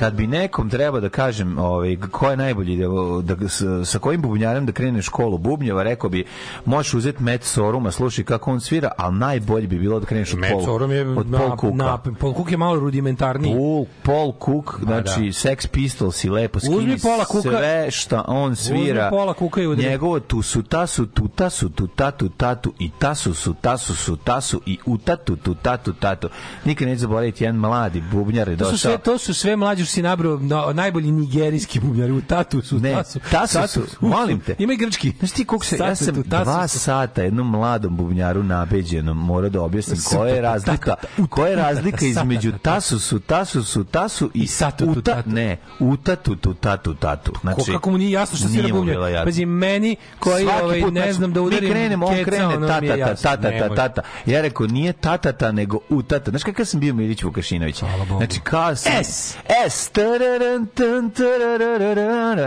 Kad bi nekom treba da kažem ovaj ko je najbolji da, da s- sa kojim bubnjarem da krene školu bubnjeva rekao bi možeš uzeti Met Soruma slušaj kako on svira ali najbolje bi bilo da kreneš od Met Paul Sorum je od na, Paul Cooka na, Paul Cook je malo rudimentarniji. Paul, Paul Cook, znači da. Sex Pistols i lepo skini Uzmi Paula Cooka. sve šta on svira. Uzmi Paula Cooka i udri. Njegovo tu su tasu, tu tasu, tu tatu, tatu i tasu su, tasu su, tasu i u tatu, tu tatu, tatu. Nikad neću zaboraviti jedan mladi bubnjar je To su došao. sve to su sve mlađi što si nabrao no, najbolji nigerijski bubnjari u tatu su Ne, tasu. tasu su, molim te. Ima i grčki. Znaš ti koliko se, ja sam tu, tasu dva sata jednom mladom bubnjaru nabeđenom morao da objasnim koja je razlika, koja je razlika između tasu su, tasu su, tasu i satu tu, uta, tatu. ne, uta tu tu tatu tatu. Znači, kako mu nije jasno što svira bubnjar. Pazi, meni koji ovaj, ne znači, znam da udarim Mi krenemo, on krene tata, tata, tata. Ja rekao, nije tatata, nego utata. Znaš kakav sam bio Milić Vukašinović? Znači, kao sam... S. S.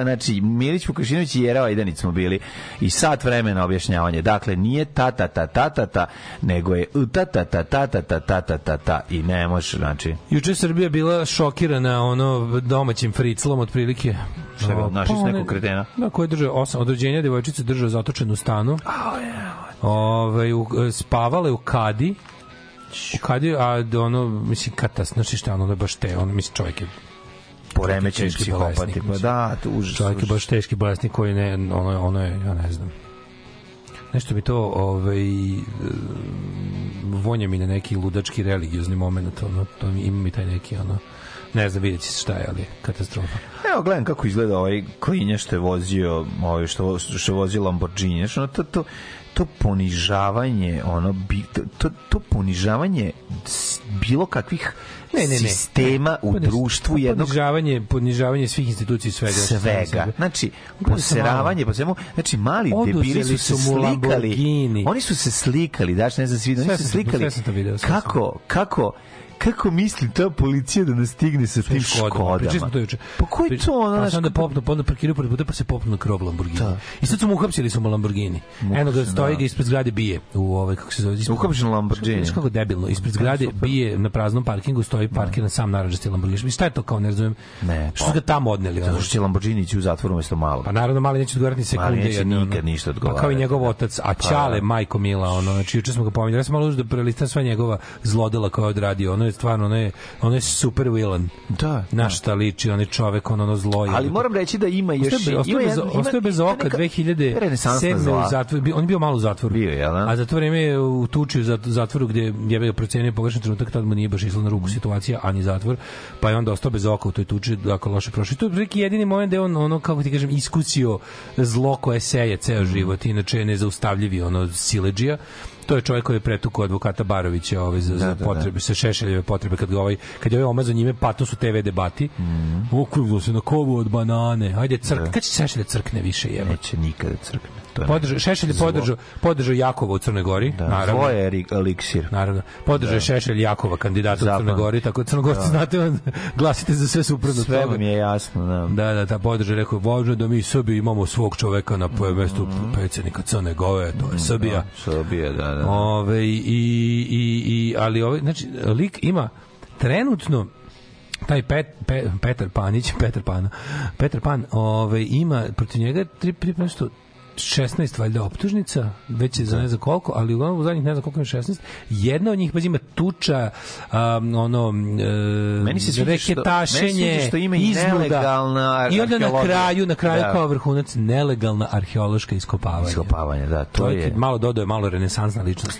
Znači, Milić Vukašinović i Jera Ajdanić smo bili i sat vremena objašnjavanje. Dakle, nije tata, tata, tata, ta, nego je utata, tata, tata, tata, tata, ta i ne može, znači... Juče Srbija bila šokirana ono domaćim friclom otprilike. Šta je bilo, našli su Pa nekog kretena? Da, koji je držao osam od rođenja devojčice držao zatočenu u stanu. Ovaj u, je u kadi. U kadi, a ono, mislim, katas, znači šta, ono, je baš te, ono, mislim, čovjek je Poremećeni psihopati. Pa da, užas. Čovjek je baš teški bolesnik koji ne, ono, ono je, ja ne znam. Nešto mi to, ovaj, vonja mi na neki ludački religiozni moment, ono, to mi, ima mi taj neki, ono, ne znam, vidjet će se šta je, ali katastrofa. Evo, gledam kako izgleda ovaj klinja što je vozio, ovaj što, što je vozio Lamborghini. Znači, ono, to, to, to ponižavanje, ono, bi, to, to, ponižavanje bilo kakvih Ne, ne, ne. sistema u društvu jednog ponižavanje, ponižavanje svih institucija svega. svega. Znači, poseravanje, po svemu, znači mali debili su se slikali. Oni su se slikali, daš, ne znam svi, oni su se slikali. kako, kako, kako misli ta policija da nas stigne sa tim škodama? Smo to juče. Pa koji to ono, Pa sam da popnu, pa onda parkiraju pored puta, pa se popnu na krov Lamborghini. Da. I sad su mu uhapsili su mu Lamborghini. Eno ga stoji ga ispred zgrade bije u ovaj kako se zove ispred. Uhapšen Lamborghini. Znaš kako debilno, ispred zgrade bije na praznom parkingu stoji parkiran sam narandžasti Lamborghini. Mislim, Šta je to kao ne razumem? Ne, Što pa- su ga tamo odneli? Zato što će Lamborghini ići u zatvor umesto malo. Pa naravno mali neće odgovarati ni sekunde. neće jedno, ono. nikad ništa Pa kao i odgovarati, njegov da. otac, a Pa Ćale, da. majko Mila, ono, znači juče smo ga pominjali. Ja sam malo da prelistam sva njegova zlodela koje je odradio. Ono je stvarno, ono je, ono je super villain. Da. Na šta liči, on je čovek, ono, ono zlo. Ali moram reći da ima još... Ostaje, ostaje, ima bez, ima- ostaje bez oka neka 2007. renesansna u zatvoru. On je bio malo u zatvoru. Bio je, jel da? A za to vreme je u tuči u zat- zatvoru gde je ga procenio pogrešan trenutak, tad mu nije baš išlo na ruku situacija, ani zatvor, pa je onda ostao bez oka u toj tuči, jako loše prošlo. I to je neki jedini moment gde on, ono, kako ti kažem, iskusio zlo koje seje ceo život, inače je nezaustavljivi, ono, sileđija. To je čovjek koji je pretukao advokata Barovića ovaj, za, za Da, da, potrebe, sa Šešeljeve potrebe, kad ga ovaj, kad je ovaj omazao njime patos u TV debati, Mhm. okruglo se na kovu od banane, ajde crk, kad će Šešelj da crkne više, jebe? Neće nikada crkne. To je Podržao, Šešelj je podržao, podržao Jakova u Crnoj Gori, Da, naravno. zlo je eliksir. Naravno. Podržao je Šešelj Jakova kandidata u. Crnoj Gori, tako da Crnogorci znate, on, glasite za sve suprotno Sve toga. vam je jasno, da. Da, da, da, podržao je rekao, važno je da mi Srbi imamo svog čoveka na mm mestu predsjednika Crne Gore, to je Srbija. Da, Srbija, da, da. Ove, i, i, i, ali ovaj, znači, lik ima trenutno taj Pet, Pe, Petar Panić, Petar Pana, Petar Pan, ovaj ima protiv njega tri, nešto 16 valjda optužnica, već je za ne znam koliko, ali uglavnom u zadnjih ne znam koliko ima 16. Jedna od njih pa ima tuča, um, ono, e, Meni se sviđa što- sviđa što ima i nelegalna I onda na kraju, na kraju Da. kao vrhunac, nelegalna arheološka iskopavanja. Iskopavanje, da, to Čovjek je. malo dodaje, malo renesansna ličnost.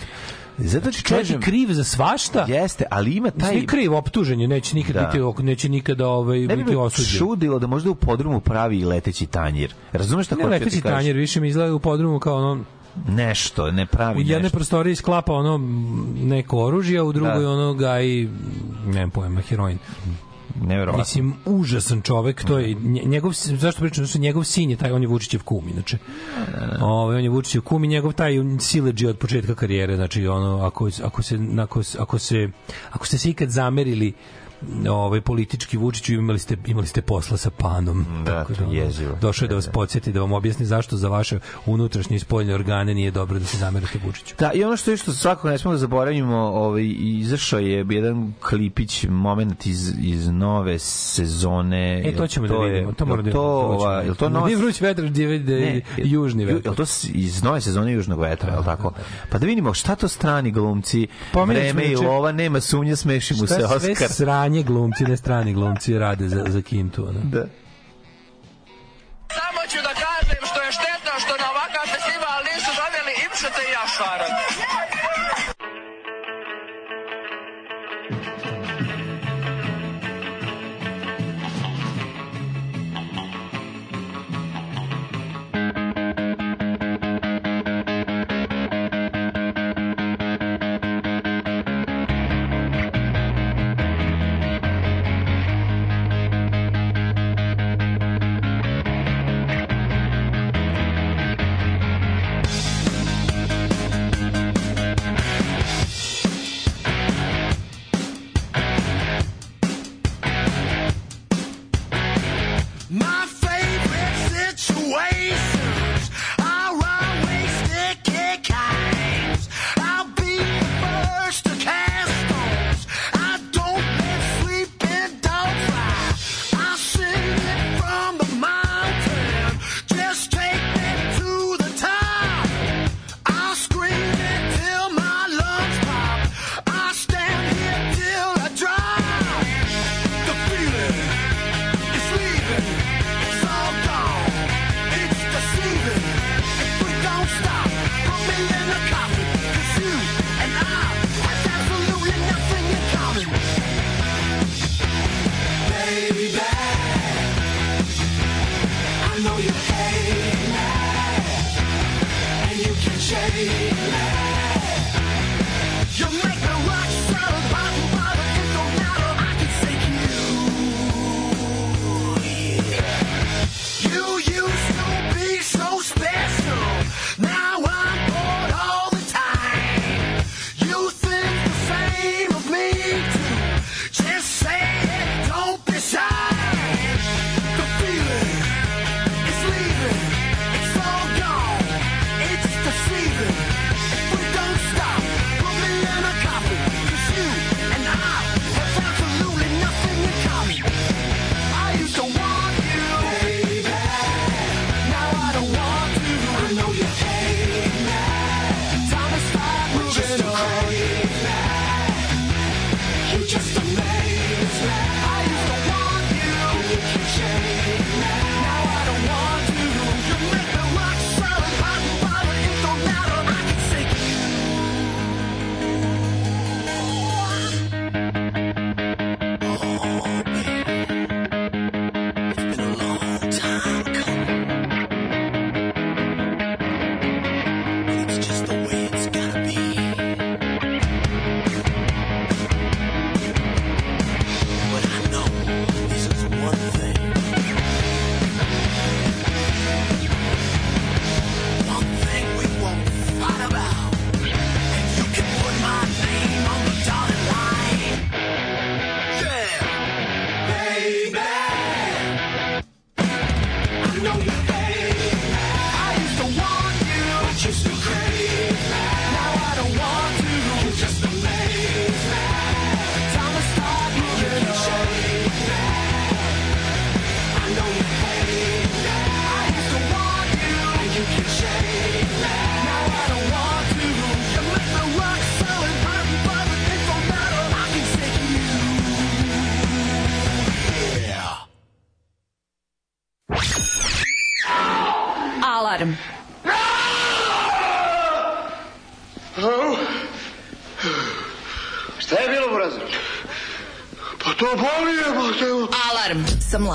Zato ti Čovjek je kriv za svašta. jeste, ali ima taj... Nije kriv, optužen je, neće nikad Da. biti, neće nikada ovaj, Ne bi biti osuđen. čudilo da možda u podrumu pravi i leteći tanjir. Razumeš šta Ne hoću da ti leteći tanjer, više mi izgleda u podrumu kao ono, Nešto, ne pravi u jednoj nešto. prostoriji sklapa ono neko oružje, a u drugoj Da. ono ga i nemam pojma, heroin. Neverovatno. Mislim, užasan čovek, to je nje- njegov, zašto pričam, zato što njegov sin je taj, on je Vučićev kum, inače. Ovaj on je Vučićev kum i njegov taj sileđi od početka karijere, znači ono, ako, ako se, ako, ako se, ako ste se ikad zamerili ovaj politički Vučić imali ste imali ste posla sa panom. Da, tako da, jezivo. Došao je da, da vas da. podsjeti da vam objasni zašto za vaše unutrašnje i spoljne organe nije dobro da se zamerate Vučiću. Da, i ono što je što svakako ne smemo da zaboravimo, ovaj izašao je jedan klipić moment iz iz nove sezone. E to ćemo da to da vidimo. To mora da to, ova, jel to novi vruć vetar gdje da južni vetar. Jel to iz nove sezone južnog vetra, jel tako? Pa da vidimo šta to strani glumci, vreme i lova, nema sumnje, smešimo se Oskar. Sve sranje manje glumci, ne strani glumci rade za, za kintu. Ne? Da. Samo ću da kažem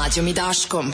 Mlađom i Daškom.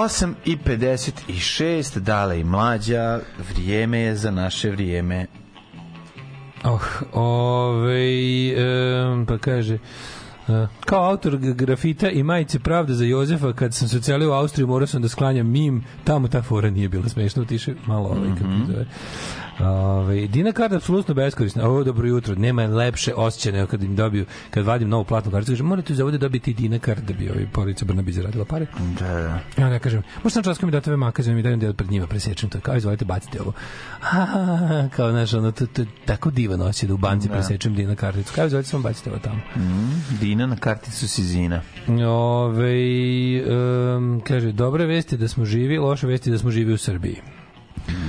8 i 56, dale i mlađa, vrijeme je za naše vrijeme. Oh, ovaj, em, pa kaže, e, kao autor grafita i majice Pravda za Jozefa, kad sam se ocelio u Austriju, morao sam da sklanjam mim, tamo ta fora nije bila smešna, utiše malo ovaj, kako se zove. Ove, Dina karta apsolutno beskorisna. Ovo dobro jutro. Nema lepše osjećaja nego kad im dobiju, kad vadim novu platnu kartu, kaže, morate za ovde dobiti Dina kart da bi ovaj porodica Brnabić zaradila pare. Da, da. Ja ne kažem, možda sam časko mi date ove makaze, mi dajem deo pred njima, presečem to, kao izvolite bacite ovo. Ha, kao, znaš, ono, to, to, tako divan osjećaj da u banci Da. presečem Dina karticu. Kao izvolite samo bacite ovo tamo. Mm, Dina na karticu si zina. Ove, um, kaže, dobre vesti da smo živi, loše vesti da smo živi u Srbiji.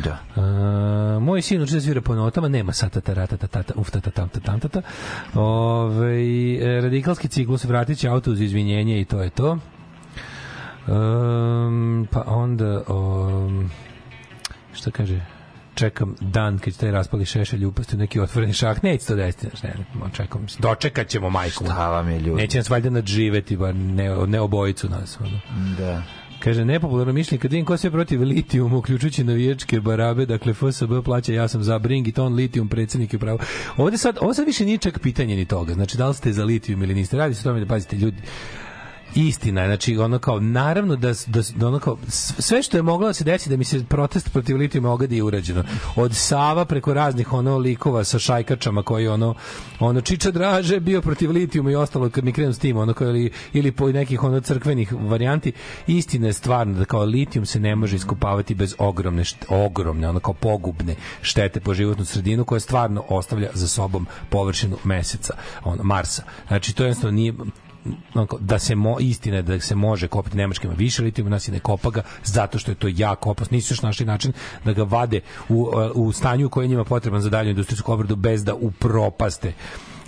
Da. Uh, moj sin uči da svira po notama, nema sata tarata tata uf tata tam tam tata. Ovaj e, radikalski ciklus vratit će auto uz izvinjenje i to je to. Um, pa onda um, šta kaže čekam dan kad će taj raspali šešelj upasti u neki otvoreni šah. Neće to desiti, ne, ne, čekam. Dočekat ćemo majku. Šta vam je ljudi? Neće nas valjda nadživeti, bar ne, ne obojicu nas. Ono. Da. Kaže, nepopularno mišljenje, kad vidim ko sve protiv litijuma, uključujući navijačke barabe, dakle FSB plaća, ja sam za bring it on litijum, predsjednik je pravo. Ovde sad, ovo sad više nije čak pitanje ni toga, znači da li ste za litijum ili niste, radi se o tome da pazite ljudi, istina znači ono kao naravno da, da, da ono kao sve što je moglo da se desi da mi se protest protiv litijuma ogadi je urađeno. Od Sava preko raznih ono likova sa šajkačama koji ono ono Čiča Draže bio protiv litijuma i ostalo kad mi krenu s tim ono kao ili, ili po nekih ono crkvenih varijanti. Istina je stvarno da kao litijum se ne može iskopavati bez ogromne št- ogromne ono kao pogubne štete po životnu sredinu koja stvarno ostavlja za sobom površinu meseca ono Marsa. Znači to jednostavno nije da se mo, istina je da se može kopati nemačkima više litijuma, nas i ne kopa ga zato što je to jako opasno. Nisu još našli način da ga vade u, u stanju koji je njima potreban za dalju industrijsku obradu bez da upropaste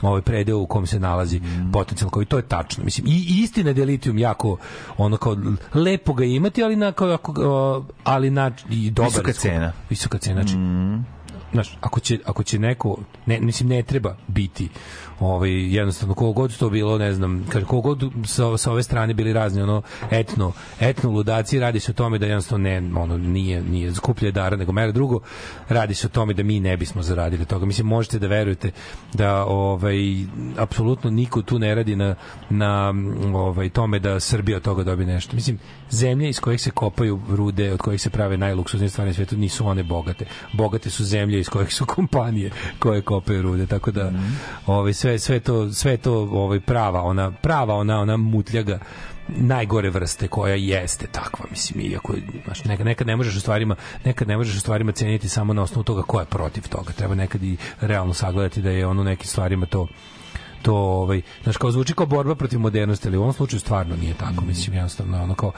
ovaj predeo u kom se nalazi potencijal koji to je tačno mislim i istina da je litijum jako ono kao lepo ga imati ali na kao, ako, ali na i dobar Visoka cena. visoka cena znači znaš, ako će, ako će neko, ne, mislim, ne treba biti ovaj, jednostavno, koliko god to bilo, ne znam, koliko god sa, sa ove strane bili razni, ono, etno, etno ludaci, radi se o tome da jednostavno ne, ono, nije, nije skuplje dara nego mera drugo, radi se o tome da mi ne bismo zaradili toga. Mislim, možete da verujete da, ovaj, apsolutno niko tu ne radi na, na ovaj, tome da Srbija od toga dobije nešto. Mislim, zemlje iz kojih se kopaju rude, od kojih se prave najluksuznije stvari na svetu, nisu one bogate. Bogate su zemlje iz kojih su kompanije koje kopaju rude, tako da ovaj sve sve to sve to ovaj prava ona prava ona ona mutljaga najgore vrste koja jeste takva mislim iako znaš, nekad, nekad ne možeš u stvarima nekad ne možeš u stvarima ceniti samo na osnovu toga ko je protiv toga. Treba nekad i realno sagledati da je ono nekim stvarima to to ovaj znaš kao zvuči kao borba protiv modernosti ali u ovom slučaju stvarno nije tako mislim jednostavno ono kao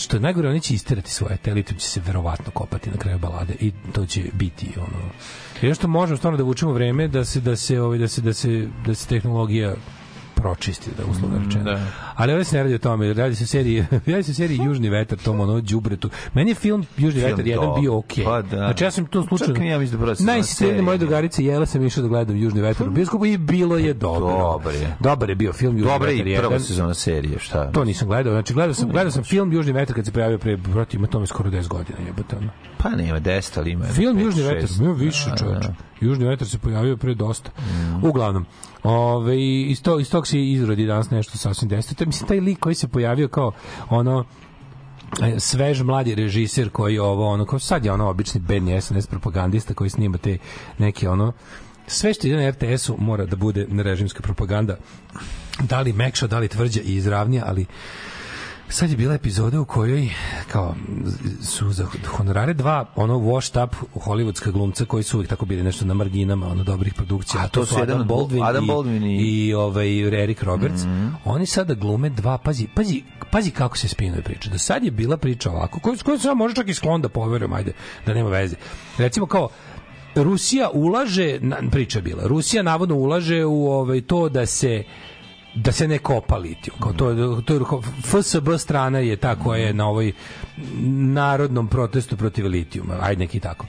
što je najgore, oni će isterati svoje telitum će se verovatno kopati na kraju balade i to će biti ono. Jedno što možemo stvarno da vučemo vreme da se da se ovaj da se da se da se tehnologija pročisti da uslovno rečeno. da. Ali ovdje se ne radi o tome, radi se o seriji, radi se o seriji Južni vetar, tom ono đubretu. Meni je film Južni Film vetar jedan bio okej. Pa da. Znači ja sam to slučajno. Čak ni ja mislim da prva serije. moje drugarice jela sam išao da gledam Južni vetar u bioskopu i bilo je dobro. Dobar je. Dobar je bio film Južni Dobra vetar i prva jedan. sezona serije, šta? To nisam gledao. Znači gledao sam gledao sam film Južni vetar kad se pojavio pre brate ima tome skoro 10 godina, jebote. Pa nema 10, ali ima. Film pet, Južni šest. vetar, ima više Da, čoveče. da. Južni vetar se pojavio pre dosta. Uglavnom, ove, iz, to, iz tog se izrodi danas nešto sasvim desno. To je, mislim, taj lik koji se pojavio kao ono e, svež mladi režiser koji je ovo ono kao sad je ono obični bedni SNS propagandista koji snima te neke ono sve što ide na RTS-u mora da bude režimska propaganda da li mekša, da li tvrđa i izravnija, ali sad je bila epizoda u kojoj kao su za honorare dva ono washed up hollywoodska glumca koji su uvijek tako bili nešto na marginama ono dobrih produkcija. A to su jedan Adam Baldwin, Adam i, Baldwin i- Mhm. i ovaj Eric Roberts. Oni sada glume dva pazi pazi pazi kako se spinuje priča. Do sad je bila priča ovako koju koju sam može čak i sklon da poverujem ajde da nema veze. Recimo kao Rusija ulaže na, priča bila Rusija navodno ulaže u ovaj to da se da se ne kopa litijum. Kao to, to je, FSB strana je ta koja je na ovoj narodnom protestu protiv litijuma. Ajde neki tako.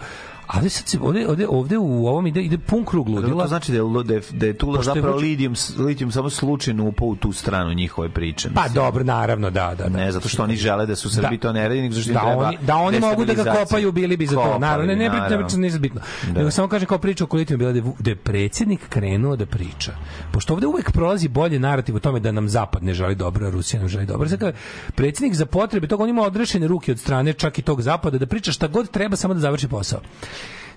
Ali sad se ovde, ovde, ovde u ovom ide, ide pun krug ludila. to znači da je, da je, da je tu Pošto je zapravo Vučić- litijum, litijum samo slučajno upao u tu stranu njihove priče. Pa mislim. dobro, naravno, da, da. da. Ne, zato što oni žele da su Srbi Da. to ne radi, nego zašto da treba oni, da oni mogu da ga kopaju, bili bi za to. Kopali Naravno, ne, ne, ne, ne, naravno. ne, nije bitno. Da. Nego samo kažem kao priča o litiju bila da je, da je predsjednik krenuo da priča. Pošto ovde uvek prolazi bolje narativ o tome da nam zapad ne želi dobro, a Rusija nam želi dobro. Kao predsjednik za potrebe toga on ima odrešene ruke od strane čak i tog zapada da priča šta god treba samo da završi posao.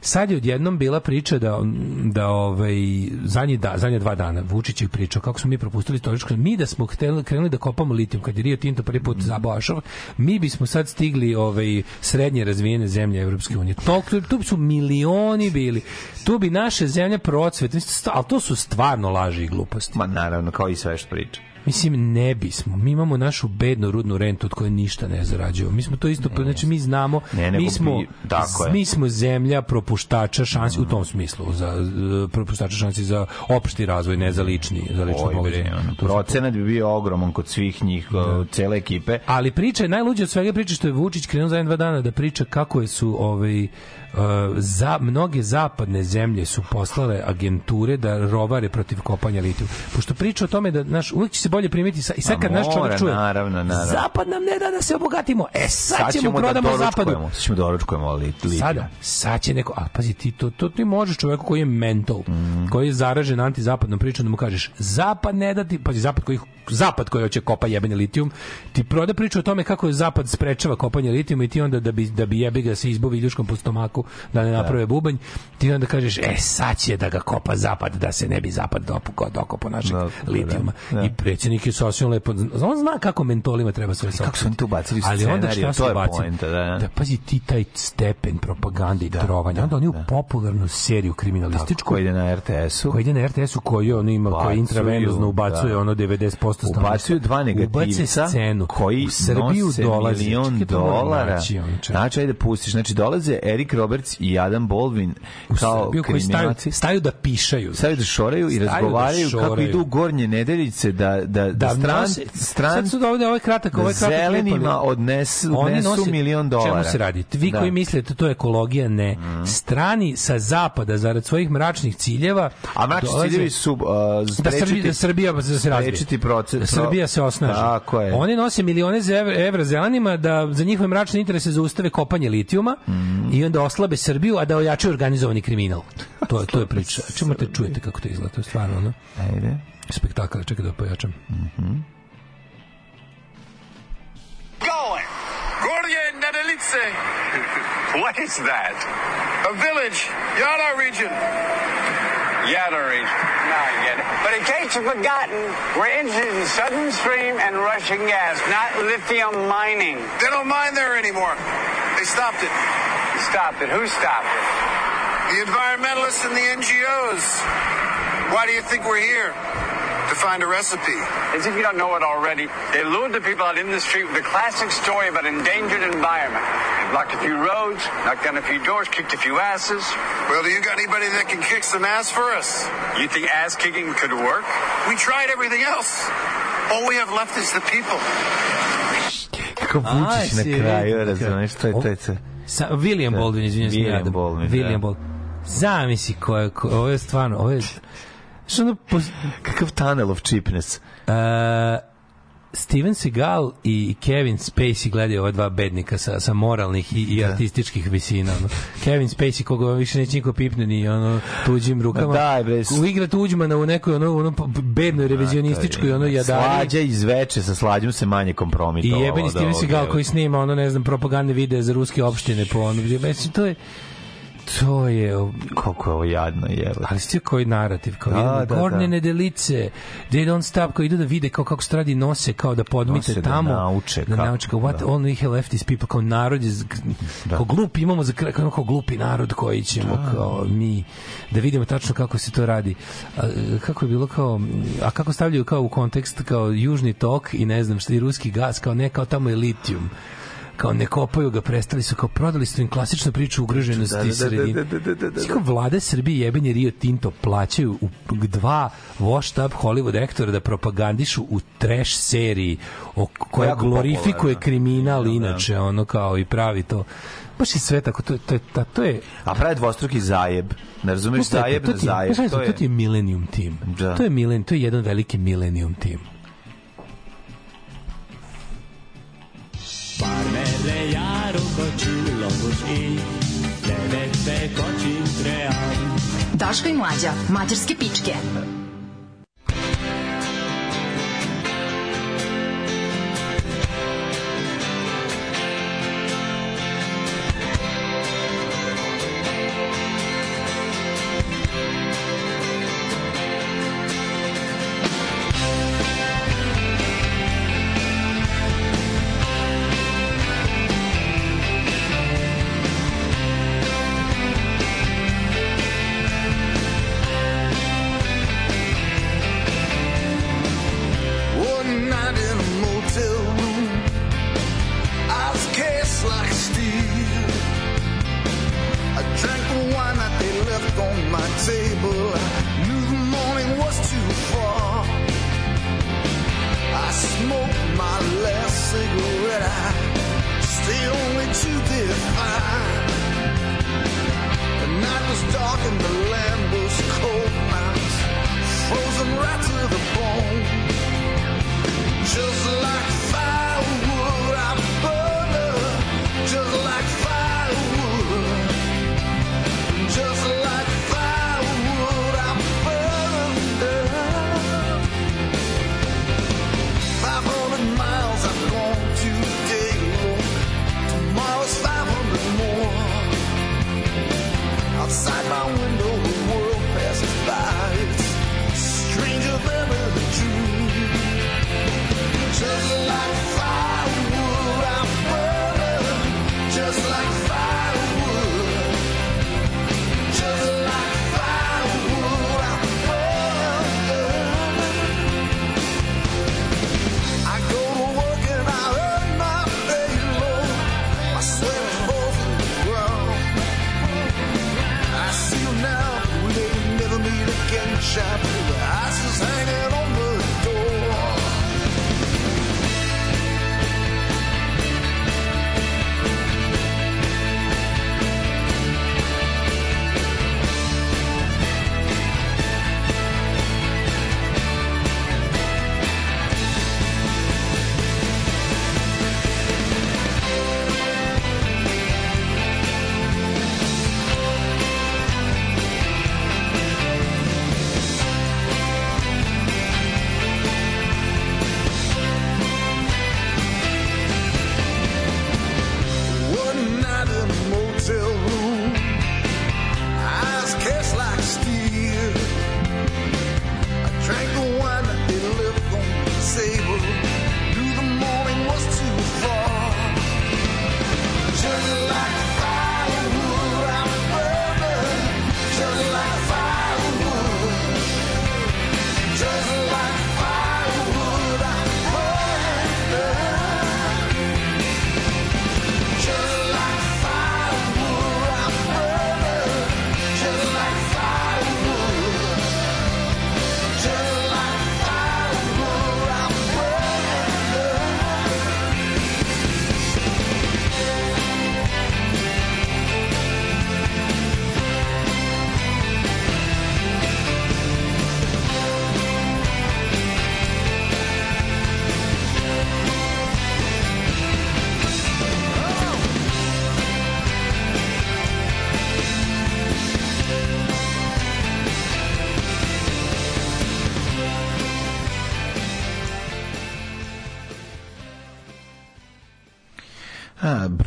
Sad je odjednom bila priča da da ovaj zadnji da zadnje dva dana Vučić je pričao kako smo mi propustili istorijsko mi da smo hteli krenuli da kopamo litijum kad je Rio Tinto prvi put zabao Ašov, mi bismo sad stigli ovaj srednje razvijene zemlje Evropske unije. To tu su milioni bili. Tu bi naše zemlje procvet, mislim, sta- ali to su stvarno laži i gluposti. Ma naravno, kao i sve što priča. Mislim, ne bismo. Mi imamo našu bednu rudnu rentu od koje ništa ne zarađujemo. Mi smo to isto, znači mi znamo, Ne, mi smo, bi- tako mi smo zemlja propuštača šansi u tom smislu, za e, propuštača šansi za opšti razvoj, ne za lični, za lično su- procenat bi bio ogroman kod svih njih, o, cele ekipe. Ali priča je najluđe od svega priča što je Vučić krenuo za jedan dva dana da priča kako je su ovaj za mnoge zapadne zemlje su poslale agenture da rovare protiv kopanja litijuma. Pošto priča o tome da naš uvijek će se bolje primiti sa, i sad Ma kad naš čovjek čuje naravno, naravno. Zapad nam ne da da se obogatimo. E sad, ćemo, da prodamo zapadu. doručkujemo, Sad ćemo da doručkujemo lit, litijum. Sada, sad će neko, a pazi ti, to, to ti možeš čoveku koji je mental, Mhm. koji je zaražen antizapadnom pričom da mu kažeš, zapad ne da ti, pazi, zapad koji, zapad koji hoće kopa jebeni litijum, ti proda priču o tome kako je zapad sprečava kopanje litijuma i ti onda da bi, da bi jebi ga se izbo viljuškom po stomaku, da ne naprave bubanj, ti onda kažeš, e sad će da ga kopa zapad, da se ne bi zapad dopuko, dokopo našeg Da, da, litijuma. da. I predsjednik je sasvim lepo, on zna kako mentolima treba sve Kako su oni tu bacili u Ali onda šta to je bacili? da. da pazi ti taj stepen propagande i trovanja. onda oni u popularnu seriju kriminalističku Koji ide na RTS-u. koji ide na RTS-u koji on ima koji intravenozno ubacuje da. ono 90% stanovništva. ubacuju dva negativca scenu. koji u Srbiju nose dolazi. milion to dolara. Znači, ajde pustiš. Znači, dolaze Eric Roberts i Adam Baldwin U kao Srbiju koji staju, kriminalci. staju da pišaju. Staju da šoraju i da razgovaraju kako šoraju. idu u gornje nedeljice da, da, da, da stran, nose, stran, sad su ovde ovaj kratak, ovaj da kratak zelenima odnesu, odnesu nose- milion dolara. Čemu se radi? Vi Da. koji mislite da to je ekologija, ne. Strani sa zapada, zarad svojih mračnih ciljeva, A mračni dolaze- ciljevi su uh, da Srbija, da Srbija da se sprečiti proces. Da Srbija se osnaži. Tako je. Oni nose milione evra zelenima da za njihove mračne interese zaustave kopanje litijuma Mm. i onda oslabe Srbiju, a da ojačaju organizovani kriminal. To je to je priča. Čemu te čujete kako to izgleda? To je stvarno, ono. Ajde. Spektakl, čekaj da pojačam. Mhm. Going. Gorje Nedelice. What is that? A village, Yara region. Yara region. Now I get it. But in case you've forgotten, we're interested in Southern Stream and Russian gas, not lithium mining. They don't mine there anymore. They stopped it. Stopped it. Who stopped it? The environmentalists and the NGOs. Why do you think we're here? To find a recipe. As if you don't know it already, they lured the people out in the street with a classic story about endangered environment. They blocked a few roads, knocked down a few doors, kicked a few asses. Well, do you got anybody that can kick some ass for us? You think ass kicking could work? We tried everything else. All we have left is the people. Kako Vučić Aj, na kraju, vidio. razumeš, to je, to je, to je. Sa, William Baldwin, izvinjam se. William. Baldwin, William da. Baldwin. Zamisli ko je, ko, ovo je stvarno, ovo je... Što ono, pos- Kakav tunnel of cheapness. Uh, Steven Seagal i Kevin Spacey gledaju ova dva bednika sa, sa moralnih i, i artističkih visina. Ono. Kevin Spacey, koga više neće niko pipne ni ono, tuđim rukama. Ma daj, bre, igra tuđmana u nekoj ono, ono bednoj revizionističkoj ono jadari. Slađa iz veče sa slađom se manje I kompromitovalo. jebeni od Steven Seagal koji snima ono, ne znam, propagandne videe za ruske opštine po ono. Mislim, to je to je Koliko je ovo jadno, jevo. ali sve koji narativ kao Da, da, gornje da. nedelice they don't stop kao idu da vide kao kako se radi nose kao da podmite Nose da tamo nauče da kako, nauče kao what da. all we have left is people kao narod je z- kao glupi imamo za kraj kao, kao glupi narod koji ćemo kao mi da vidimo tačno kako se to radi a, kako je bilo kao a kako stavljaju kao u kontekst kao južni tok i ne znam šta i ruski gas kao ne kao tamo je litijum kao ne kopaju ga, prestali su kao prodali su im klasičnu priču ugroženosti Da, da, da, sredine. da, da, da, da, da. Znači, vlade Srbije jebeni Rio Tinto plaćaju u dva washed up Hollywood aktora da propagandišu u trash seriji o koja Jako glorifikuje popularna. kriminal Da, da. inače ono kao i pravi to baš je sve tako to, to, je, ta- to je A pravi dvostruki zajeb. Ne razumeš to, je- zajeb to, na ti je- zajeb. znaš šta To je to, to ti je Millennium Team Da. to je Millennium, to je jedan veliki Millennium Team Parmele járok a csillagos ég, levegve kacsint reám. Daško i mlađa, mađarske pičke. outside my window.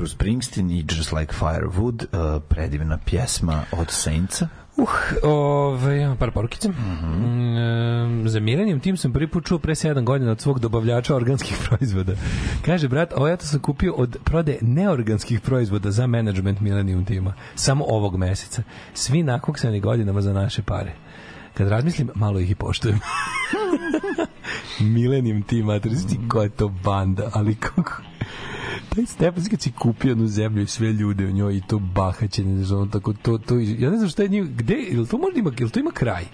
Bruce Springsteen i Just Like Firewood, uh, predivna pjesma od Saintsa. Uh, imam par porukice. Mm, za Millennium Team sam prvi put čuo pre 7 godina od svog dobavljača organskih proizvoda. Kaže, brat, ovo ja to sam kupio od prode neorganskih proizvoda za management Millennium Teama. Samo ovog meseca. Svi nakoksani godinama za naše pare. Kad razmislim, malo ih i poštujem. Millennium Team, a ti koja je to banda, ali kako... Taj Stepan kad si kupio jednu zemlju i sve ljude u njoj i to bahaćenje, znaš, ono, tako, to, to, ja ne znam šta je njih, gde, jel to možda ima, jel to ima kraj?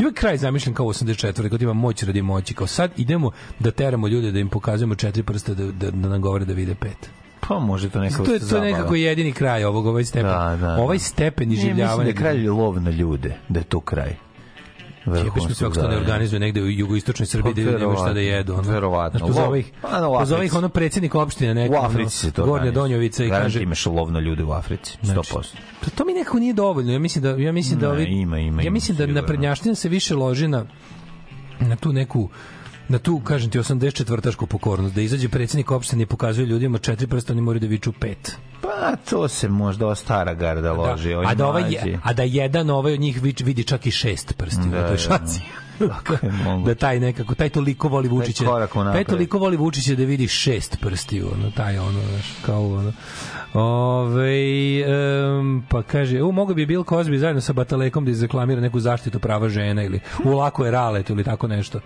Ima kraj zamišljen kao 84. kad ima moć radi moći, kao sad idemo da teramo ljude, da im pokazujemo četiri prsta, da, da, da nam govore da vide pet. Pa može to neka To je, to je nekako zabava. jedini kraj ovog, ovaj stepen. Da, da, ovaj da. stepen Ne, mislim da iživljavanja. je kraj lov na ljude, da je to kraj. Jebeš mi svako što ne zabavljanja. organizuje negde u jugoistočnoj Srbiji Pa, da ljudi nemaju šta da jedu. Ono. verovatno. Znaš, pozove ih, Pa, da, pozove ih ono predsjednik opštine neka, U Africi se to Gornja. Donjovica i kaže, imaš lov na ljude u Africi, 100%. Znači, Pa to mi nekako nije dovoljno. Ja mislim da ja mislim da Ne, ovi ima, ima, Ja mislim da na prednjaština se više loži na na tu neku na tu, kažem ti, 84-tašku pokornost, da izađe predsjednik opštine i pokazuje ljudima četiri prsta, oni moraju da viču pet. Pa to se možda ova stara garda loži. ovi a, da ovaj, a da jedan ovaj od njih vidi čak i šest prsti Da, na toj da, je da taj nekako, taj toliko voli Vučića. Taj, toliko voli Vučića da vidi šest prsti, ono, taj ono, znaš, kao ono. Ove, em, pa kaže, u, mogo bi Bill Cosby zajedno sa Batalekom da izreklamira neku zaštitu prava žena ili u lako je ralet ili tako nešto.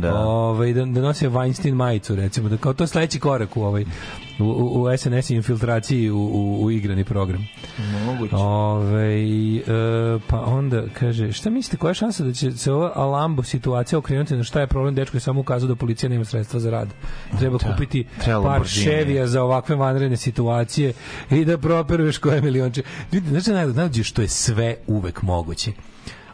Da. Ove, da, da nosi Weinstein majicu, recimo, da kao to sledeći korak u, ovaj, u, u, SNS infiltraciji u, u, u igrani program. Moguće. Ove, e, pa onda kaže, šta mislite, koja je šansa da će se ova Alambo situacija okrenuti na šta je problem, dečko je samo ukazao da policija nema sredstva za rad. Treba Da, kupiti treba par ševija za ovakve vanredne situacije i da properuješ koje milionče. Vidi, znači, najde što je sve uvek moguće.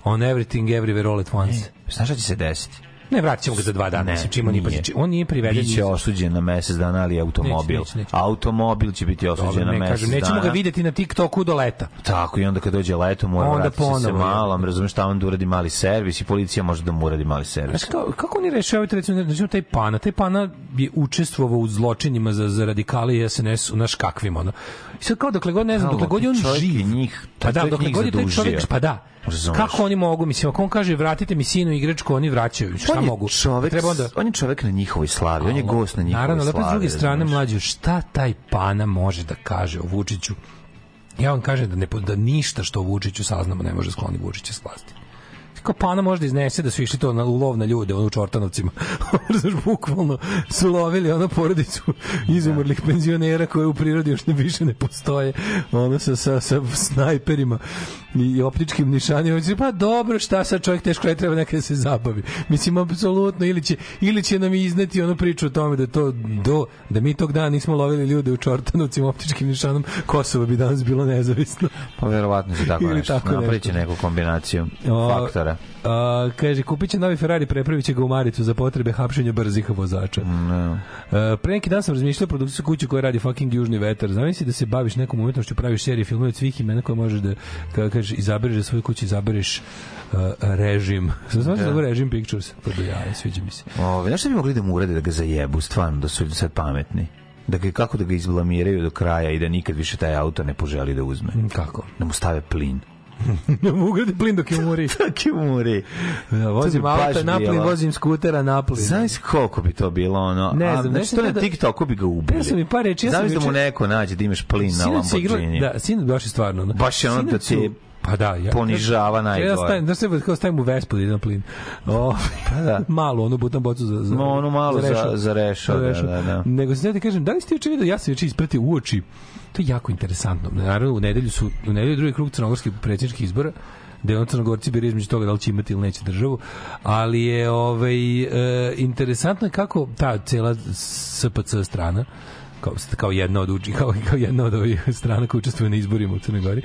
On everything, everywhere, all at once. Znaš šta će se desiti? Ne, vratit ćemo ga za dva dana. Ne, mislim, čim on, nije, nije. on nije priveden. Biće osuđen na mesec dana, ali automobil. Neće, neće, neće. Automobil će biti osuđen Dobro, na ne, mesec kažem, dana. nećemo ga videti na TikToku do leta. Tako, i onda kad dođe leto, mora Onda vratiti se ponovo, malo, razumeš, tamo da uradi mali servis i policija može da mu uradi mali servis. Znaš, kao, kako oni rešavaju, recimo, recimo, taj pana? Taj pana je učestvovao u zločinima za, za radikali i SNS u naš kakvim, ono. I sad kao, dokle god, ne znam, dokle god je on živ. njih- pa da, dokle god je taj čovjek, pa da. Razumeš? Kako oni mogu, mislim, ako on kaže vratite mi sinu igračku, oni vraćaju. Šta on mogu? Čovek, Treba onda on je čovek na njihovoj slavi, on je gost na njihovoj Naravno, slavi. opet s druge strane mlađe, šta taj pana može da kaže o Vučiću? Ja vam kažem da ne da ništa što o Vučiću saznamo ne može skloni Vučića s vlasti. Kao pana može da iznese da su išli to na ulov na ljude, ono u Čortanovcima. Znaš, bukvalno su lovili ono porodicu izumrlih penzionera koje u prirodi još ne više ne postoje. Ono sa, sa, sa snajperima i optičkim nišanima. Mislim, Pa dobro, šta sad čovjek teško je treba nekada da se zabavi. Mislim, apsolutno, ili će, ili će nam izneti onu priču o tome da to do, da mi tog dana nismo lovili ljude u Čortanovcima optičkim nišanom, Kosovo bi danas bilo nezavisno. Pa verovatno će tako Ili nešto. tako Napravit će nešto. neku kombinaciju O, faktora. A, kaže, kupit će novi Ferrari, prepravit će ga u Maricu za potrebe hapšenja brzih vozača. No. E, pre neki dan sam razmišljao o produkciju kuće koja radi fucking Južni vetar. Zamisli da se baviš nekom umetnošću, praviš serije, filmove od svih imena koje možeš da, kako kažeš, izabereš za svoju kuću, izabereš uh, režim. Sam znam da. Da. da režim Pictures. Do jaja, sviđa mi se. Ove, znaš šta bi mogli da mu urade da ga zajebu, stvarno, da su sad pametni? Da ga, kako da ga izblamiraju do kraja i da nikad više taj auto ne poželi da uzme. Kako? Da mu stave plin. Ne mogu da plin dok je umori. Dok je umori. Ja, vozim bi baš auto na plin, vozim skutera na plin. Znaš koliko bi to bilo ono? Ne A, znam, znači, nešto to na da- TikToku bi ga ubili. Ja sam mi par reči, ja Znaš da mu neko nađe da imaš plin na Lamborghini. Da, sinoć baš je stvarno. ono. Baš je ono da su- Pa da, ja, ponižava Ja najgore. stavim, da se kao stavim u Vespu da na plin. O, Pa da. malu, onu butan bocu za, za, No, onu malu za- za rešo, da, da, da. Nego se da ti kažem, da li ste juče vidio, ja sam juče ispratio u oči, to je jako interesantno. Naravno, u nedelju su, u nedelju drugi krug crnogorskih predsjedničkih izbora, gde on crnogorci bira između toga da li će imati ili neće državu, ali je ovaj, e, interesantno kako ta cela SPC strana, kao, kao jedna od uči, kao, kao jedna od ovih strana koja učestvuje na izborima u Crnoj Gori,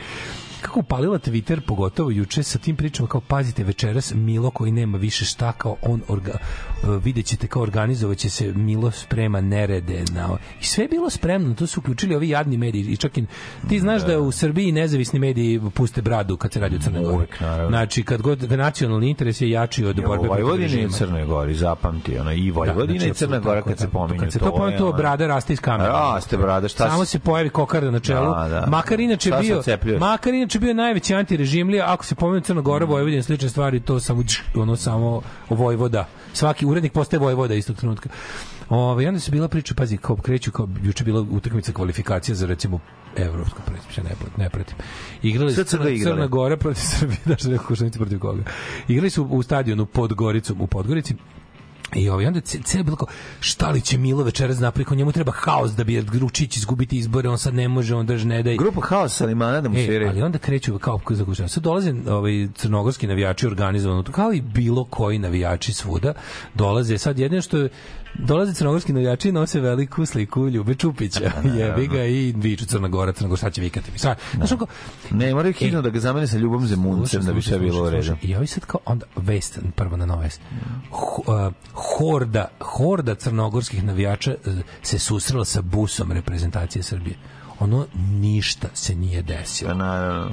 kako upalila Twitter, pogotovo juče, sa tim pričama kao, pazite, večeras Milo koji nema više šta, kao on, orga, vidjet ćete kao organizovaće se Milo sprema nerede na, i sve je bilo spremno, to su uključili ovi jadni mediji i čak i ti znaš da, u Srbiji nezavisni mediji puste bradu kad se radi o Crnoj Gori. Znači, kad god nacionalni interes je jači od borbe u protiv Vojvodini i. Crnoj Gori, zapamti, ono, i Vojvodina znači, i Crna Gora kad se pominju. Kad se to pominje, to brada raste iz kamena. Raste brada, šta Samo se pojavi kokarda na čelu. Da, da. makar inače bio, makar inače bio najveći antirežimlija, ako se pomenu Crna Gora, Mm. Vojvodina, slične stvari, to samo ono samo Vojvoda. Svaki urednik postaje Vojvoda istog trenutka. Ove, i onda se bila priča, pazi, kao kreću, kao juče bila utakmica kvalifikacija za recimo evropsko prvenstvo, ne, ne pratim. Igrali su Crna Crna, Gora protiv Srbije, da što rekao protiv koga. Igrali su u stadionu pod Goricom, u Podgorici. I ovaj, onda ce- celo bilo kao, šta li će Milo večeras napraviti, njemu treba haos da bi Gručić izgubiti izbore, on sad ne može, on drž ne daj. Grupa Haos Salimana da mu E, sviraju. ali onda kreću kao za kućan. Sad dolaze ovaj crnogorski navijači organizovano, kao i bilo koji navijači svuda, dolaze sad jedino što je dolaze crnogorski navijači i nose veliku sliku Ljube Čupića. Jebi ga i viču Crna Gora, Crna Gora, sad će vikati. Sad, znaš, onako, Ne, moraju hitno da ga zamene sa Ljubom Zemuncem da bi sve bilo u redu. I ovi sad kao onda vest prvo na nova vest. Ho- horda, horda crnogorskih navijača uh, se susrela sa busom reprezentacije Srbije. Ono ništa se nije desilo.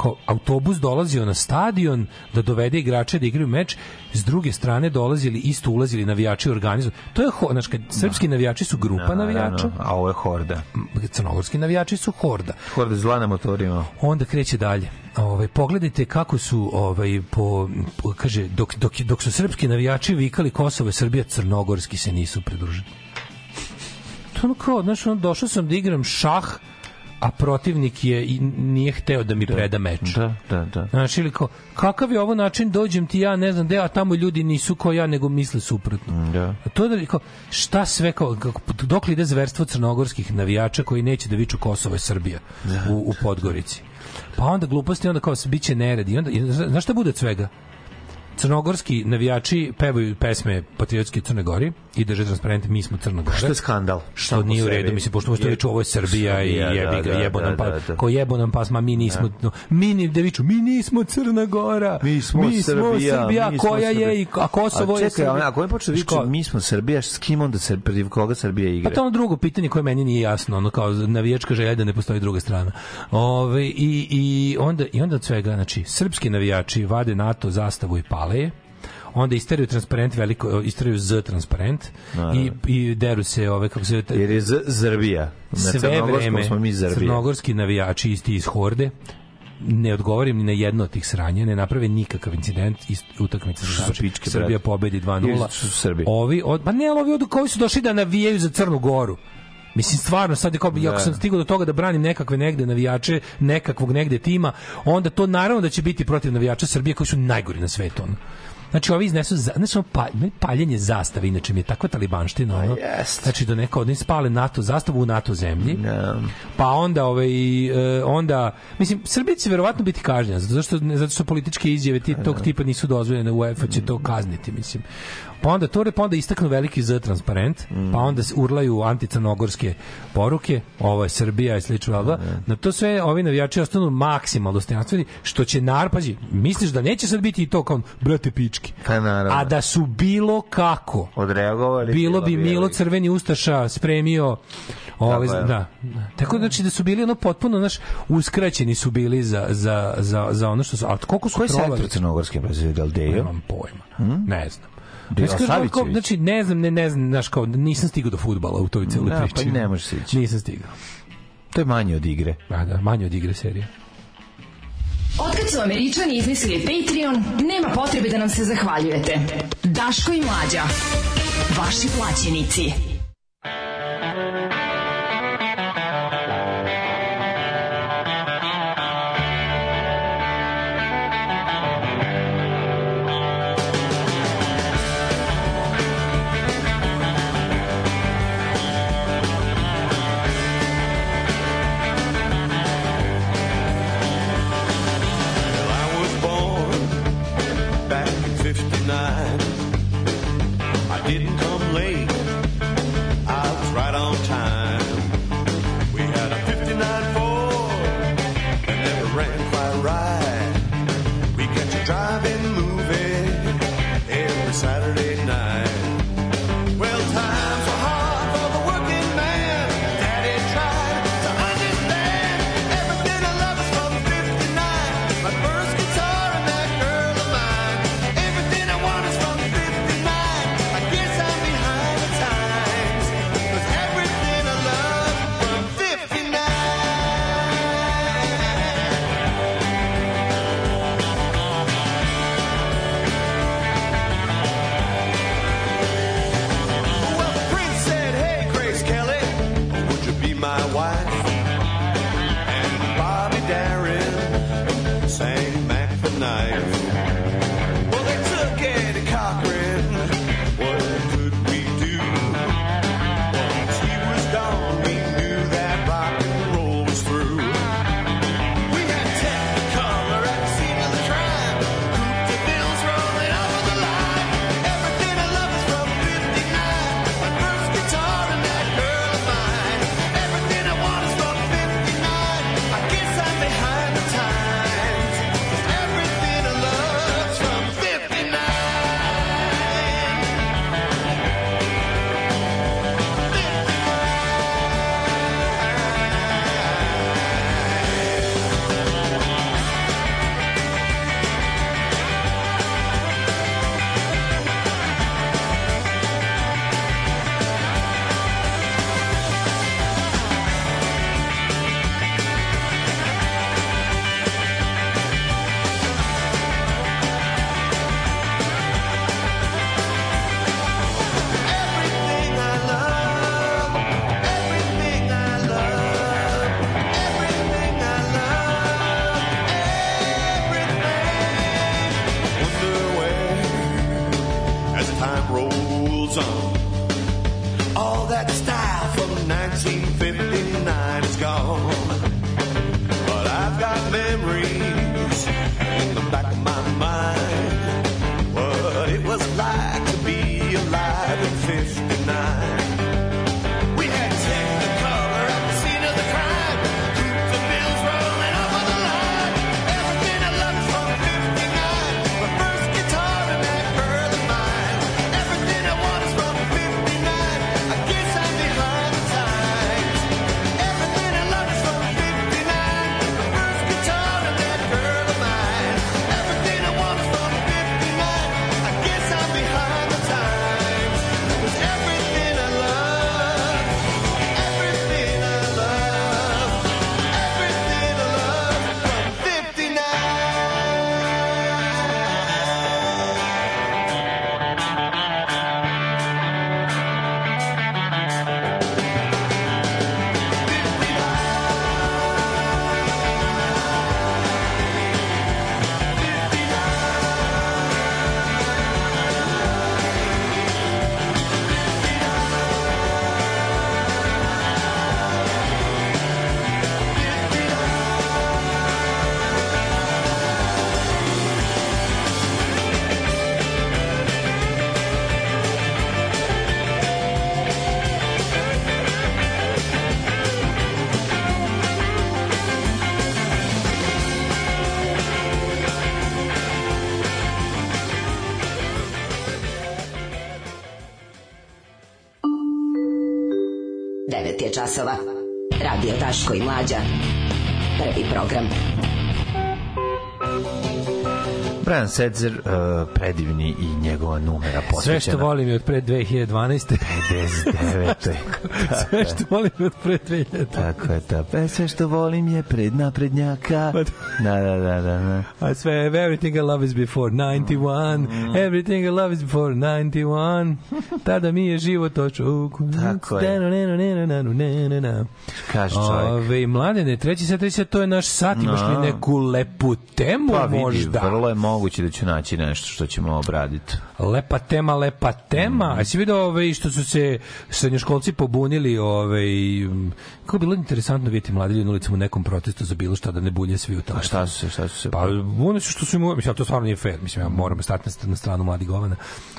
Kao autobus dolazio na stadion da dovede igrače da igraju meč, s druge strane dolazili isto ulazili navijači u organizam. To je ho, znači kad srpski navijači su grupa navijača, A ovo je horda. crnogorski navijači su horda Horda zla na motorima. onda kreće dalje. Ovaj pogledajte kako su ovaj po, po- kaže dok, dok dok su srpski navijači vikali Kosovo je Srbija crnogorski se nisu pridružili. To ono kao, znaš, ono, došao sam da igram šah, a protivnik je i nije hteo da mi preda meč. Da, da, da. Znaš, ili kao, kakav je ovo način, dođem ti ja, ne znam gde, a tamo ljudi nisu ko ja, nego misle suprotno. Da. A to da kao, šta sve kao, kako, dok li ide zverstvo crnogorskih navijača koji neće da viču Kosovo je Srbija u, u Podgorici. Pa onda gluposti, onda kao biće nered. I onda, znaš šta bude od svega? Crnogorski navijači pevaju pesme patriotske Crne Gori i drže transparente mi smo Crna Gora. Što je skandal? Što nije u redu, mislim, pošto Je- viču ovo je Srbija i Srbija, jebi ga, da, jebo da, nam pa, da, da. ko jebo nam pas, ma mi nismo, no, mi ni, da viču, mi nismo Crna Gora, Mi smo, Srbija, mi smo koja Srbija. je, i, a Kosovo a je čekaj, Srbija. ako je počeo kao, mi smo Srbija, s kim onda se, protiv koga Srbija igra? Pa to je ono drugo pitanje koje meni nije jasno, ono kao navijačka želja da ne postoji druga strana. Ove, i, i, onda, I onda od svega, znači, srpski navijači vade NATO zastavu i pale onda isteraju transparent veliko isteraju z transparent i i deru se ove kako se Jer je Z- Zrbija. Na sve vreme smo mi Zrbija. crnogorski navijači isti iz horde ne odgovorim ni na jedno od tih sranja, ne naprave nikakav incident iz utakmice znači, pičke, Srbija pobedi Ili 2:0. su Srbi? Ovi od pa ne, ali ovi od koji su došli da navijaju za Crnu Goru. Mislim stvarno sad je kao Da. ako sam stigao do toga da branim nekakve negde navijače nekakvog negde tima, onda to naravno da će biti protiv navijača Srbije koji su najgori na svetu. Ono. Znači ovi iznesu za, pa, ne, paljenje zastave, inače mi je takva talibanština. Ono. Znači da neko od njih spale NATO zastavu u NATO zemlji. Pa onda ovaj e, onda mislim Srbija će verovatno biti kažnjena zato što zato što političke izjave ti tog tipa nisu dozvoljene UEFA će to kazniti mislim. Pa onda to pa onda istaknu veliki Z transparent, pa onda urlaju anticrnogorske poruke, ovo je Srbija i slično, bla. Na to sve ovi navijači ostanu maksimalno dostojanstveni, što će nar, pazi, misliš da neće sad biti i to kao, brate pički. Pa naravno. A da su bilo kako Odreagovali. bilo bi. Milo Crveni Ustaša spremio ovaj Tako je. da. Tako znači da su bili ono potpuno naš uskraćeni su bili za, za, za, za ono što su a koliko su Koji trovali? sektor crnogorske prezident Aldejo? Nemam pojma. Ne znam. Dejo Znači, kao- znači, ne znam, ne, ne znam, znaš, kao, nisam stigao do fudbala u toj celoj Da, priči. pa i ne možeš ići. Nisam stigao. To je manje od igre. Da, da, manje od igre serije. Otkad su Američani izmislili Patreon, nema potrebe da nam se zahvaljujete. Daško i Mlađa. Vaši plaćenici. 9 je časova. Radio Daško i Mlađa. Prvi program. Brian Setzer, uh, predivni i njegova numera posvećena. Sve što volim je od pre 2012. 59. Sve što volim je od pre 2012. Tako je. E, sve što volim je pred naprednjaka. Da, da, da, da. da. A sve, everything I love is before 91, Mm. everything I love is before 91, tada mi je život očuku. Tako je. Kaže čovjek. Ove, mladene, treći sat, treći sat, to je naš sat, imaš li neku lepu temu Pa vidi, možda? vrlo je moguće da ću naći nešto što ćemo obraditi. Lepa tema, lepa tema. Mm. A si vidio ove, što su se srednjoškolci pobunili, ove, kako bilo interesantno vidjeti mladi ljudi na ulicama u nekom protestu za bilo šta da ne bulje svi u tamo. A šta su se, šta su se? Pa bune su što su im, mislim, to stvarno nije fair, mislim, ja moram stati na, stranu mladih govana.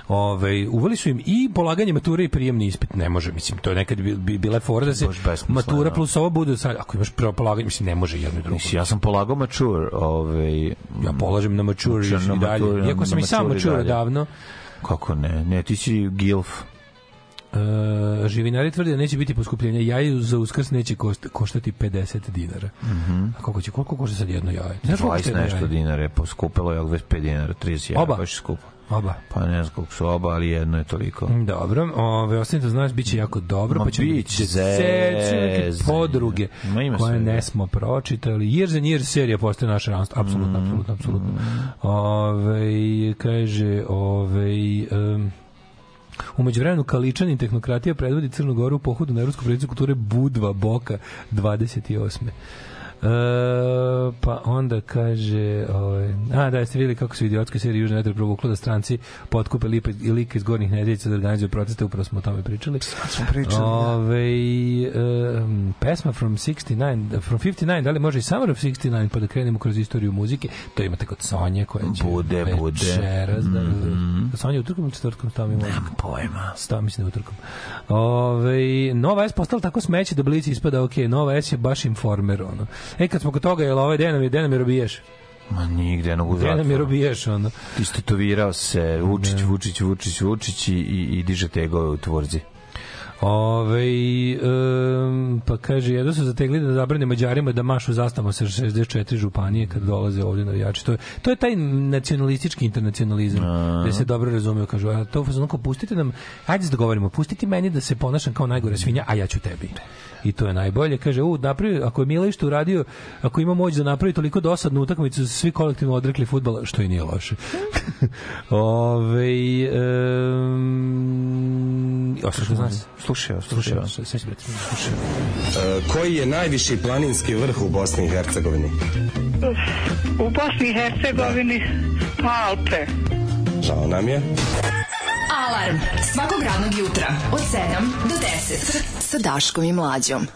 Ove, uveli su im i polaganje mature i prijemni ispit, ne može, mislim, to je nekad bi, bi, bila fora da se matura plus ovo bude, sad, ako imaš prvo polaganje, mislim, ne može jedno i drugo. Mislim, ja sam polagao mačur, ovaj... Ja polažem na mature Mačur, i na dalje. Iako sam i sam mature davno, Kako ne? Ne, ti si gilf. E, živinari tvrde da neće biti poskupljenja. Jaje za uskrs neće košta- koštati 50 dinara. Mhm. A koliko će, koliko košta sad jedno jaje? Znaš koliko 20 košta jedno nešto jaje? dinara je poskupilo, je 25 dinara, 31. Oba? Baš je skupo. Oba. Pa ne znam koliko su oba, ali jedno je toliko. Dobro, ove, ostanite znaš, bit će jako dobro, Ma, pa ćemo će zezanje. podruge Ma, koje ne smo pročitali. Years and Years serija postaje naša ranstvo. Apsolutno, apsolutno, apsolutno. Ove, kaže, ove, um, Umeđu vremenu Kaličanin tehnokratija predvodi Crnu Goru u pohodu na Evropsku predstavnicu kulture Budva Boka 28. E, pa onda kaže ovaj, a da jeste vidjeli kako su u idiotskoj seriji Južna vetra provuklo da stranci potkupe lipe i like iz gornjih nedeljica da organizuju proteste, upravo smo o tome pričali. smo pričali, Ove, um, pesma from 69, from 59, da li može i Summer of 69 pa da krenemo kroz istoriju muzike, to imate kod Sonje koja će Bude, bude. večeras, da, Mhm. Sonja utrkom ili četvrtkom stavi mozak? Nemam pojma. Stav, mislim da utrkom. Ove, Nova S postala tako smeće da Blic ispada, ok, Nova S je baš informer, ono. E, kad smo kod toga, jel ovaj Denan je, Denan je robiješ? Ma nigde, jednog u Denan je zatvoru. robiješ, ono. Istetovirao se Vučić, Vučić, Vučić, Vučić i, i, i diže tegove u tvorzi. Ove, um, pa kaže, jedno su zategli da zabrane Mađarima da mašu zastavom sa 64 županije kad dolaze ovdje navijači. To je, to je taj nacionalistički internacionalizam, gde se dobro razumiju, kažu, a to kao pustite nam, ajde se dogovorimo, pustite meni da se ponašam kao najgore svinja, a ja ću tebi. I to je najbolje. Kaže, u, napravi, ako je Milović to uradio, ako ima moć da napravi toliko dosadnu utakmicu, svi kolektivno odrekli futbala, što i nije loše. Ove, um, znaš? Slušao, slušao. Slušao. E, koji je najviši planinski vrh u Bosni i Hercegovini? U Bosni i Hercegovini da. Alpe. Žao nam je. Alarm svakog radnog jutra od 7 do 10 sa Daškom i Mlađom.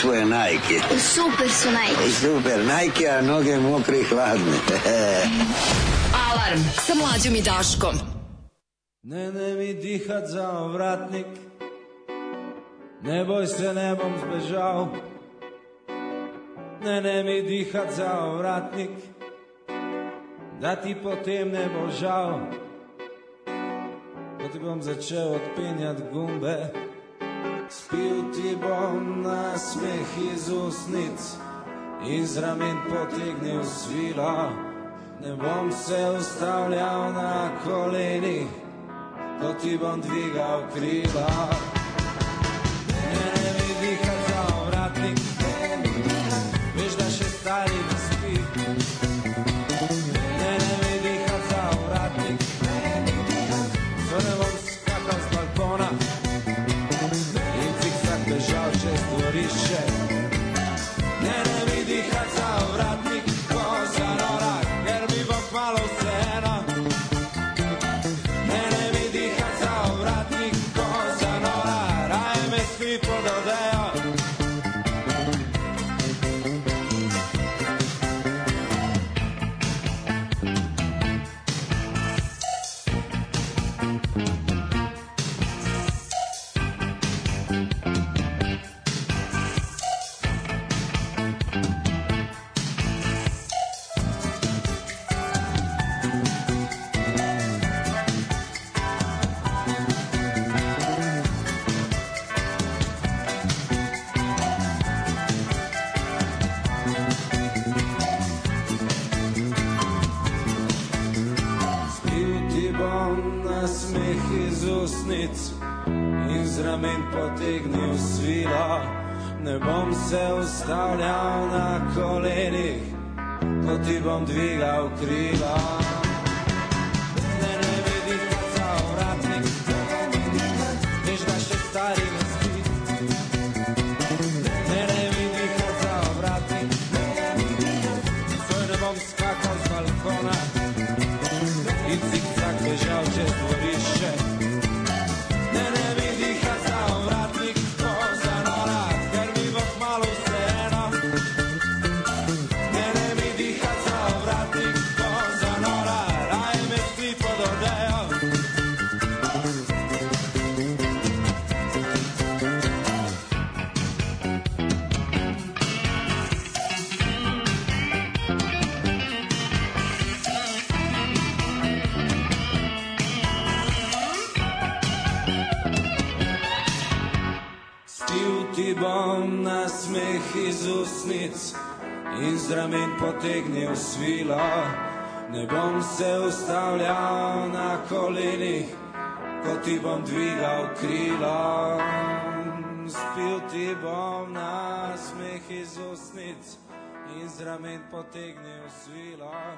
tvoje najke. Super su najke. Super najke, a noge mokre i hladne. Alarm sa mlađom i Daškom. Ne, ne mi dihat za vratnik. Ne boj se, nebom bom. Ne, ne mi dihat za vratnik. Da ti potem ne bo žal. Da ti bom začel odpenjat gumbe. Spil ti bom na smeh iz usnic, iz ramen potegnil svilo. Ne bom se ustavljal na kolenih, ko ti bom dvigal krila. kamen potegnil svila.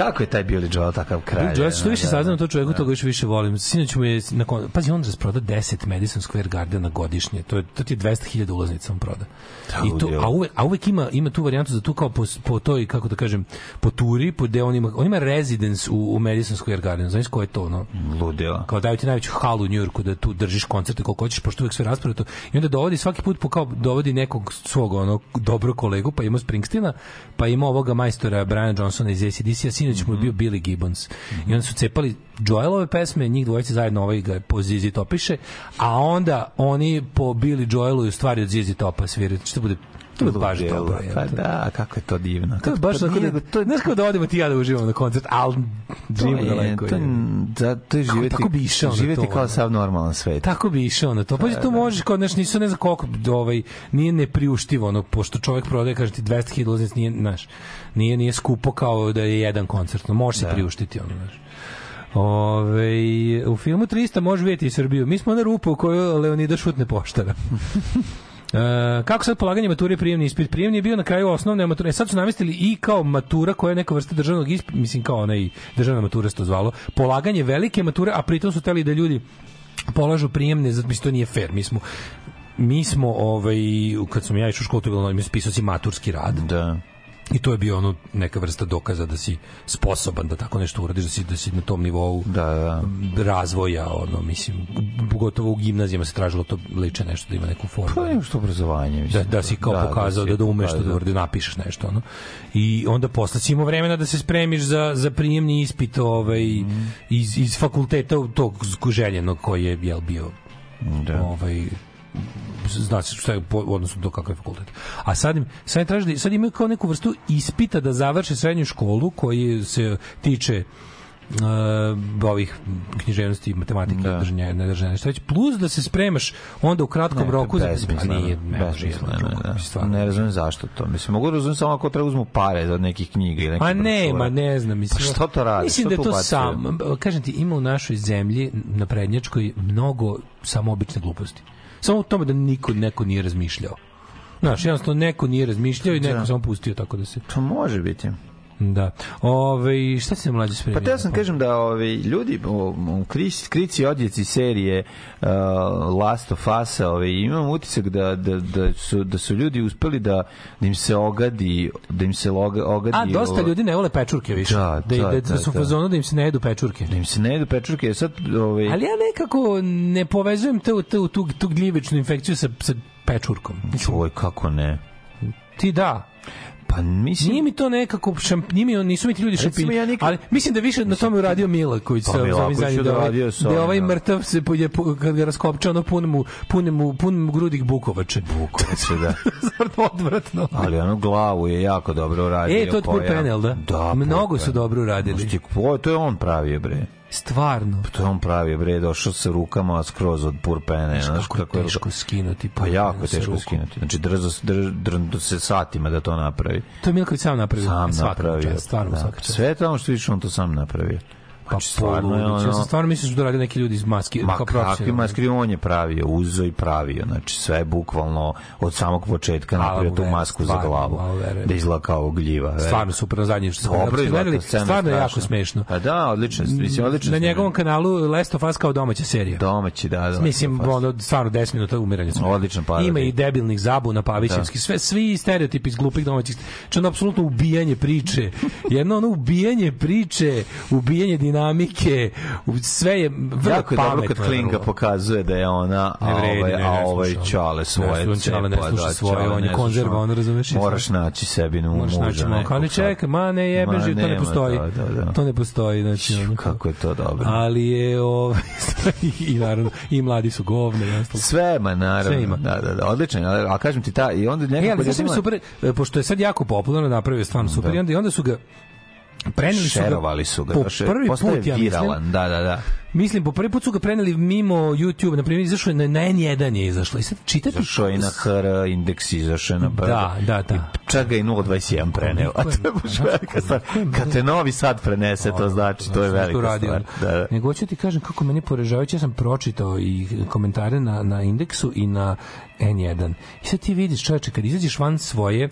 Kako je taj Billy Joel takav kralj? Billy Joel, što više Da, da. saznam to čoveku, toga još više volim. Sinoć mu je, nakon, pazi, on rasproda 10 Madison Square Gardena godišnje. To, je, to ti je 200.000 ulaznica on proda. I to, a, uvek, a uvek ima, ima tu varijantu za tu kao po, po toj, kako da kažem, po turi, po gde on ima, on ima residence u, u Madison Square Garden. Znaš ko je to, no? Ludilo. Kao daju ti najveću halu u Njujorku da tu držiš koncerte koliko hoćeš, pošto uvek sve rasprodato. I onda dovodi svaki put po kao dovodi nekog svog ono dobro kolegu, pa ima Springsteena, pa ima ovoga majstora Brian Johnsona iz ACDC-a, sinoć mu je bio Billy Gibbons. I onda su cepali Joelove pesme, njih dvojice zajedno ovaj ga po Zizi Topiše, a onda oni po Billy Joelu stvari od Zizi Topa sviraju. Što bude to bude baš Ludilo. dobro. Pa da, kako je to divno. To je baš Pa tako da, to, znaš kao da odemo ti ja da uživamo na koncert, ali To živimo je, daleko. to, je- je. da, to je živjeti, tako bi išao na živjeti to, kao sav normalan svet. Tako bi išao na to. Pa to možeš kao znaš, nisu ne znam koliko ovaj nije nepriuštivo ono pošto čovjek prodaje kaže ti 200.000 ulaznica nije znaš. Nije nije skupo kao da je jedan koncert. No, može se Da. priuštiti ono, znaš. Ove, u filmu 300 može vidjeti i Srbiju. Mi smo na rupu u kojoj Leonida šutne poštara. E, kako sad polaganje mature i prijemni ispit? Prijemni je bio na kraju osnovne mature. E, sad su namestili i kao matura koja je neka vrsta državnog ispita, mislim kao onaj državna matura se to zvalo. Polaganje velike mature, a pritom su teli da ljudi polažu prijemne, zato mislim to nije fair. Mi smo mi smo ovaj kad sam ja išao u školu to je bilo mi pisao si maturski rad. Da. I to je bio ono neka vrsta dokaza da si sposoban da tako nešto uradiš, da si, da si na tom nivou da, da. razvoja, ono, mislim, pogotovo u gimnazijama se tražilo to liče nešto da ima neku formu. Pa nema što obrazovanje. Da, Mislim, da si kao da, pokazao si- da, da umeš pa, to da, da, da napišeš nešto ono. I onda posle si imao vremena da se spremiš za, za prijemni ispit ovaj, Mhm. iz, iz fakulteta tog željenog koji je jel, bio Da. ovaj zna se šta je po, u odnosu do kakav je fakultet. A sad im, sad im traži da, sad imaju kao neku vrstu ispita da završe srednju školu koji se tiče uh, ovih književnosti, matematike, da. držanja, ne držanja, šta već, plus da se spremaš onda u kratkom Ne, roku besmisleno. Pa nije, ne Besmisleno, ne, stvarno. ne razumem zašto to. Mislim, mogu da razumem samo ako treba uzmu pare od nekih knjiga ili nekih Pa ne, ma ne znam, mislim. Pa što to radi? Mislim Što da to sam, kažem ti, ima u našoj zemlji na prednjačkoj mnogo samo obične gluposti. Samo u tome da niko neko nije razmišljao. Znaš, jednostavno neko nije razmišljao i neko Da. samo pustio tako da se... To može biti. Da. Ove, šta se mlađe spremio? Pa te ja sam kažem da ovi ljudi u krici, krici odjeci serije uh, Last of Us, ovi, imam utisak da, da, da, su, da su ljudi uspeli da, da im se ogadi, da im se loga, ogadi... A, dosta ovo- ljudi ne vole pečurke više. Da, da, da, da, da, su u da. fazonu da im se ne jedu pečurke. Da im se ne jedu pečurke, sad... Ovaj, Ali ja nekako ne povezujem tu, tu, tu, tu gljivičnu infekciju sa, sa pečurkom. Oj, kako ne? Ti da. Pa mislim... Nije mi to nekako šamp, nije mi, nisu mi ti ljudi šampinjoni, ja nikad- ali mislim da više na tome uradio Milaković Pa sa ovim zadnjim, da, ovaj, sa da je ovim, ovaj da. mrtav se je, kad ga raskopča, ono pune mu, pune mu, pune mu grudih bukovače. Bukovače, da. Stvarno odvratno. Ali ono glavu je jako dobro uradio. E, to je panel, da? Da. Mnogo su dobro uradili. To je on pravio, bre. Stvarno. To je on pravi, bre, došao sa rukama skroz od purpene. Znaš kako je je teško skinuti Pa jako je teško skinuti. Znači, drzo, drž, drndo se satima da to napravi. To je Milković sam napravio. Sam napravio. čast, Stvarno, da. Sve tamo što vidiš, on to sam napravio. Pa Znači, stvarno je poludić. Ja sam ono... stvarno mislim da su to radili neki ljudi iz maski. Ma kao kakvi maskri on je pravio, uzo i pravio, znači sve je bukvalno od samog početka napravio tu masku za stvarno, glavu, hvala, verujem. da izgleda kao gljiva. verujem. Stvarno super na zadnje što Dobro izgleda, gledali. Stvarno je jako smešno. Pa da, odlično, mislim, odlično. Na njegovom kanalu Last of Us kao domaća serija. Domaći, da, da. Mislim, ono, stvarno 10 minuta umiranja. Odličan parodij. Ima i debilnih zabuna, pavićevski, sve, svi stereotipi iz glupih domaćih. Znači, ono, apsolutno ubijanje priče. Jedno, ono, ubijanje priče, ubijanje dinamike, u- sve je vrlo Jako pametno. kad Klinga pokazuje da je ona, a Ne ovaj, ne, a ne ovaj čale svoje Ne, Čale ne sluša da, svoje, on je ne konzerva, on razumeš Moraš naći sebi nu Moraš naći ali sad. čekaj, ma ne jebe, Ma, to ne postoji. da, da. To ne postoji, znači, Kako je to dobro. ali je ovaj i naravno i mladi su govne. Sve, ma naravno. Sve ima. Da, da, da, odlično. A, kažem ti ta, i onda E, nekako ali znaš ljudima- mi super, e, pošto je sad jako popularno napravio stvarno super, i onda su ga preneli su ga, Šerovali su ga. po prvi put, ja mislim, viralan, da, da, da. Mislim, po prvi put su ga preneli mimo YouTube, na primjer, izašlo je na, na N1 je izašlo. I sad čitati... Izašao je na HR, indeks izašao je na brdo. Da, da, da. Čak ga i 021 preneo. A to je baš velika stvar. Kad te Novi Sad prenese, to znači, to je velika stvar. Da, da. Nego hoću ti kažem kako meni poražavajuće, ja sam pročitao i komentare na, na indeksu i na N1. I sad ti vidiš, čoveče, kad izađeš van svoje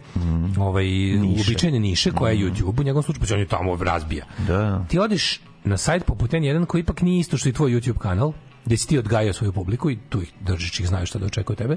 ovaj, uobičajene niše, koja je YouTube, u njegovom slučaju, pa on je tamo razbija. Da. Ti odeš na sajt poput N1 koji ipak nije isto što i tvoj YouTube kanal, gde si ti odgajao svoju publiku i tu ih držiš ih znaju šta da očekuje tebe.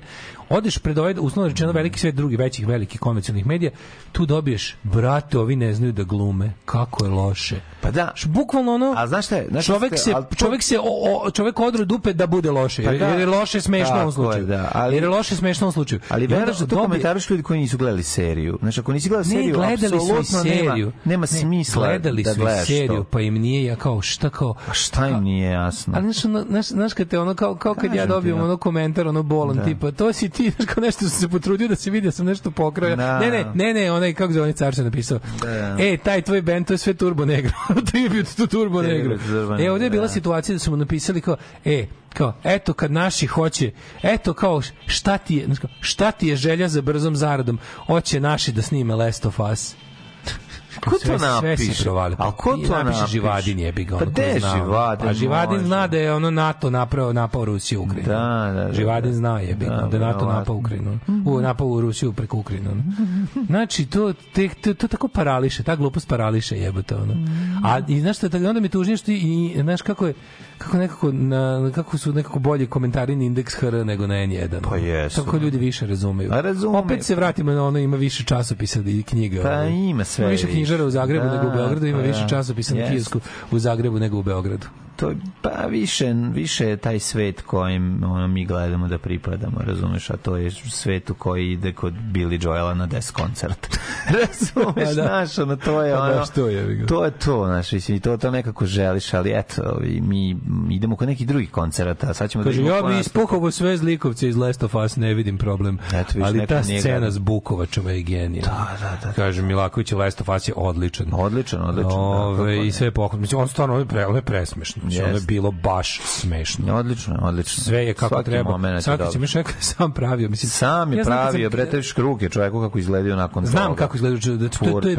Odeš pred ovaj, uslovno rečeno, veliki svet drugih većih, velikih komercijalnih medija, tu dobiješ, brate, ovi ne znaju da glume, kako je loše. Pa da. Bukvalno ono, A znaš šta je? Znaš čovek se, to- čovek se, o, o, čovek odru dupe da bude loše, Pa jer, da. jer je loše smešno u slučaju. da, ali- jer je loše smešno u slučaju. Ali veraš da to dobije- komentariš ljudi koji nisu gledali seriju. Znači, ako nisi gledao ne, seriju, gledali apsolutno nema, seriju. nema Ne, smisla gledali da su i gledaš seriju, to. pa im nije ja kao šta kao A šta im nije jasno? Ali znaš, znaš, znaš kad te ono kao, kao kad ja Kažem ti, dobijem no. ono komentar, ono bolan, Da. tipa, to si ti, znaš, kao nešto sam se potrudio da se vidi da sam nešto pokrao. Da. Ne, ne, ne, ne, onaj, kako zove, onaj car se napisao. Da. E, taj tvoj band, to je sve Turbo Negro. To Negro. Tribute to Turbo E, ovdje je bila da. situacija da su mu napisali kao, e, kao, eto kad naši hoće, eto kao, šta ti je, šta ti je želja za brzom zaradom, hoće naši da snime Last of Us. Ko Sve- to napiše? provalio. A ko to napiše? Živadin jebi ga. Pa gde je. Živadin? Pa Živadin Može. zna da je ono NATO napravo napao Rusiju u Ukrajinu. Da, da, da, Živadin da. zna jebi ga, Da, da je NATO napao Ukrajinu. U, napao u Rusiju preko Ukrajine. ono. Znači, to, te, to, to tako parališe, ta glupost parališe jebote. Ono. A i znaš je, onda mi tužnije što i znaš kako je, kako nekako na, kako su nekako bolji komentari na indeks HR nego na N1. Pa jesu. Tako ljudi više razumeju. A razume. Opet se vratimo na ono, ima više časopisa i knjiga. Pa ovaj. ima sve više više. knjižara u Zagrebu Da, nego u Beogradu, ima pa više da. časopisa na Jeste. kiosku u Zagrebu nego u Beogradu. To je, pa više, više je taj svet kojim ono, mi gledamo da pripadamo, razumeš, a to je svet u koji ide kod Billy Joela na des koncert. razumeš, Pa da. znaš, ono, to je Pa ono, to je, to je to, znaš, mislim, to, to nekako želiš, ali eto, mi idemo kod nekih drugih koncerata, sad ćemo Kaže, da idemo ja bi ispuhovo sve zlikovce iz Last of Us, ne vidim problem. Eto, Ali ta scena s Bukovačama je genijalna. Da, da, da. Kaže, Milaković, Last of Us je odličan. Odličan, odličan. da, Ove, kako I sve je pohvalno. Mislim, on stvarno ono je, pre, presmešno. Mislim, ono je bilo baš smešno. Odlično, odlično. Sve je kako Svaki treba. mi rekao da je sam pravio. Mislim, Sam je ja znam kad pravio, sam- bre, te ruke čoveku kako izgledaju nakon Znam toga. kako izgleda da to, to, to, to,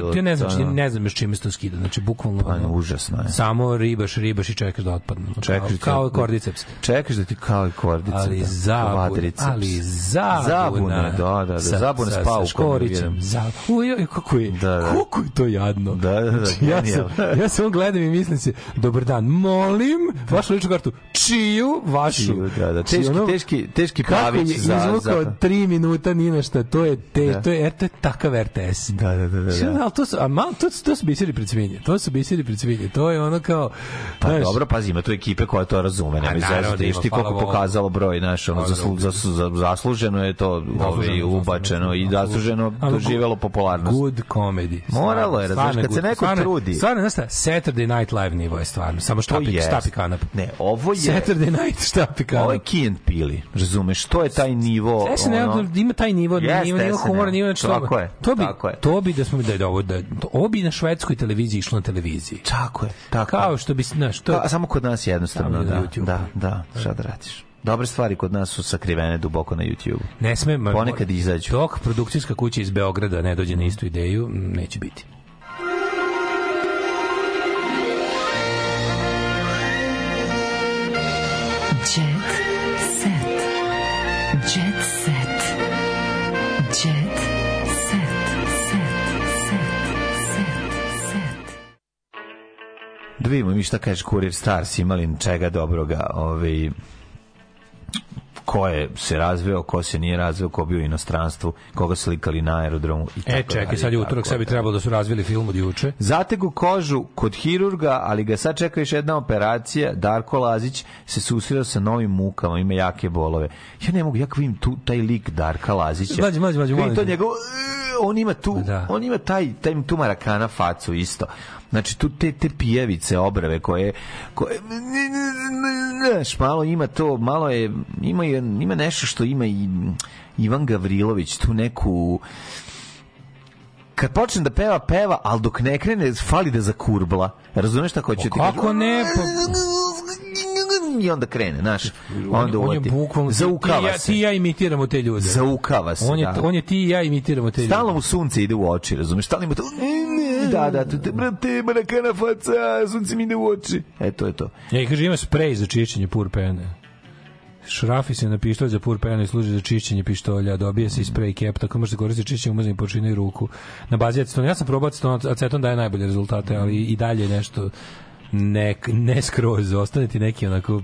to, to, ne znam, to, ono. ne znam još čime se to skida. Znači bukvalno Pa, užasno je. Samo ribaš, ribaš i čekaš da otpadne. Čekaš kao, da- kao kordiceps. Čekaš da ti kao i kordica. Ali da, zabuna, ali zabuna. Da, da, da, zabune s paukom, Sa škorićem. vjerujem. Za, uj, uj, kako je, Da, da. kako je to jadno. Da, da, da, Znači, ja, sam, ja gledam i mislim se, dobar dan, molim vašu ličnu kartu, čiju vašu. Čiju, da, da, teški- ono, teški- teški kako Pavić je za- izvukao za- tri minuta ni na šta, to je, te, Da. to je, to je takav RTS. Da, da, da, da. Da. ali to su, a mal, to, to su biseri pred svinje. To su biseri pred svinje. To je ono kao... Pa znaš, dobro, pazi, ima tu ekipe koja to razume, nema A naravno izazati. da ima, ti koliko pokazalo broj, znaš, ono, zaslu, zaslu, za- zasluženo je to ovaj, ubačeno i zasluženo doživelo popularnost. Good comedy. Moralo je, razumeš, kad se neko trudi. Stvarno, znaš šta, Saturday Night Live nivo je stvarno. Samo To štapi, jest. štapi kanap. Ne, ovo je... Saturday night štapi kao. Ovo je Key and Pili, razumeš, to je taj nivo. SNL ono- ima taj nivo, Jeste nivo, nivo humora, nivo znači Tako je, To bi, tako je. to bi da smo da je ovo da ovo bi na švedskoj televiziji išlo na televiziji. Tako je, tako Kao što bi, znaš, to Pa, a samo kod nas jednostavno, Samo na da, da, da, šta da radiš. Dobre stvari kod nas su sakrivene duboko na YouTube. ne sme Ponekad izađu. Dok produkcijska kuća iz Beograda ne dođe na istu ideju, neće biti. Da vidimo mi šta kaže Kurir Stars, imali čega dobroga, ovaj, ko je se razveo, ko se nije razveo, ko bio u inostranstvu, koga slikali na aerodromu i tako E, čekaj, dalje, sad je utorak, sad bi dalje. trebalo da su razvili film od juče. Zategu kožu kod hirurga, ali ga sad čeka još jedna operacija. Darko Lazić se susreo sa novim mukama, ima jake bolove. Ja ne mogu, ja kad vidim tu, taj lik Darka Lazića. Mlađe, vidim molim to njegov, e, on ima tu, Da. on ima taj, taj tu marakana facu isto. Znači, tu te, te pijavice, obrave koje, koje znaš, malo ima to, malo je, ima, je- ima nešto što ima i Ivan Gavrilović, tu neku, kad počne da peva, peva, ali dok ne krene, fali da zakurbla. Razumeš šta hoću ti kažem? Kako ne? Pa, I onda krene, znaš. Onda on je uvati. bukvalno ti Zaukava ja, se. ti i ja imitiramo te ljude. Zaukava se, on je, da. on je ti i ja imitiramo te ljude. Stalno mu sunce ide u oči, razumeš? Stalno ima to... Da, da, tu te, brate, marakana faca, sunce mi ide u oči. E, to je to. Ja i kaže ima sprej za čišćenje pur pene. Šrafi se na pištolj za pur pene i služi za čišćenje pištolja, dobije se i sprej kep, tako može se koristiti čišćenje umaznih površina i ruku. Na bazi acetona, ja sam probao aceton, aceton daje najbolje rezultate, ali i dalje nešto ne, ne skroz, ostane ti neki onako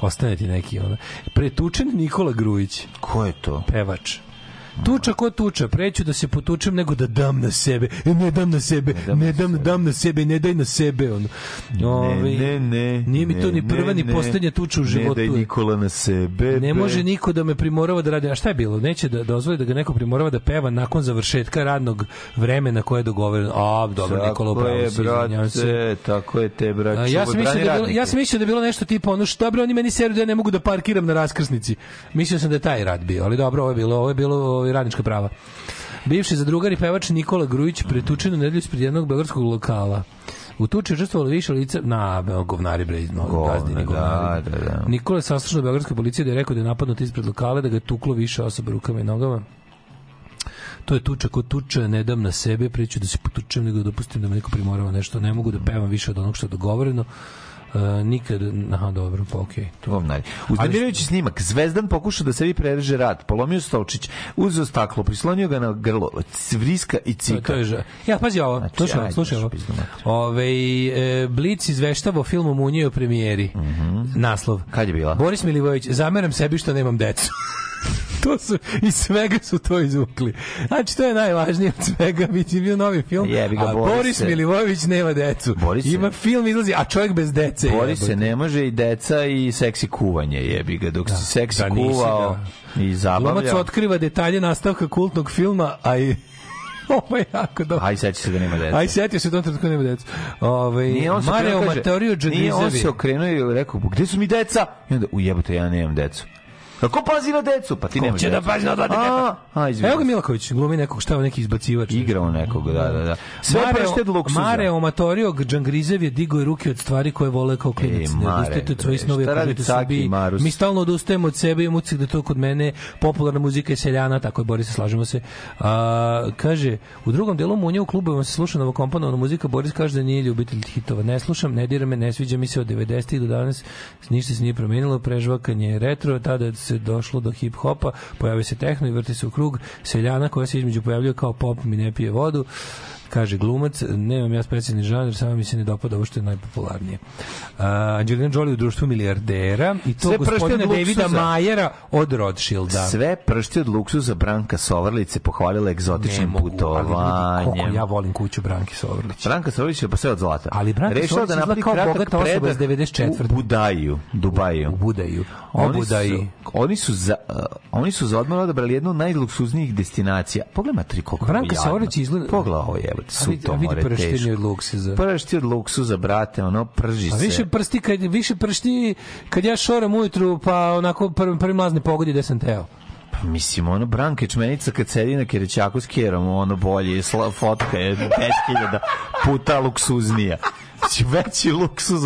ostane ti neki ono. Pretučen Nikola Grujić. Ko je to? Pevač. Tuča ko tuča, preću da se potučem nego da dam na sebe. E, ne dam na sebe, ne dam, dam na sebe, ne daj na sebe. Ono. Ovaj, ne, ne. Nije mi to ne, ni prva ne, ni ne. poslednja tuča u životu. Ne daj Nikola na sebe. Ne može niko da me primorava da radi. A šta je bilo? Neće da dozvoli da ga neko primorava da peva nakon završetka radnog vremena koje je dogovoreno. A, dobro, Nikola, Tako upravo je, si, izvinjavam se. tako je te, brate. A, ja sam mislio da bilo, ja sam mislio da je bilo nešto tipa ono što dobro oni meni seru da ja ne mogu da parkiram na raskrsnici. Mislio sam da je taj rad bio, ali dobro, ovo je bilo, ovo je bilo ovaj, radnička prava. Bivši zadrugar i pevač Nikola Grujić pretučen u nedelju ispred jednog beogradskog lokala. U tuči učestvovalo više lica na govnari bre, no, Govna, gazdini govnari. da, da, da. Nikola je saslušao od beogradske policije da je rekao da je napadnut ispred lokala, da ga je tuklo više osoba rukama i nogama. To je tuča kod tuča, ne dam na sebe, preću da se potučem, nego da dopustim da me neko primorava nešto. Ne mogu da pevam više od onog što je dogovoreno. Uh, nikad, aha, dobro, pa okej. to. Govnari. Uznemirujući snimak. Zvezdan pokušao da sebi prereže rat. Polomio stolčić, uzeo staklo, prislonio ga na grlo, vriska i To, cika. to je ža- Ja, pazi ovo, Znači, slušaj ovo, slušaj ovo. Ove, e, Blic izveštava o filmu Munje o premijeri. Naslov. Mhm. Kad je bila? Boris Milivojević, zameram sebi što nemam decu. to su, iz svega su to izvukli. Znači, to je najvažnije od svega, biti bio novi film, Jebi ga, a Borise. Boris Milivojević nema decu. Borise. Ima film, izlazi, a čovjek bez dece. Bori se, ne može i deca i seksi kuvanje, jebi ga. Dok si seksi da nisi, kuvao i Glumac zabavljao. otkriva detalje nastavka kultnog filma, a i Ovo je jako dobro. Aj, seća se da nema deca. Aj, setio se u tom trenutku nema deca. Ovaj Nije on se okrenuo, kaže, Matorio Nije on se okrenuo i rekao, "Pa gde su mi deca? I onda, ujebote, ja nemam decu. Kako pazi na decu? Pa ti Ko nemaš će da pazi na decu? A. Evo ga Milaković, glumi nekog šta neki izbacivač. Igrao nekog, da, da, da. Sve pršte od luksuza. Mareo Matorio Džangrizev je digao je ruke od stvari koje vole kao klinac. E, ne Mare, odustajte od svojih šta radi Caki i Marus? Mi stalno odustajemo od sebe, imamo utisak da to kod mene popularna muzika je seljana, tako je, Boris, slažemo se. A, kaže, u drugom delu munje u klubovima se sluša novokomponovana muzika, Boris kaže da nije ljubitelj hitova. Ne slušam, ne dira me, ne sviđa mi se od 90-ih do danas, ništa se nije promenilo, prežvakanje je retro, tada se došlo do hip-hopa, pojavio se tehno i vrti se u krug, seljana koja se između pojavljuje kao pop mi ne pije vodu, kaže glumac, nemam ja specijalni žanr, samo mi se ne dopada ovo što je najpopularnije. Uh, Angelina Jolie u društvu milijardera i to Sve gospodina od Davida. Majera od Rothschilda. Sve pršte od luksuza Branka Sovrlice pohvalila egzotičnim putovanjem. ja volim kuću Branke Sovrlić. Branka Sovrlić je pa sve od zlata. Ali Branka Rešila Sovrlić da napravi kao bogata osoba iz 94.. U Budaju, Dubaju. U Budaju. O Oni Budaji. su, oni su za uh, oni su za odmor odabrali jednu od najluksuznijih destinacija. Pogledaj matri koliko Branka. Sovrlić izgleda- Pogledaj ovo je. Jebote, A suto a vidi more, teško. od luksuza. Pršti od luksuza, brate, ono, prži A se. više prsti kad više pršti kad ja šoram ujutru pa onako prvi prvi mlazne pogodi gde sam teo. Pa mislim, ono, Branka Čmenica kad sedi na Kerećaku s Kerom, ono bolje, sla, fotka je 10.000 puta luksuznija. Znači, veći luksuz.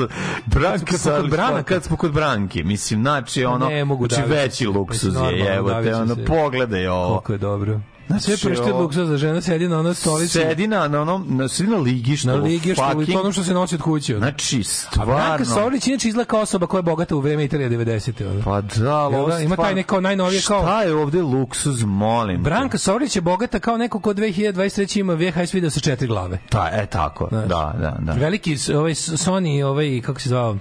Branka Kad smo kod sa- Branaka. Kad smo kod Branke. Mislim, znači, ono, Ne mogu znači, veći luksuz Pa je, evo davit te, ono, pogledaj ovo. Koliko je dobro. Znači, Sve pršti od ovo- luksuza, žena sedi na onoj stolici. Sedi na, na onom, na, sedi na ligištu. na ligištu, fucking- to ono što se nosi od kuće. ono. Znači, A Branka stvarno. Sorić inače izgleda kao osoba koja je bogata u vreme Italije 90. Ono. Pa da, ali Jel ovo da? Ima taj stvarno- neko najnovije kao- Šta je ovde luksuz, molim? Branka Sorić je bogata kao neko ko 2023 ima VHS video sa četiri glave. Ta, e, tako, da, da, da. Veliki ovaj Sony, ovaj kako se zvao?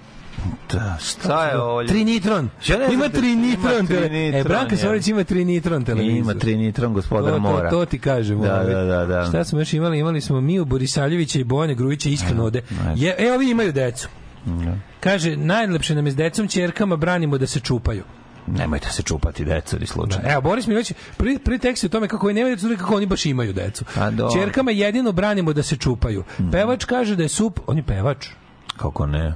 Da, šta je ovo? Trinitron. Ja ne Ima da- Trinitron. ima tele- Trinitron, E, Branka. Sorić ima Trinitron televizor. Ima trinitron gospodar to, mora. To, to ti kažem. Da, ovaj. da, da, da. Šta smo još imali? Imali smo Miju Borisaljevića i Bojana Grujića iskreno ode. Je, e, ovi imaju decu. Kaže, najlepše nam je s decom, ćerkama branimo da se čupaju. Nemojte se čupati, deco, ni slučajno. Evo, Boris Milović, prvi, prvi tekst je o tome kako oni nemaju decu, kako oni baš imaju decu. A, dobro. Ćerkama jedino branimo da se čupaju. Pevač kaže da je sup... On je pevač. Kako ne?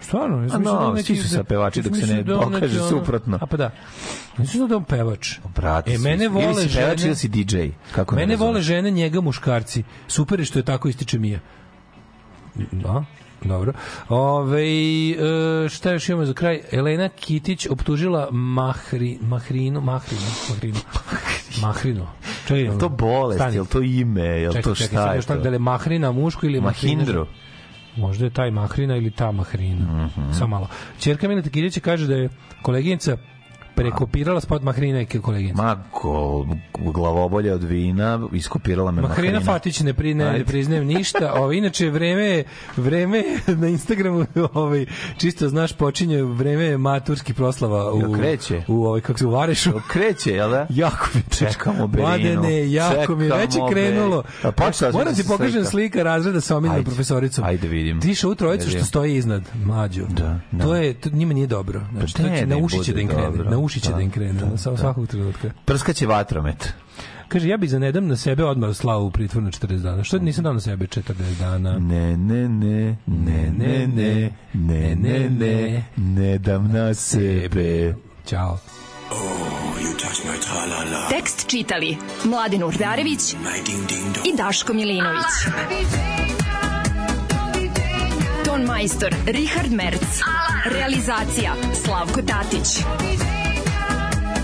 Stvarno, ja sam A mislio da no, on neki- su sa pevači dok se ne da ono- suprotno. A pa da. Mislim da je on pevač. Brate, E, mene vole ili si pevač ili si DJ. Kako ne Mene vole žene, njega muškarci. Super je što je tako ističe Mija. Da, dobro. Ove, e, šta još imamo za kraj? Elena Kitić optužila Mahri, Mahrinu, Mahrinu, Mahrinu, Mahrinu. Čekaj, Jel to bolest, stani. jel to ime, jel Čekaj, to čekaj, šta sad je to? Da li je Mahrina muško ili Mahrina? Možda je taj Mahrina ili ta Mahrina. Mhm. Samo malo. Čerka Mileta Kirića kaže da je koleginica prekopirala spot Mahrina i koleginica. Ma, ko, glavobolja od vina, iskopirala me Mahrina Mahrina. Fatić ne, pri, ne, ne priznajem ništa. Ovo, inače, vreme, vreme na Instagramu, ovaj, čisto znaš, počinje vreme maturski proslava u, Jel kreće? u, ovaj, kako se u Varešu. Kreće, jel da? Jako mi Čekamo Berinu. Mladene, jako mi je već je Čekamo krenulo. A počela sam Moram da ti pokažem slika. razreda sa omiljenom profesoricom. Ajde vidim. Ti u trojicu što stoji iznad, mlađu. Da, da. To je, to njima nije dobro. Znači, Pa to ne da im uši će bude da im krene. Na uši će Da, da im krene. da, Sa da. svakog trenutka. Prskaće vatromet. Kaže, ja bi za nedam na sebe odmah slao u pritvor na 40 dana. Što nisam dao na sebe 40 dana? Ne, ne, ne, ne, ne, ne, ne, ne, ne, ne dam na sebe. Ćao. Tekst čitali Mladin Urdarević i Daško Milinović. Ton majstor Richard Merc. Realizacija Slavko Tatić.